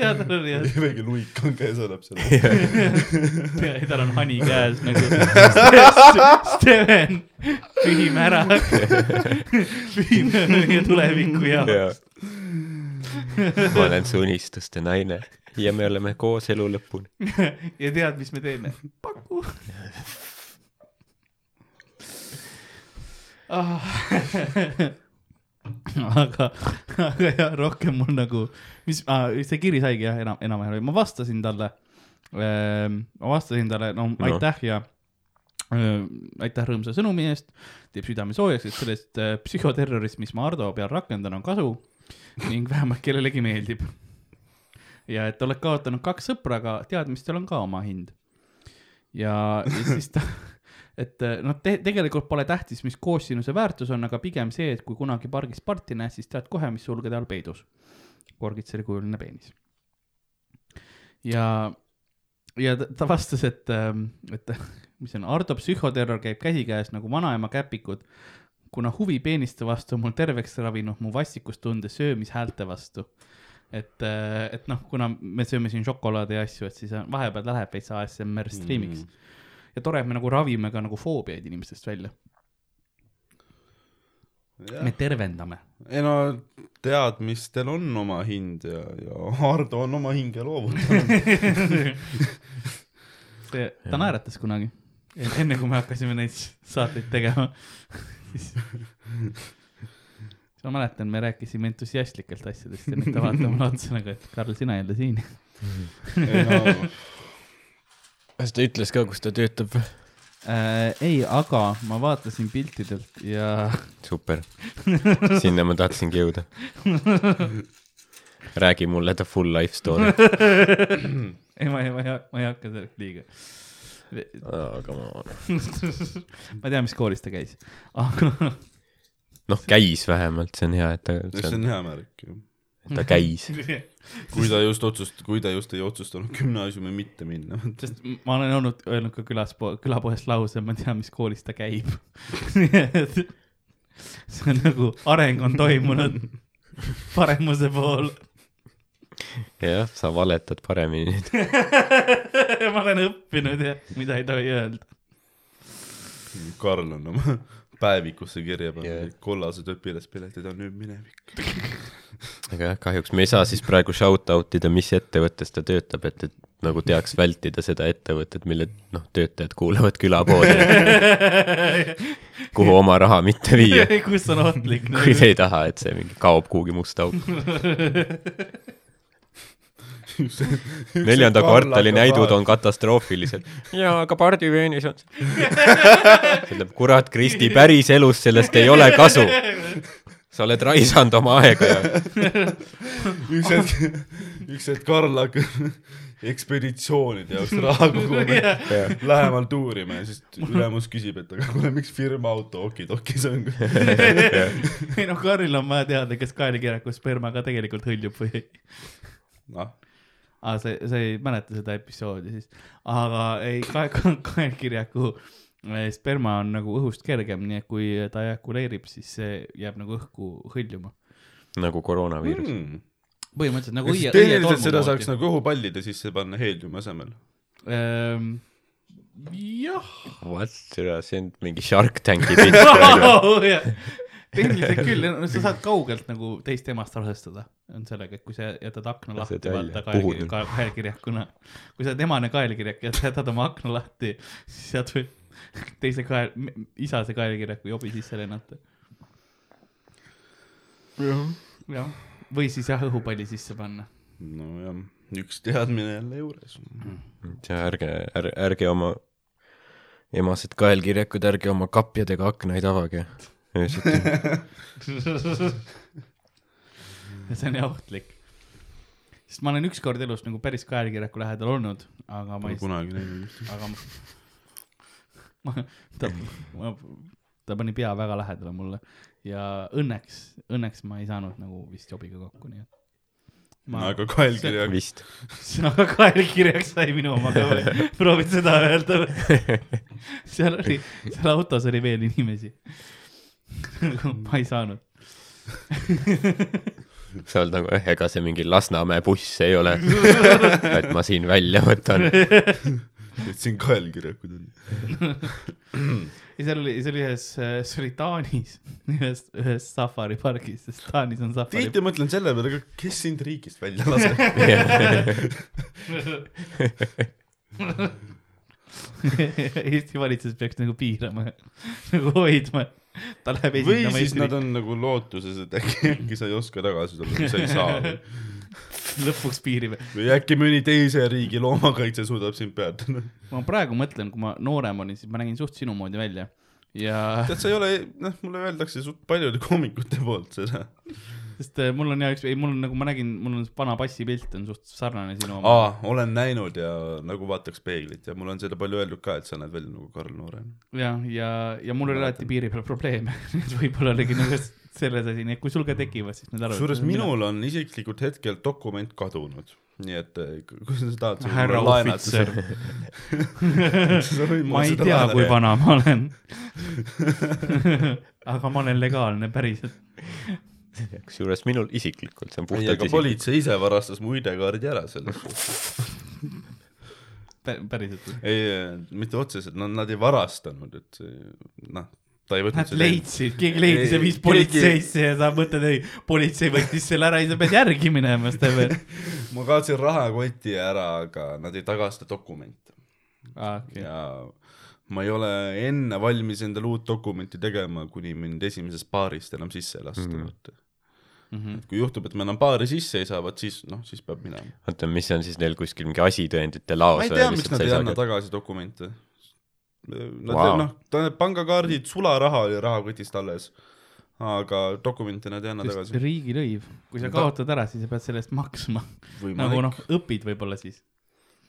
ja tal on jah, väike luik on käes, annab selle. ja tal on hani käes nagu Steven, pühime ära. pühime meie tuleviku jaoks. ma olen su unistuste naine ja me oleme koos elu lõpuni. ja tead, mis me teeme? paku ah.. aga, aga jah, rohkem mul nagu, mis ah,, see kiri saigi jah, enam, enam-vähem, ma vastasin talle. ma vastasin talle, no aitäh ja öö, aitäh rõõmsa sõnumi eest, teeb südame soojaks, et sellest äh, psühhoterrorist, mis ma Ardo peal rakendan, on kasu ning vähemalt kellelegi meeldib. ja et oled kaotanud kaks sõpra, aga teadmistel on ka oma hind. ja, ja siis ta, et noh te,, tegelikult pole tähtis, mis koossinuse väärtus on, aga pigem see, et kui kunagi pargis parti näed, siis tead kohe, mis sulgede all peidus. korgitserikujuline peenis. ja, ja ta, ta vastas, et, et mis see on, Ardo psühhoterror käib käsikäes nagu vanaema käpikud kuna huvi peeniste vastu on mul terveks ravinud mu vastikustunde söömishäälte vastu. et, et noh, kuna me sööme siin šokolaadi ja asju, et siis on- vahepeal läheb veits ASMR striimiks mm.. Ja tore, et me nagu ravime ka nagu foobiaid inimestest välja, me tervendame. ei no teadmistel on oma hind ja, ja Hardo on oma hinge loovutanud. see, ta naeratas kunagi, enne kui me hakkasime neid saateid tegema. siis ma mäletan, me rääkisime entusiastlikelt asjadest ja nüüd ta vaatab mulle otsa nagu, et Karl, sina jälle siin. ei no kas ta ütles ka, kus ta töötab? äh,. ei, aga ma vaatasin piltidelt ja super, sinna ma tahtsingi jõuda. räägi mulle ta full life story. ei, ma ei, ma ei, ma ei hakka selleks liiga. aga ma, ma tean, mis koolis ta käis, aga noh, käis vähemalt, see on hea, et ta, see on hea märk ju. ta käis. kui ta just otsust-, kui ta just ei otsustanud gümnaasiumi mitte minna. sest ma olen olnud, öelnud ka külas, külapoest lause, ma tean, mis koolis ta käib. see on nagu areng on toimunud paremuse poole. jah, sa valetad paremini nüüd. ma olen õppinud ja mida ei tohi öelda. Karl on oma päevikusse kirja pannud Jah. yeah. kollased õpilaspiletid on nüüd minevik. aga jah, kahjuks me ei saa siis praegu shout out ida, mis ettevõttes ta töötab, et, et nagu teaks vältida seda ettevõtet, mille noh, töötajad kuulavad külapoodi, kuhu oma raha mitte viia, kus on ohtlik. kui te ei taha, et see mingi kaob kuhugi musta auku. neljanda kvartali näidud on. katastroofilised. jaa, aga pardiveenis on. ütleb, kurat, Kristi, päriselus sellest ei ole kasu. sa oled raisanud oma aega ja üks hetk, üks hetk Karl hakkab ekspeditsioonide jaoks raha koguma, lähemalt uurima ja siis ülemus küsib, et aga kuule, miks firma auto okidokis on? ei noh, Karlil on vaja teada, kas kaelikirjaku sperma ka tegelikult hõljub või ei. noh, aa, sa, sa ei mäleta seda episoodi siis, aga ei, kae-, kaelkirjaku eh, sperma on nagu õhust kergem, nii et kui ta ejakuleerib, siis see jääb nagu õhku hõljuma. nagu koroonaviirus mm.. põhimõtteliselt nagu õie, tehniliselt seda saaks nagu õhupallide sisse panna heeliumi asemel. ähm,. jah. What, see on mingi Shark Tanki pilt praegu. tehniliselt küll, sa saad kaugelt nagu teist emast rasestada, on sellega, et kui sa jätad akna lahti, vaata kaelkirjakuna. kui sa oled emane kaelkirjak ja sa jätad oma akna lahti, siis sealt võib teise kael, isase kaelkirjaku jobi sisse lennata. jah, või siis jah, õhupalli sisse panna. nojah, üks teadmine jälle juures. ja ärge, ärge, ärge oma emased kaelkirjakud, ärge oma kapjadega aknaid avage. öösiti. see on nii ohtlik. sest ma olen ükskord elus nagu päris kaelkirjaku lähedal olnud, aga ma ei, kunagi näinud. aga ma, ma, ta, ta pani pea väga lähedale mulle ja õnneks, õnneks ma ei saanud nagu vist jobiga kokku, nii et. ma, aga kaelkirja, vist. aga kaelkirjaks sai minu oma ka või, proovid seda öelda või? seal oli, seal autos oli veel inimesi. ma ei saanud. sa oled nagu, ega see mingi Lasnamäe buss ei ole, et ma siin välja võtan. Siin kaelkirjakud on. ja seal oli, see oli ühes, see oli Taanis, ühes, ühes safaripargis, sest Taanis on safari tihti mõtlen selle peale, aga kes sind riigist välja laseb? Eesti valitsus peaks nagu piirama, nagu hoidma, ta läheb või siis nad on nagu lootuses, et äkki, äkki sa ei oska tagasi tulla, sa ei saa. lõpuks piirib. või äkki mõni teise riigi loomakaitse suudab sind peatada. ma praegu mõtlen, kui ma noorem olin, siis ma nägin suht sinu moodi välja ja tead, sa ei ole, noh, mulle öeldakse suht paljude koomikute poolt seda. Sest äh, mul on ja üks, ei mul on nagu ma nägin, mul on vana passipilt on suht sarnane sinu oma. aa, olen näinud ja nagu vaataks peeglit ja mulle on seda palju öeldud ka, et sa näed välja nagu Karl Noorem. ja, ja, ja mul oli alati piiri peal probleeme, et võib-olla oligi nagu selles asi, nii et kui sul ka tekivad, siis need arvad. kusjuures minul on isiklikult hetkel dokument kadunud, nii et eh, kui sa tahad, härra ohvitser, ma ei tea, kui vana ma olen. aga ma olen legaalne päriselt. kusjuures minul isiklikult, see on puhtalt aga isiklik. politsei ise varastas mu ID-kaardi ära selles suhtes. päriselt. ei, mitte otseselt, nad, nad ei varastanud, et noh, ta ei võtnud Nad leidsid, keegi leidis ja Ei, viis politseisse ja sa mõtled, ei, politsei võttis selle ära ja sa pead järgi minema, Steven. ma kaotsin rahakoti ära, aga nad ei tagasta dokumente aa, okei. ja ma ei ole enne valmis endale uut dokumenti tegema, kuni mind esimesest paarist enam sisse ei lasta Mhm. mm.. Mhm. kui juhtub, et ma enam paari sisse ei saa, vot siis, noh, siis peab minema. oota, mis on siis neil kuskil mingi asitõendite laos ma ei tea, miks nad ei anna tagasi dokumente. Nad wow., noh, pangakaardid, sularaha oli rahakotist alles, aga dokumente nad ei anna tagasi. riigilõiv, kui sa Ta- kaotad ära, siis sa pead selle eest maksma. nagu noh, õpid võib-olla siis.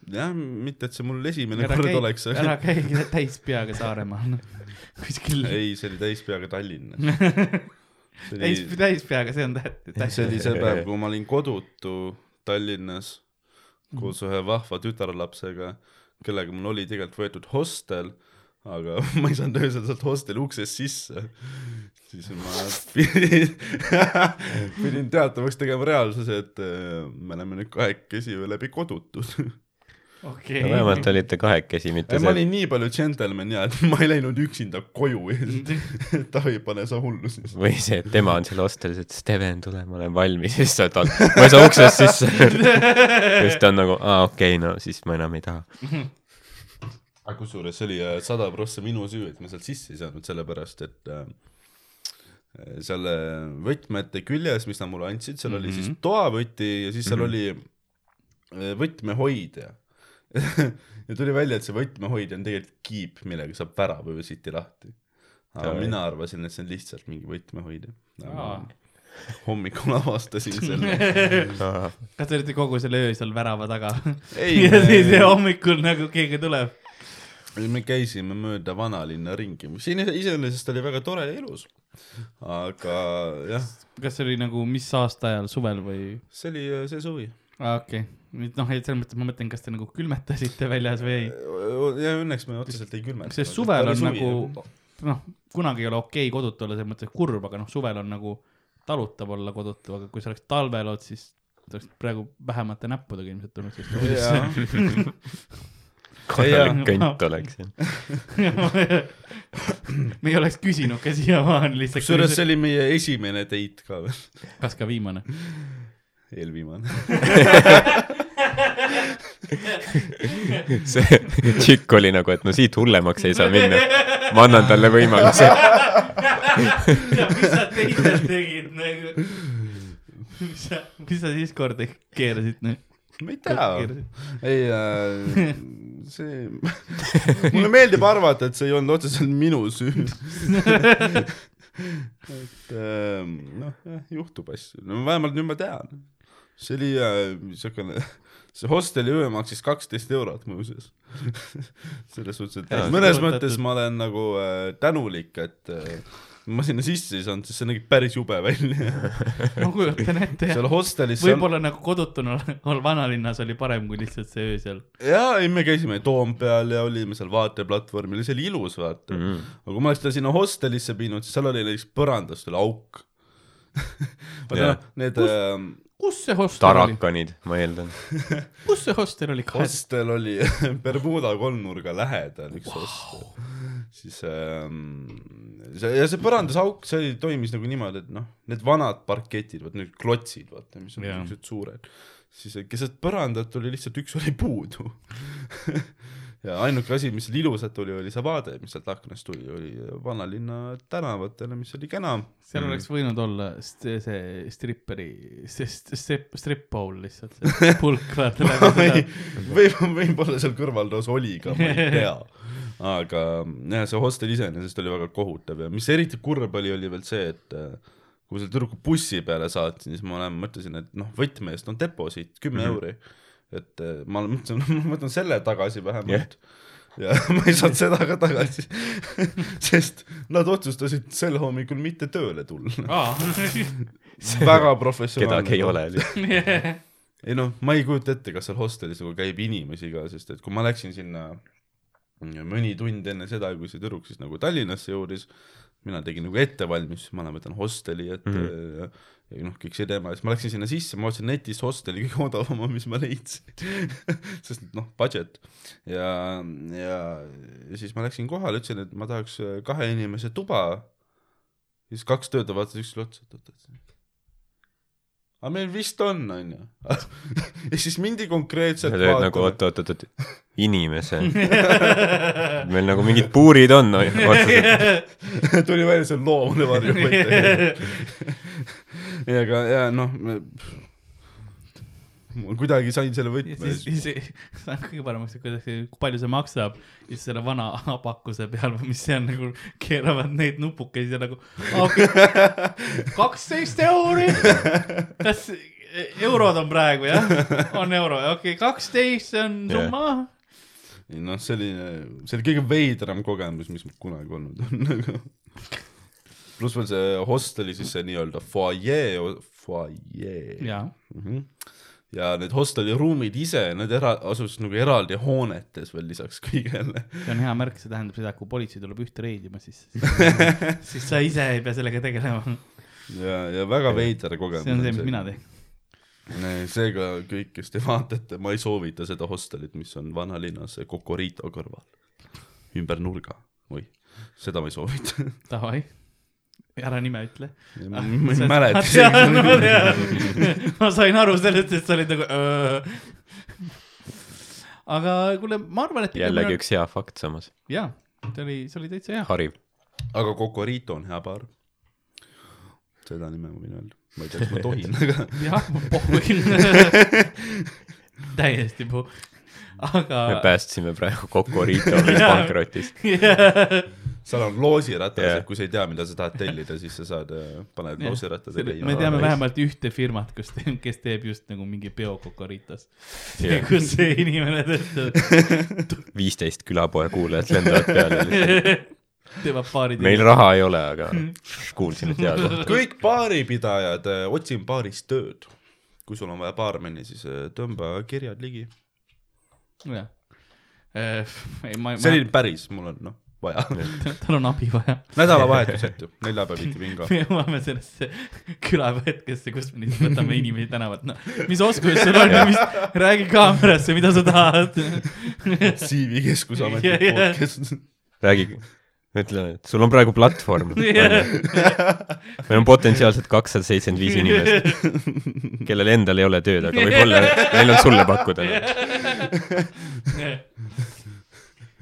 jah, mitte, et see mul esimene ära kord käi, oleks, ära käi täis peaga Saaremaal. kuskil ei, see oli täispeaga Tallinnas. see täis oli, täis peaga, see on tähtis. see oli see päev, kui ma olin kodutu Tallinnas koos ühe vahva tütarlapsega, kellega mul oli tegelikult võetud hostel, aga ma ei saanud öösel sealt hosteli uksest sisse. siis ma pidin, pidin teatavaks tegema reaalsuse, et äh, me oleme nüüd kahekesi läbi kodutud. okei. vähemalt olite kahekesi, mitte ma see, olin nii palju džentelmen ja, et ma ei läinud üksinda koju ja Taavi, pane sa hullu siis. või see, et tema on seal hostelis, et Steven, tule, ma olen valmis, siis sa oled, ma ei saa uksest sisse. siis ta on nagu, aa okei okay,, no siis ma enam ei taha. aga kusjuures see oli äh, sada prossa minu süü, et ma sealt sisse ei saanud, sellepärast et äh, seal võtmete küljes, mis nad mulle andsid, seal mm -hmm. oli siis toavõti ja siis seal mm -hmm. oli äh, võtmehoidja. ja tuli välja, et see võtmehoidja on tegelikult kiip, millega saab värava öösiti lahti. aga Oi. mina arvasin, et see on lihtsalt mingi võtmehoidja. Aa. hommikul avastasin selle. kas te olite kogu selle öö seal värava taga? Ei, ja me- siis hommikul nagu keegi tuleb. me käisime mööda vanalinna ringi, mis siin iseenesest oli väga tore ja ilus. aga jah, kas see oli nagu, mis aasta ajal, suvel või? see oli äh, see suvi. aa, okei. Nüüd noh, et selles mõttes ma mõtlen, kas te nagu külmetasite väljas või ei. ja õnneks me otseselt ei külmetanud. sest suvel on nagu noh, kunagi ei ole okei okay kodutu olla, selles mõttes kurb, aga noh, suvel on nagu talutav olla kodutu, aga kui sa oleks talvel olnud, siis oleks praegu vähemate näppudega ilmselt tulnud sellest Jaa. korralik kõnt oleks. me ei oleks küsinud ka siiamaani lihtsalt. kusjuures see oli meie esimene date ka veel, kas ka viimane? eelviimane. see tšikk oli nagu, et no siit hullemaks ei saa minna. ma annan talle võimaluse. mis sa teised tegid nagu? mis sa, mis sa siis korda keerasid nagu? ma ei tea, ei äh, see, mulle meeldib arvata, et see ei olnud otseselt minu süü. et ähm, noh, juhtub asju, no vähemalt nüüd ma tean. See oli äh, siukene, see hosteli öö maksis kaksteist eurot muuseas. selles suhtes, et Jaa, mõnes mõttes ma olen nagu äh, tänulik, et äh, ma sinna sisse ei saanud, sest see nägi päris jube välja. ma kujutan ette jah seal hostelis võib-olla nagu kodutuna vanalinnas oli parem kui lihtsalt see öö seal. jaa, ei me käisime Toompeal ja olime seal vaateplatvormil ja see oli ilus vaata mm. -hmm. aga kui ma oleks ta sinna hostelisse viinud, siis seal oli näiteks põrandas oli auk. vaata noh, need äh, kus see hostel oli, tarakanid, ma eeldan. kus see hostel oli? hostel oli Bermuda kolmnurga lähedal üks wow. hostel. siis ähm, see ja see põrandasauk, see oli, toimis nagu niimoodi, et noh, need vanad parketid, vot need klotsid, vaata, mis on niisugused suured, siis keset põrandat oli lihtsalt üks oli puudu. ja ainuke asi, mis seal ilusat oli, oli see vaade, mis sealt aknast tuli, oli vanalinna tänavatele, mis oli kena. seal oleks võinud olla st- see stripperi, see st- strip, strip bowl lihtsalt, see pulk vaata läbi seda. võib, võib-olla seal kõrval lausa oli ka, ma ei tea. aga jah, see hostel iseenesest oli väga kohutav ja mis eriti kurb oli, oli veel see, et kui selle tüdruku bussi peale saatsin, siis ma olen- mõtlesin, et noh, võtme eest on deposiit kümme mm. -hmm. euri. Et äh, ma mõtlesin, ma võtan selle tagasi vähemalt yeah.. ja ma ei saanud seda ka tagasi, sest nad otsustasid sel hommikul mitte tööle tulla. väga professionaalne. kedagi ei ole lihtsalt. ei noh, ma ei kujuta ette, kas seal hostelis nagu käib inimesi ka, sest et kui ma läksin sinna mõni tund enne seda, kui see tüdruk siis nagu Tallinnasse jõudis, mina tegin nagu ettevalmistusi, ma võtan hosteli ette mm Mhm. -hmm. ja, ja noh, kõik see teema ja siis ma läksin sinna sisse, ma vaatasin netist hosteli kõige odavama, mis ma leidsin. sest noh, budget ja, ja, ja siis ma läksin kohale, ütlesin, et ma tahaks kahe inimese tuba. siis kaks töötajat vaatasid üksteisele otsa, et oot, et aga meil vist on, onju. ja siis mindi konkreetselt sa teed nagu oot, oot, oot, oot, inimese. meil nagu mingid puurid on otseselt. tuli välja see loomade varjupõte. ei, aga ja noh, ma kuidagi sain selle võtme siis, siis see on kõige paremaks, et kuidas, kui palju see maksab, siis selle vana abakuse peal või mis see on nagu, keeravad neid nupukesi ja nagu kaksteist euri. kas eurod on praegu jah, on euro, okei okay,, kaksteist, see on summa. ei noh, selline, see oli kõige veidram kogemus, mis mul kunagi olnud on nagu. pluss veel see hosteli siis see nii-öelda fuajee, fuajee. jaa, Mhm. Ja need hosteli ruumid ise, need era-, asusid nagu eraldi hoonetes veel lisaks kõigele. see on hea märk, see tähendab seda, et kui politsei tuleb ühte reidima, siis, siis sa ise ei pea sellega tegelema. ja, ja väga veider kogemus. see on see, mis mina teen. seega kõik, kes te vaatate, ma ei soovita seda hostelit, mis on vanalinnas Kokorito kõrval, ümber nurga, oi, seda ma ei soovita. Davai, ära nime ütle. ma ma ei mäleta ma sain aru sellest, et sa olid nagu aga kuule, ma arvan, et jällegi üks hea fakt samas, jaa, see oli, see oli täitsa hea. hariv. aga Kokorito on hea baar. seda nime ma võin öelda, ma ei tea, kas ma tohin, aga jah, ma pohhuin. täiesti puh-, me aga. päästsime praegu Kokorito pankrotist. Seal on loosiratas yeah., et kui sa ei tea, mida sa tahad tellida, siis sa saad, paned loosirattad ja me teame vähemalt ühte firmat, kus, kes teeb just nagu mingi peo kokoritas Jah. kus see inimene töötab, viisteist külapoe kuulajat lendavad peale lihtsalt. teevad paari. meil raha ei ole, aga kuulsime teada. kõik baaripidajad, otsin baaris tööd. kui sul on vaja baarmeni, siis äh, tõmba kirjad ligi. jah. ei, ma, see oli päris, mul on noh, vaja. tal on abi vaja. nädalavahetuseti, neljapäeviti bingo. me jõuame sellesse külahetkesse, kus me lihtsalt võtame inimesi tänavalt, noh, mis oskused sul on, mis, räägi kaamerasse, mida sa tahad. CV Keskusameti Jah, jah. poolt, kes räägi, ütle, et sul on praegu platvorm. meil on potentsiaalselt kakssada seitsekümmend viis inimest, kellel endal ei ole tööd, aga võib-olla neil on sulle pakkuda.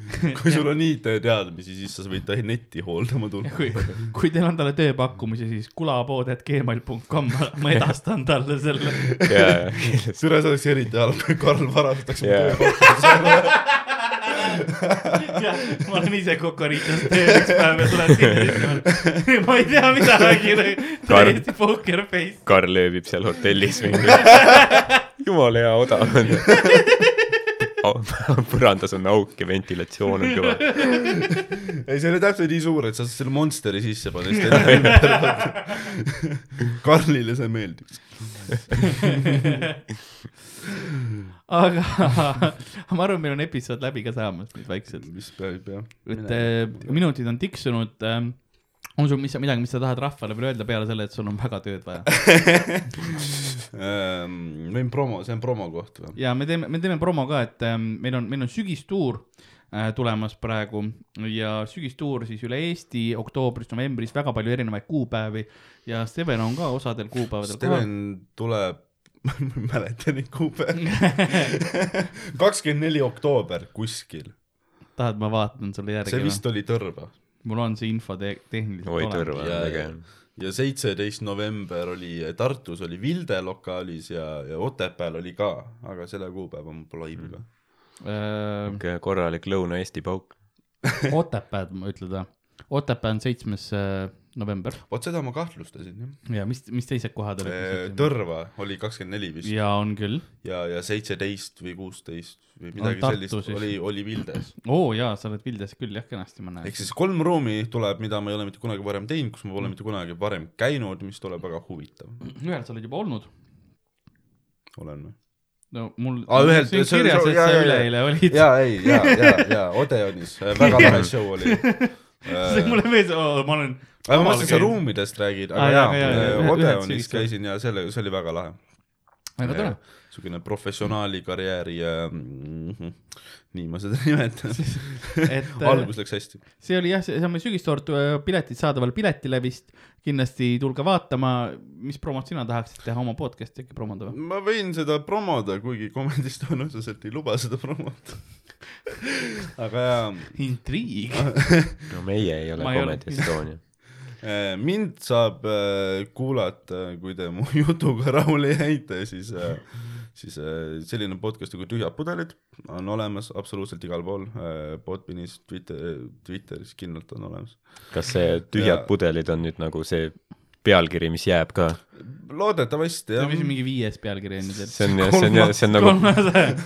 kui sul on IT-teadmisi, siis sa võid ta netti hooldama tulla. kui, kui teil on talle tööpakkumisi, siis kulapood.gmail.com, ma edastan talle selle. see oleks eriti halb, kui Karl varastaks mu jah, ma olen ise Kokoritas tööl üks päev ja tulen sinna, ma ei tea midagi, täiesti poker face. Karl ööbib seal hotellis mingi. jumala hea odav on. põrandas on auk ja ventilatsioon on kõva. ei, see oli täpselt nii suur, et sa selle Monsteri sisse paned, siis ta ei lähe ümber. Karlile see meeldiks. aga ma arvan, meil on episood läbi ka saamas nüüd vaikselt, mis peab, jah. et äh, minutid on tiksunud ähm,. On sul mis, midagi, mis sa tahad rahvale veel öelda peale selle, et sul on väga tööd vaja? võin promo, see on promo koht või? ja me teeme, me teeme promo ka, et ähm, meil on, meil on sügistuur äh, tulemas praegu ja sügistuur siis üle Eesti oktoobris, novembris, väga palju erinevaid kuupäevi ja Steven on ka osadel kuupäevadel. Steven tuleb, ma ei mäleta neid kuupäevi. kakskümmend neli oktoober kuskil, tahad, ma vaatan sulle järgi see? vist oli Tõrva mul on see info te tehniliselt oi tõrva Ja- on äge. ja seitseteist november oli Tartus oli Vilde lokaalis ja, ja Otepääl oli ka, aga selle kuupäeva mul pole aimu ka. Äh, niisugune korralik Lõuna-Eesti pauk. Otepääd, ma ütled või? Otepää on seitsmes äh, november vot seda ma kahtlustasin jah. ja mis, mis teised kohad olid? Tõrva oli kakskümmend neli vist ja, on küll. ja, ja seitseteist või kuusteist või midagi Tartu sellist siis. oli, oli Vildes. oo jaa, sa oled Vildes küll jah, kenasti ma näen ehk. siis kolm ruumi tuleb, mida ma ei ole mitte kunagi varem teinud, kus ma pole mitte kunagi varem käinud, mis tuleb väga huvitav. ühel sa oled juba olnud. olen või? no mul Aa, ühel- siin kirjas, et jaa, sa jaa, üleeile olid. ja ei, ja, ja, ja Odeonis väga lahe show oli. see mulle meeldis, ma olen. Aga ma mõtlesin, sa. ruumidest räägid, aga jaa, jaa jaa, jaa, ja, ühed Odeonis käisin ja selle, see oli väga lahe. väga tore. niisugune professionaali karjääri ja -hmm. nii ma seda nimetan. et äh, algus läks hästi. see oli jah, see on meil sügistort piletid saadaval Piletilevist. kindlasti tulge vaatama, mis promot sina tahaksid teha oma podcast'i äkki promoda või? ma võin seda promoda, kuigi komedis tõenäoliselt ei luba seda promota. aga jaa intriig. no meie ei ole Ma ei ole- Comedy Estonia. Eh, mind saab äh, kuulata, kui te mu jutuga rahule jäite, siis äh, siis äh, selline podcast nagu Tühjad pudelid on olemas absoluutselt igal pool äh,, Botbinis, Twitter, Twitteris kindlalt on olemas. kas see Tühjad Ja- pudelid on nüüd nagu see pealkiri, mis jääb ka? loodetavasti see jah on vist mingi viies pealkiri on ju see on, see on, see on nagu.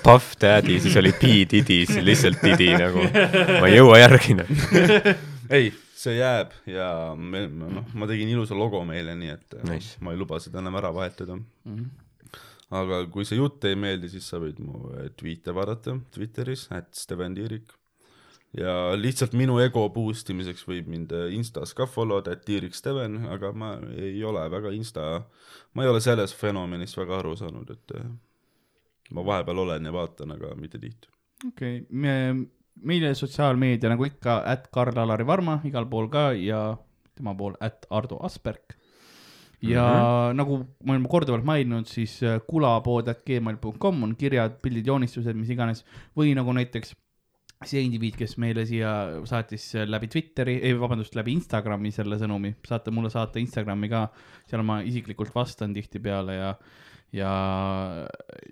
Puff Daddy, siis oli P Diddy, siis lihtsalt Diddy nagu, ma ei jõua järgi ei, see jääb ja me, noh, ma tegin ilusa logo meile, nii et äh, Nice. ma ei luba seda enam ära vahetada. Mhm. aga kui see jutt ei meeldi, siis sa võid mu äh, tweet'e vaadata Twitteris, et Steven Tiirik. ja lihtsalt minu ego boost imiseks võib mind äh, Instas ka follow da, et Tiirik Steven, aga ma ei ole väga Insta, ma ei ole sellest fenomenist väga aru saanud, et ma vahepeal olen ja vaatan, aga mitte tihti. okei, me, meile sotsiaalmeedia nagu ikka, at Karl-Alari Varma igal pool ka ja tema pool, at Ardo Asperg. ja mm -hmm. nagu me oleme korduvalt maininud, siis äh, kulapood at gmail.com on kirjad, pildid, joonistused, mis iganes või nagu näiteks see indiviid, kes meile siia saatis äh, läbi Twitteri, ei vabandust, läbi Instagrami selle sõnumi, saate mulle saata Instagrami ka, seal ma isiklikult vastan tihtipeale ja ja,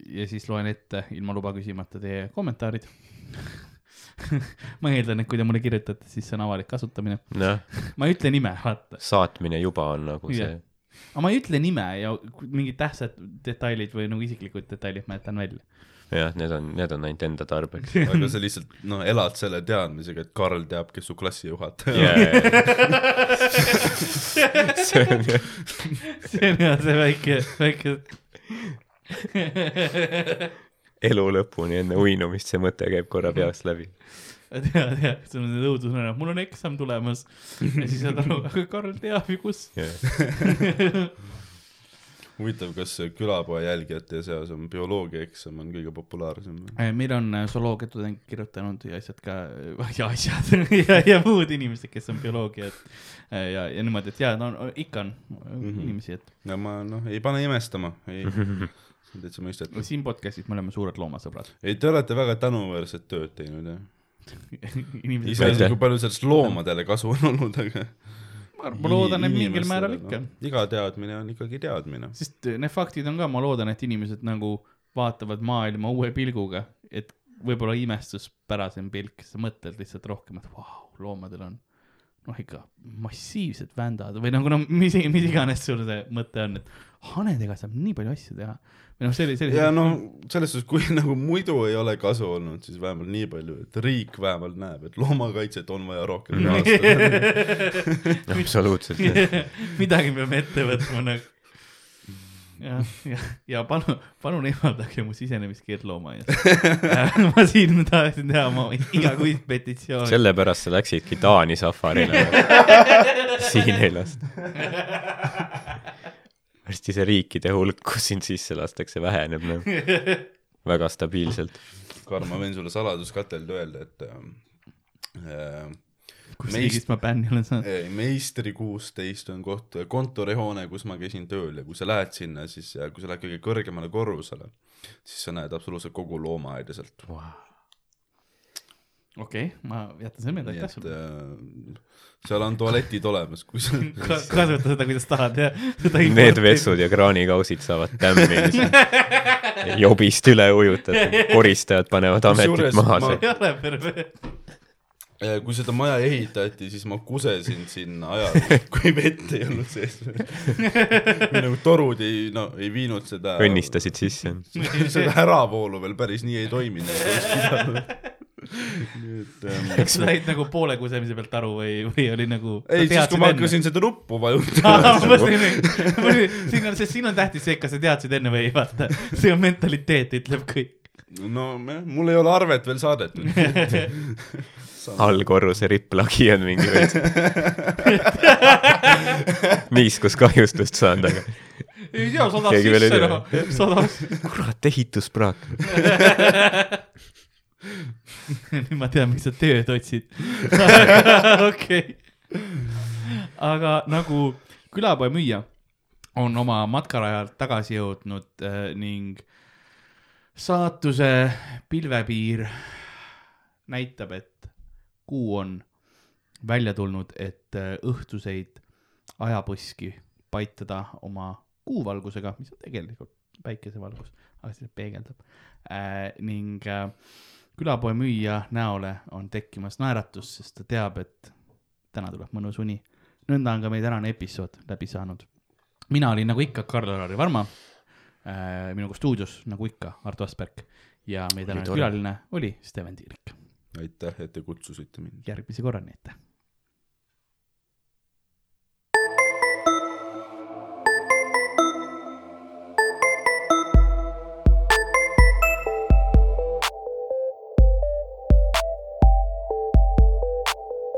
ja siis loen ette ilma luba küsimata teie kommentaarid ma eeldan, et kui te mulle kirjutate, siis see on avalik kasutamine. noh, ma ei ütle nime, vaata. saatmine juba on nagu see aga ma ei ütle nime ja mingid tähtsad detailid või nagu isiklikud detailid ma jätan välja. jah, need on, need on ainult enda tarbeks. aga sa lihtsalt noh, elad selle teadmisega, et Karl teab, kes su klassijuhataja on. Yeah. see on jah, see on jah see väike, väike. Elu lõpuni enne uinumist see mõte käib korra peast läbi. tead jah, sul on need õudusunenäod, mul on eksam tulemas ja siis saad aru, aga Karl teab ju kus. huvitav, kas külapoe jälgijate seas on bioloogiaeksam on kõige populaarsem? meil on äh, zooloogiatudeng kirjutanud ja asjad ka ja asjad ja, ja muud inimesed, kes on bioloogiad ja, ja niimoodi, et jaa, no ikka on Mhm. inimesi, et no ma noh, ei pane imestama, ei, täitsa mõistetav. siin podcast'is me oleme suured loomasõbrad. ei, te olete väga tänuväärset tööd teinud jah. iseasi, kui palju sellest loomadele kasu on olnud, aga ma loodan, et mingil määral ikka. iga teadmine on ikkagi teadmine. sest need faktid on ka, ma loodan, et inimesed nagu vaatavad maailma uue pilguga, et võib-olla imestuspärasem pilk, sa mõtled lihtsalt rohkem, et vau, loomadel on noh, ikka massiivsed vändad või nagu no mis, mis iganes sul see mõte on, et hanedega saab nii palju asju teha. või noh, see oli, see oli. ja noh, selles suhtes, kui nagu muidu ei ole kasu olnud, siis vähemalt nii palju, et riik vähemalt näeb, et loomakaitset on vaja rohkem rahastada. absoluutselt. midagi peame ette võtma nagu. jah, ja, ja palun, palun eemaldage mu sisenemiskeeld loomaaias. ma siin tahaksin teha oma igakuist petitsiooni. sellepärast sa läksidki Taani safarile. siin ei lasta. Varsti see riikide hulk, kus sind sisse lastakse, väheneb noh, väga stabiilselt. Karl, ma võin sulle saladuskatelde öelda, et äh, kus meist- riigist ma bänni olen saanud? äh, meistri kuusteist on koht, kontorihoone, kus ma käisin tööl ja kui sa lähed sinna, siis ja kui sa lähed kõige kõrgemale korrusele, siis sa näed absoluutselt kogu loomaaeda sealt. okei, ma jätan selle meelde, aitäh sulle. äh, seal on tualetid olemas, kui sa kasuta seda, kuidas tahad ja seda Need vessud ja kraanikausid saavad tämmi, jobist üle ujutatud, koristajad panevad ametit maha ma- ei ole pervert. Ja kui seda maja ehitati, siis ma kusesin sinna ajal, kui vett ei olnud sees. nagu torud ei, no ei viinud seda, õnnistasid sisse. seda äravoolu veel päris nii ei toiminud. Et ähm, kas sa said nagu poole kusemise pealt aru või, või oli nagu? ei, siis kui ma hakkasin seda nuppu vajutama ma mõtlesin, siin on, sest siin on tähtis see, kas sa teadsid enne või ei, vaata. see on mentaliteet, ütleb kõik. no mul ei ole arvet veel saadetud. allkorruse ripplagi on mingi veits. niiskus kahjustust saanud, aga ei tea, sadas sisse noh, sadas. kurat, ehituspraak. nüüd ma tean, miks sa tööd otsid. okei. aga nagu külapoe müüja on oma matkarajalt tagasi jõudnud äh, ning saatuse pilvepiir näitab, et kuu on välja tulnud, et äh, õhtuseid ajapõski paitada oma kuuvalgusega, mis on tegelikult päikesevalgus, aga see peegeldab äh,. ning äh, külapoe müüja näole on tekkimas naeratus, sest ta teab, et täna tuleb mõnus uni. nõnda on ka meie tänane episood läbi saanud. mina olin nagu ikka Karl-Lari Varma äh,, minuga stuudios nagu ikka Ardo Asperg ja meie tänane külaline oli Steven Tiirik. aitäh, et te kutsusite mind. järgmise korrani, aitäh.